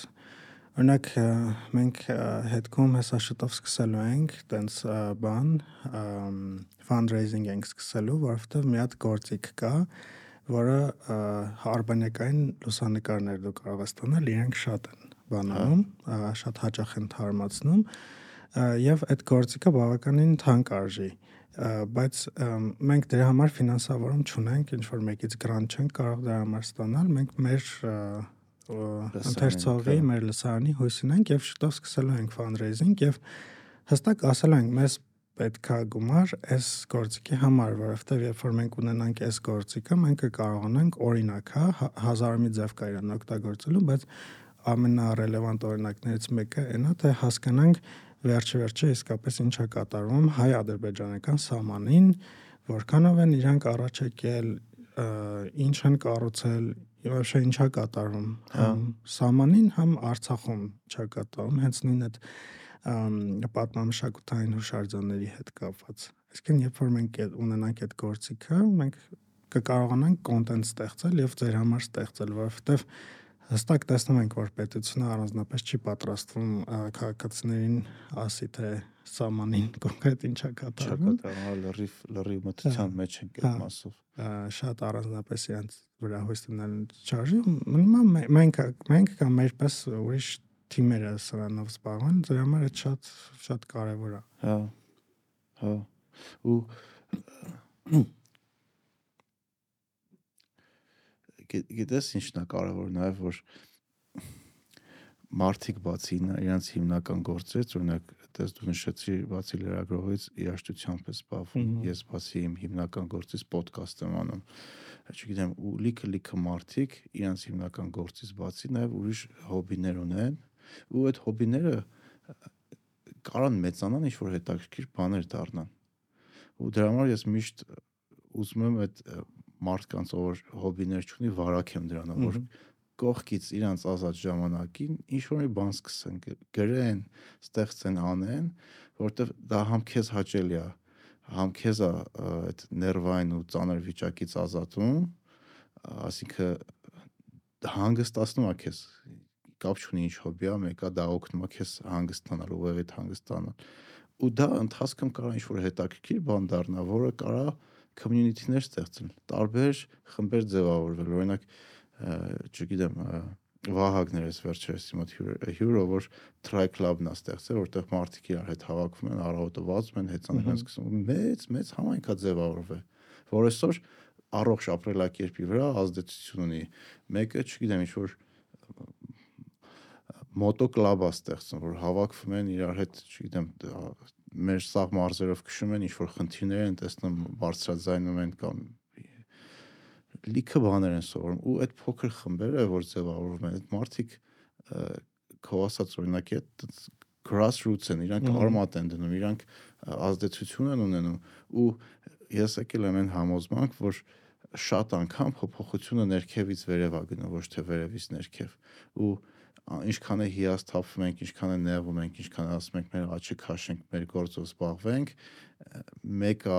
Օրինակ մենք հետքում հեսա շուտով սկսելու ենք տենց բան fundraising ենք սկսելու, որովհետև մի հատ գործիք կա, որը արբանյակային լուսանկարներ դու կարող ես տանել, իրենք շատ են բանանում, շատ հաճախ են թարմացնում եւ այդ գործիքը բավականին թանկ արժի բայց մենք դրա համար ֆինանսավորում չունենք, ինչ որ մեկից գրանտ չենք կարող դրա համար ստանալ, մենք մեր ընթերցողի մեր լսարանի հույսին ենք եւ շուտով սկսելու ենք fundraising եւ հստակ ասել ենք մեզ պետքա գումար այս գործիքի համար, որովհետեւ երբ որ մենք ունենանք այս գործիքը, մենք կկարողանանք օրինակ, հա, հազարամի ձև կա իրան օգտագործելու, բայց ամենառելևանտ օրինակներից մեկը այնա թե հասկանանք վերջը-վերջը իսկապես ինչա կատարվում հայ-ադրբեջանական սահմանին, որքանով են իրանք առաջ եկել, ինչ են կառուցել, Իվաշը ինչա կատարվում համ Սամանին, համ Արցախում չա կատարվում, հենց նույն այդ պատմամշակութային հուշարձանների հետ կապված։ Այսինքն, երբ որ մենք ունենանք այդ գործիքը, մենք կկարողանանք կոնտենտ ստեղծել եւ ձեր համար ստեղծել, որովհետեւ հստակ տեսնում ենք, որ պետությունը առանձնապես չի պատրաստվում քաղաքացիներին ասի թե սամանին կոնկրետ ինչա կատարվում։ Չա կատարվում, լրիվ լրիվ մտության մեջ ենք այդ մասով շատ առանձնապես իրենց վրա հույս տնեն չարժի մնում մենք մենք կամ մերպես ուրիշ թիմերը սրանով զբաղվեն դրա համար այդ շատ շատ կարևոր է հա հա ու գիտես ինչն է կարևոր նաև որ մարդիկ բացի իրենց հիմնական գործից, օրինակ, դες դու նշեցի բացի լրագրողից երաշտությամբ ես զբաղվում, ես բացի իմ հիմնական գործից ոդկաստ եմ անում։ Չգիտեմ, ու լիքը-լիքը մարդիկ իրենց հիմնական գործից բացի նաև ուրիշ հոբիներ ունեն, ու այդ հոբիները կարան մեծանան ինչ որ հետաքրքիր բաներ դառնան։ Ու դրա համար ես միշտ ուզում եմ այդ մարդկանց ով հոբիներ չունի վարակ եմ դրանով որ կողքից իրանց ազատ ժամանակին ինչ որ մի բան սկսեն գրեն, ստեղծեն, անեն, որտեվ դա համ քեզ հաճելի է, համ քեզ է այդ ներվային ու ծանր վիճակից ազատում, ասինքն հանգստացնում է քեզ կապ չունի ինչ հոբի է, մեկը դա օգնում է քեզ հանգստանալ, ուղեղիդ հանգստանալ։ Ու դա ընթացքում կարող ինչ որ հետաքրքիր բան դառնա, որը կարող community-ներ ստեղծել, տարբեր խմբեր ձևավորվել։ Օրինակ, չգիտեմ, Վահագներ էս վերջերս մոտ հյուրը որ try club-ն է ստեղծել, որտեղ մարդիկ իրար հետ հավաքվում են, առավոտը վազում են, հեծան են սկսում մեծ մեծ համայնքա ձևավորվել, որ այսօր առողջ ապրելակերպի վրա ազդեցություն ունի։ Մեկը, չգիտեմ, ինչ որ մոտո կլաբ է ստեղծում, որ հավաքվում են իրար հետ, չգիտեմ, մեր սաղ մարզերով քշում են, ինչ որ խնդիրներ են տեսնում, բարձրաձայնում են կամ լիքը բաներ են սովորում ու այդ փոքր խմբերը որ ձևավորվում են այդ մարդիկ քո ասած օրինակ է grassroots են, իրանք արմատ են դնում, իրանք ազդեցություն են ունենում ու ես եկել եմ այն համոզմանք, որ շատ անգամ փոփոխությունը ներքևից վերև է գնում, ոչ թե վերևից ներքև։ Ու ինչքան է հիասթափվում ենք, ինչքան է նեղվում ենք, ինչքան ասում ենք մեր աչքը քաշենք, մեր գործով զբաղվենք, մեկը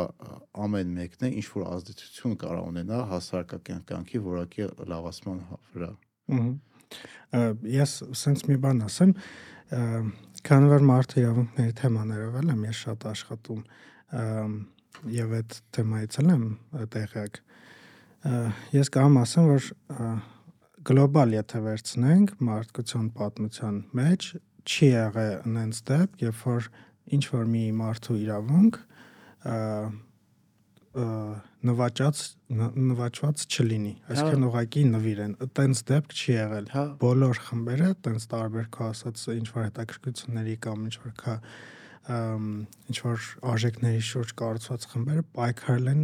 ամեն մեկն է ինչ որ ազդեցություն կարող ունենա հասարակական կյանքի որակի լավացման վրա։ Ես sense մի բան ասեմ, քանի որ մարդու իրավունքների թեմաներով եմ ես շատ աշխատում եւ այդ թեմայից եմ տեղյակ ես կամ ասեմ որ գլոբալ եթե վերցնենք մարդկության պատմության մեջ չի եղել այնց դեպք, երբ որ ինչ որ մի մարդու իրավունք նվաճած նվաճված չլինի այսինքն ուղակի նվիրեն այտենց դեպք չի եղել հա։ բոլոր խմբերը այտենց տարբեր քո ասած ինչ որ հետաքրքրությունների կամ ինչ որ քա ինչ որ արժեքների շուրջ կառուցված խմբերը պայքարել են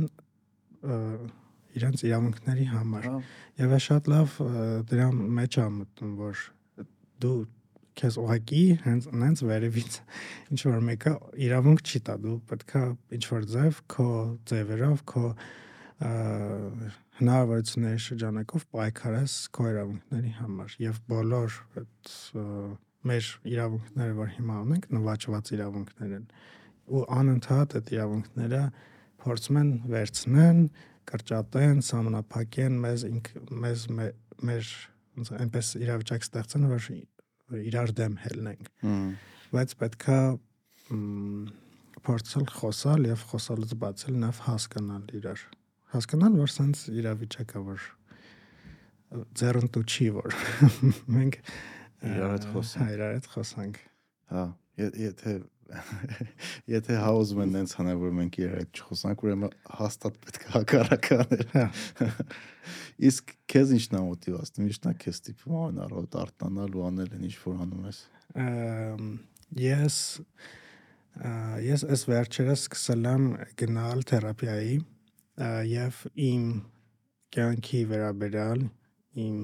իրենց իրավունքների համար։ հա։ Եվ է շատ լավ դրա մեջ է մտնում, որ դու քեզ ուղակի հենց նենց վերևից ինչ որ մեկը իրավունք չի տա դու պետքա ինչ որ ձև քո ձևերով քո հնարավորությունների շրջանակով պայքարես քո իրավունքների համար եւ բոլոր այդ մեր իրավունքները որ հիմա ունենք նվաճված իրավունքներ են ու անընդհատ այդ իրավունքները փորձում են վերցնեն կրճատեն, սահմանափակեն մեզ ինք մեզ մեր այնպես իրավիճակ ստեղծեն, որ իրար դեմ հելնենք։ Բայց պետքա փորձել խոսալ եւ խոսալուց բացել նաեւ հասկանալ իրար։ Հասկանալ, որ sense իրավիճակը որ ձեռնտու չի որ մենք իրար հետ խոսանք։ Հա, իրար հետ խոսանք։ Հա, եթե Եթե հաուզում են նենց հանել, որ մենք իրար հետ չխոսանք, ուրեմն հաստատ պետք է հակառականեր։ Հա։ Իսկ քեզ ի՞նչն է մոտիվացնում, ի՞նչն է քեզ տիպում անառոտ արտանալ ու անել այն ինչ որ անում ես։ Ես ես այս վերջերս սկսել եմ գնալ թերապիայի եւ իմ կյանքի վերաբերյալ իմ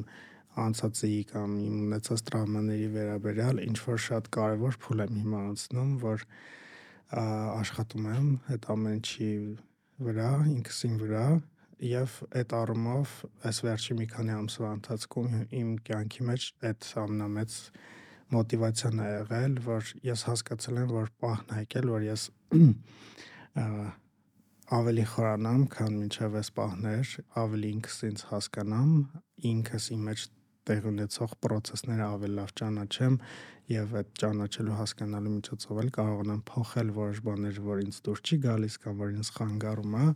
անցածի կամ իմ ունեցած տրավմաների վերաբերյալ ինչ որ շատ կարևոր փուլ եմ հիմա անցնում, որ աշխատում եմ այդ ամեն ինչի վրա, ինքսին վրա եւ այդ առումով այս վերջի մի քանի ամսվա ընթացքում իմ կյանքի մեջ այդ ամնամեծ մոտիվացիան է եղել, որ ես հասկացել եմ, որ պահն եկել, որ ես ավելի խորանամ, քան մինչև այս պահներ, ավելի ինքս ինձ հասկանամ, ինքս իմ մեջ տեղ ունեցող process-ները ավելի լավ ճանաչեմ եւ այդ ճանաչելու հասկանալու միջոցով էլ կարողանամ փոխել որոշ բաներ, որ ինձ դուր չի գալիս կամ որ ինձ խանգարում է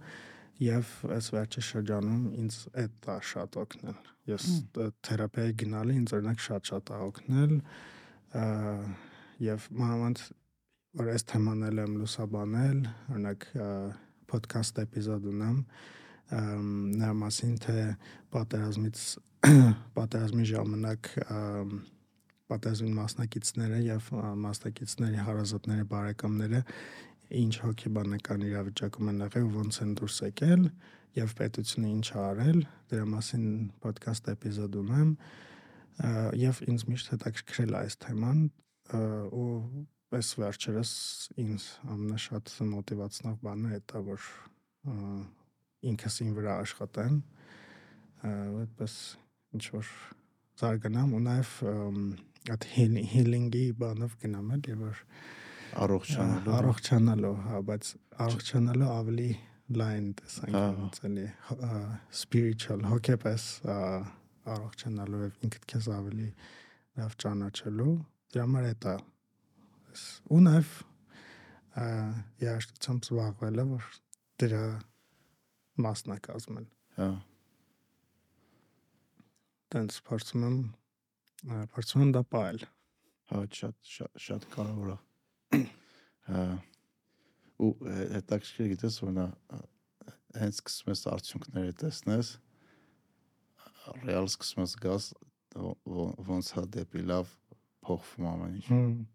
եւ այս վերջի շրջանում ինձ այդ է շատ օգնել։ Ես թերապիայի գնալը ինձ օրինակ շատ-շատ է օգնել եւ մանավանդ որ այս թեման էլ եմ լուսաբանել, օրինակ podcast էպիզոդ ունեմ նրա մասին թե պատերազմից պատերազմի ժամանակ պատերազմի մասնակիցները եւ մասնակիցների հարազատները, բարեկամները ինչ հոգեբանական իրավիճակում են եղել, ոնց են դուրս եկել եւ պետությունը ինչ արել, դրա մասին ոդկաստ էպիզոդ ունեմ եւ ինձ միշտ հետաքրքրել այս թեման ու պես վերջերս ինձ ամենաշատ մոտիվացնող բանը դա որ ինքս ին վրա աշխատեմ այդպես ինչ որ զարգանամ ու նաև այդ healing-ի բանով գնամ էլ եւ որ առողջանալու առողջանալու, հա, բայց առողջանալու ավելի լայն տեսանկյունից էլի spiritual հոգեպես առողջանալու եւ ինքդ քեզ ավելի լավ ճանաչելու դրա համար է դա ու նաև երաշտությամբ զբաղվելը որ դրա մասն է կազմել հա տենց փորձում եմ փորձում եմ դա ողել հա շատ շատ շատ կարևոր է հա ու հետաքրքիր գիտես որ նա հենց սկսում ես արդյունքները տեսնես ռեալ սկսում ես գաս ոնց հա դեպի լավ փոխվում ամեն ինչ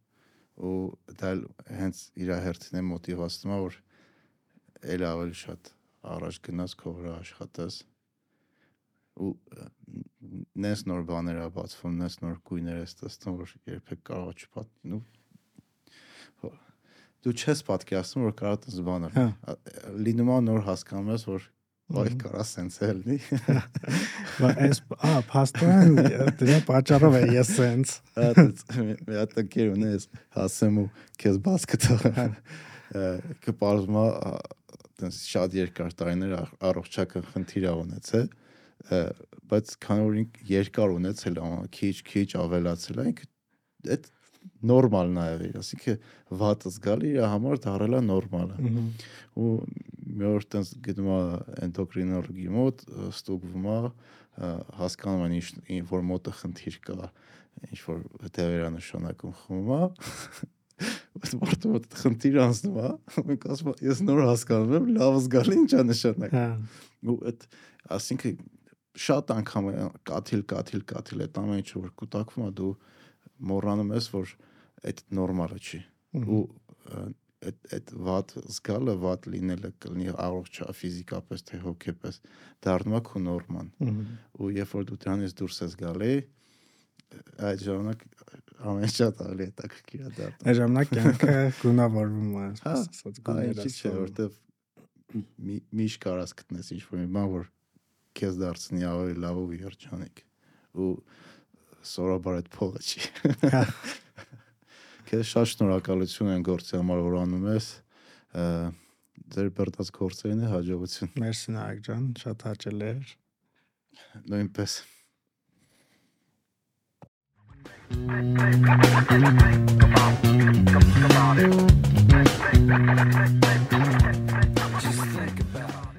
ու դա հենց իր հերթին է մոտիվացնում որ ել ավելի շատ առաջ գնաս քո վրա աշխատես ու նես նոր բաներ ա բացվում, նես նոր գույներ ես տեսնում, որ երբեք կարող չպատմի։ ու դու չես պատկերացնում որ կարա տես բանը Հա։ լինում է նոր հասկանում ես որ վայ կարա սենց է լինի Բա այս ա փաստորեն դրա պատճառով է ես սենց մի հատ ընկեր ունես հասեմ ու քեզ բաց կտա կպարզում է տես շատ երկար տարիներ առողջական խնդիր ա ունեցել բայց քանի որ երկար ունեցել է քիչ քիչ ավելացել է ինքը այդ նորմալն ա եղել ասինքն վատը զգալի իր համար դարել է նորմալը ու մի օր տես գտնում է էնդոկրինոլոգի մոտ ստուգվում է հասկանում են ինչ որ մոտը խնդիր կա ինչ որ հետևերանշանակում խմում է Բայց մարդը մոտ խնդիր անցնում է, մենք ասում ես նոր հասկանում եմ, լավ զգալի ինչա նշանակում։ հա Ու այդ ասինքն շատ անգամ է կաթիլ, կաթիլ, կաթիլ այդ ամեն ինչը որ կուտակվում է դու մոռանում ես որ այդ նորմալը չի ու այդ այդ վատ զգալը վատ լինելը կլինի առողջ ֆիզիկապես թե հոգեպես դառնում է քո նորման ու երբ որ դու դրանից դուրս ես գալի այդ ժամանակ ամեն շատ ավելի հետաքրքիր է դառնում Այդ ժամանակ կյանքը գունավորվում է, Հա, ասած, չի չէ, որտեվ մի միշտ կարաս գտնես ինչ որ մի բան, որ քեզ դարձնի ավելի լավ ու երջանիկ։ Ու սորաբար այդ փողը չի։ Քեզ շատ շնորհակալություն են գործի համար, որ անում ես։ Ձեր բրտած գործերին է հաջողություն։ Մերսի Նարեկ ջան, շատ հաճել էր։ Նույնպես։ Come on, come on, come on.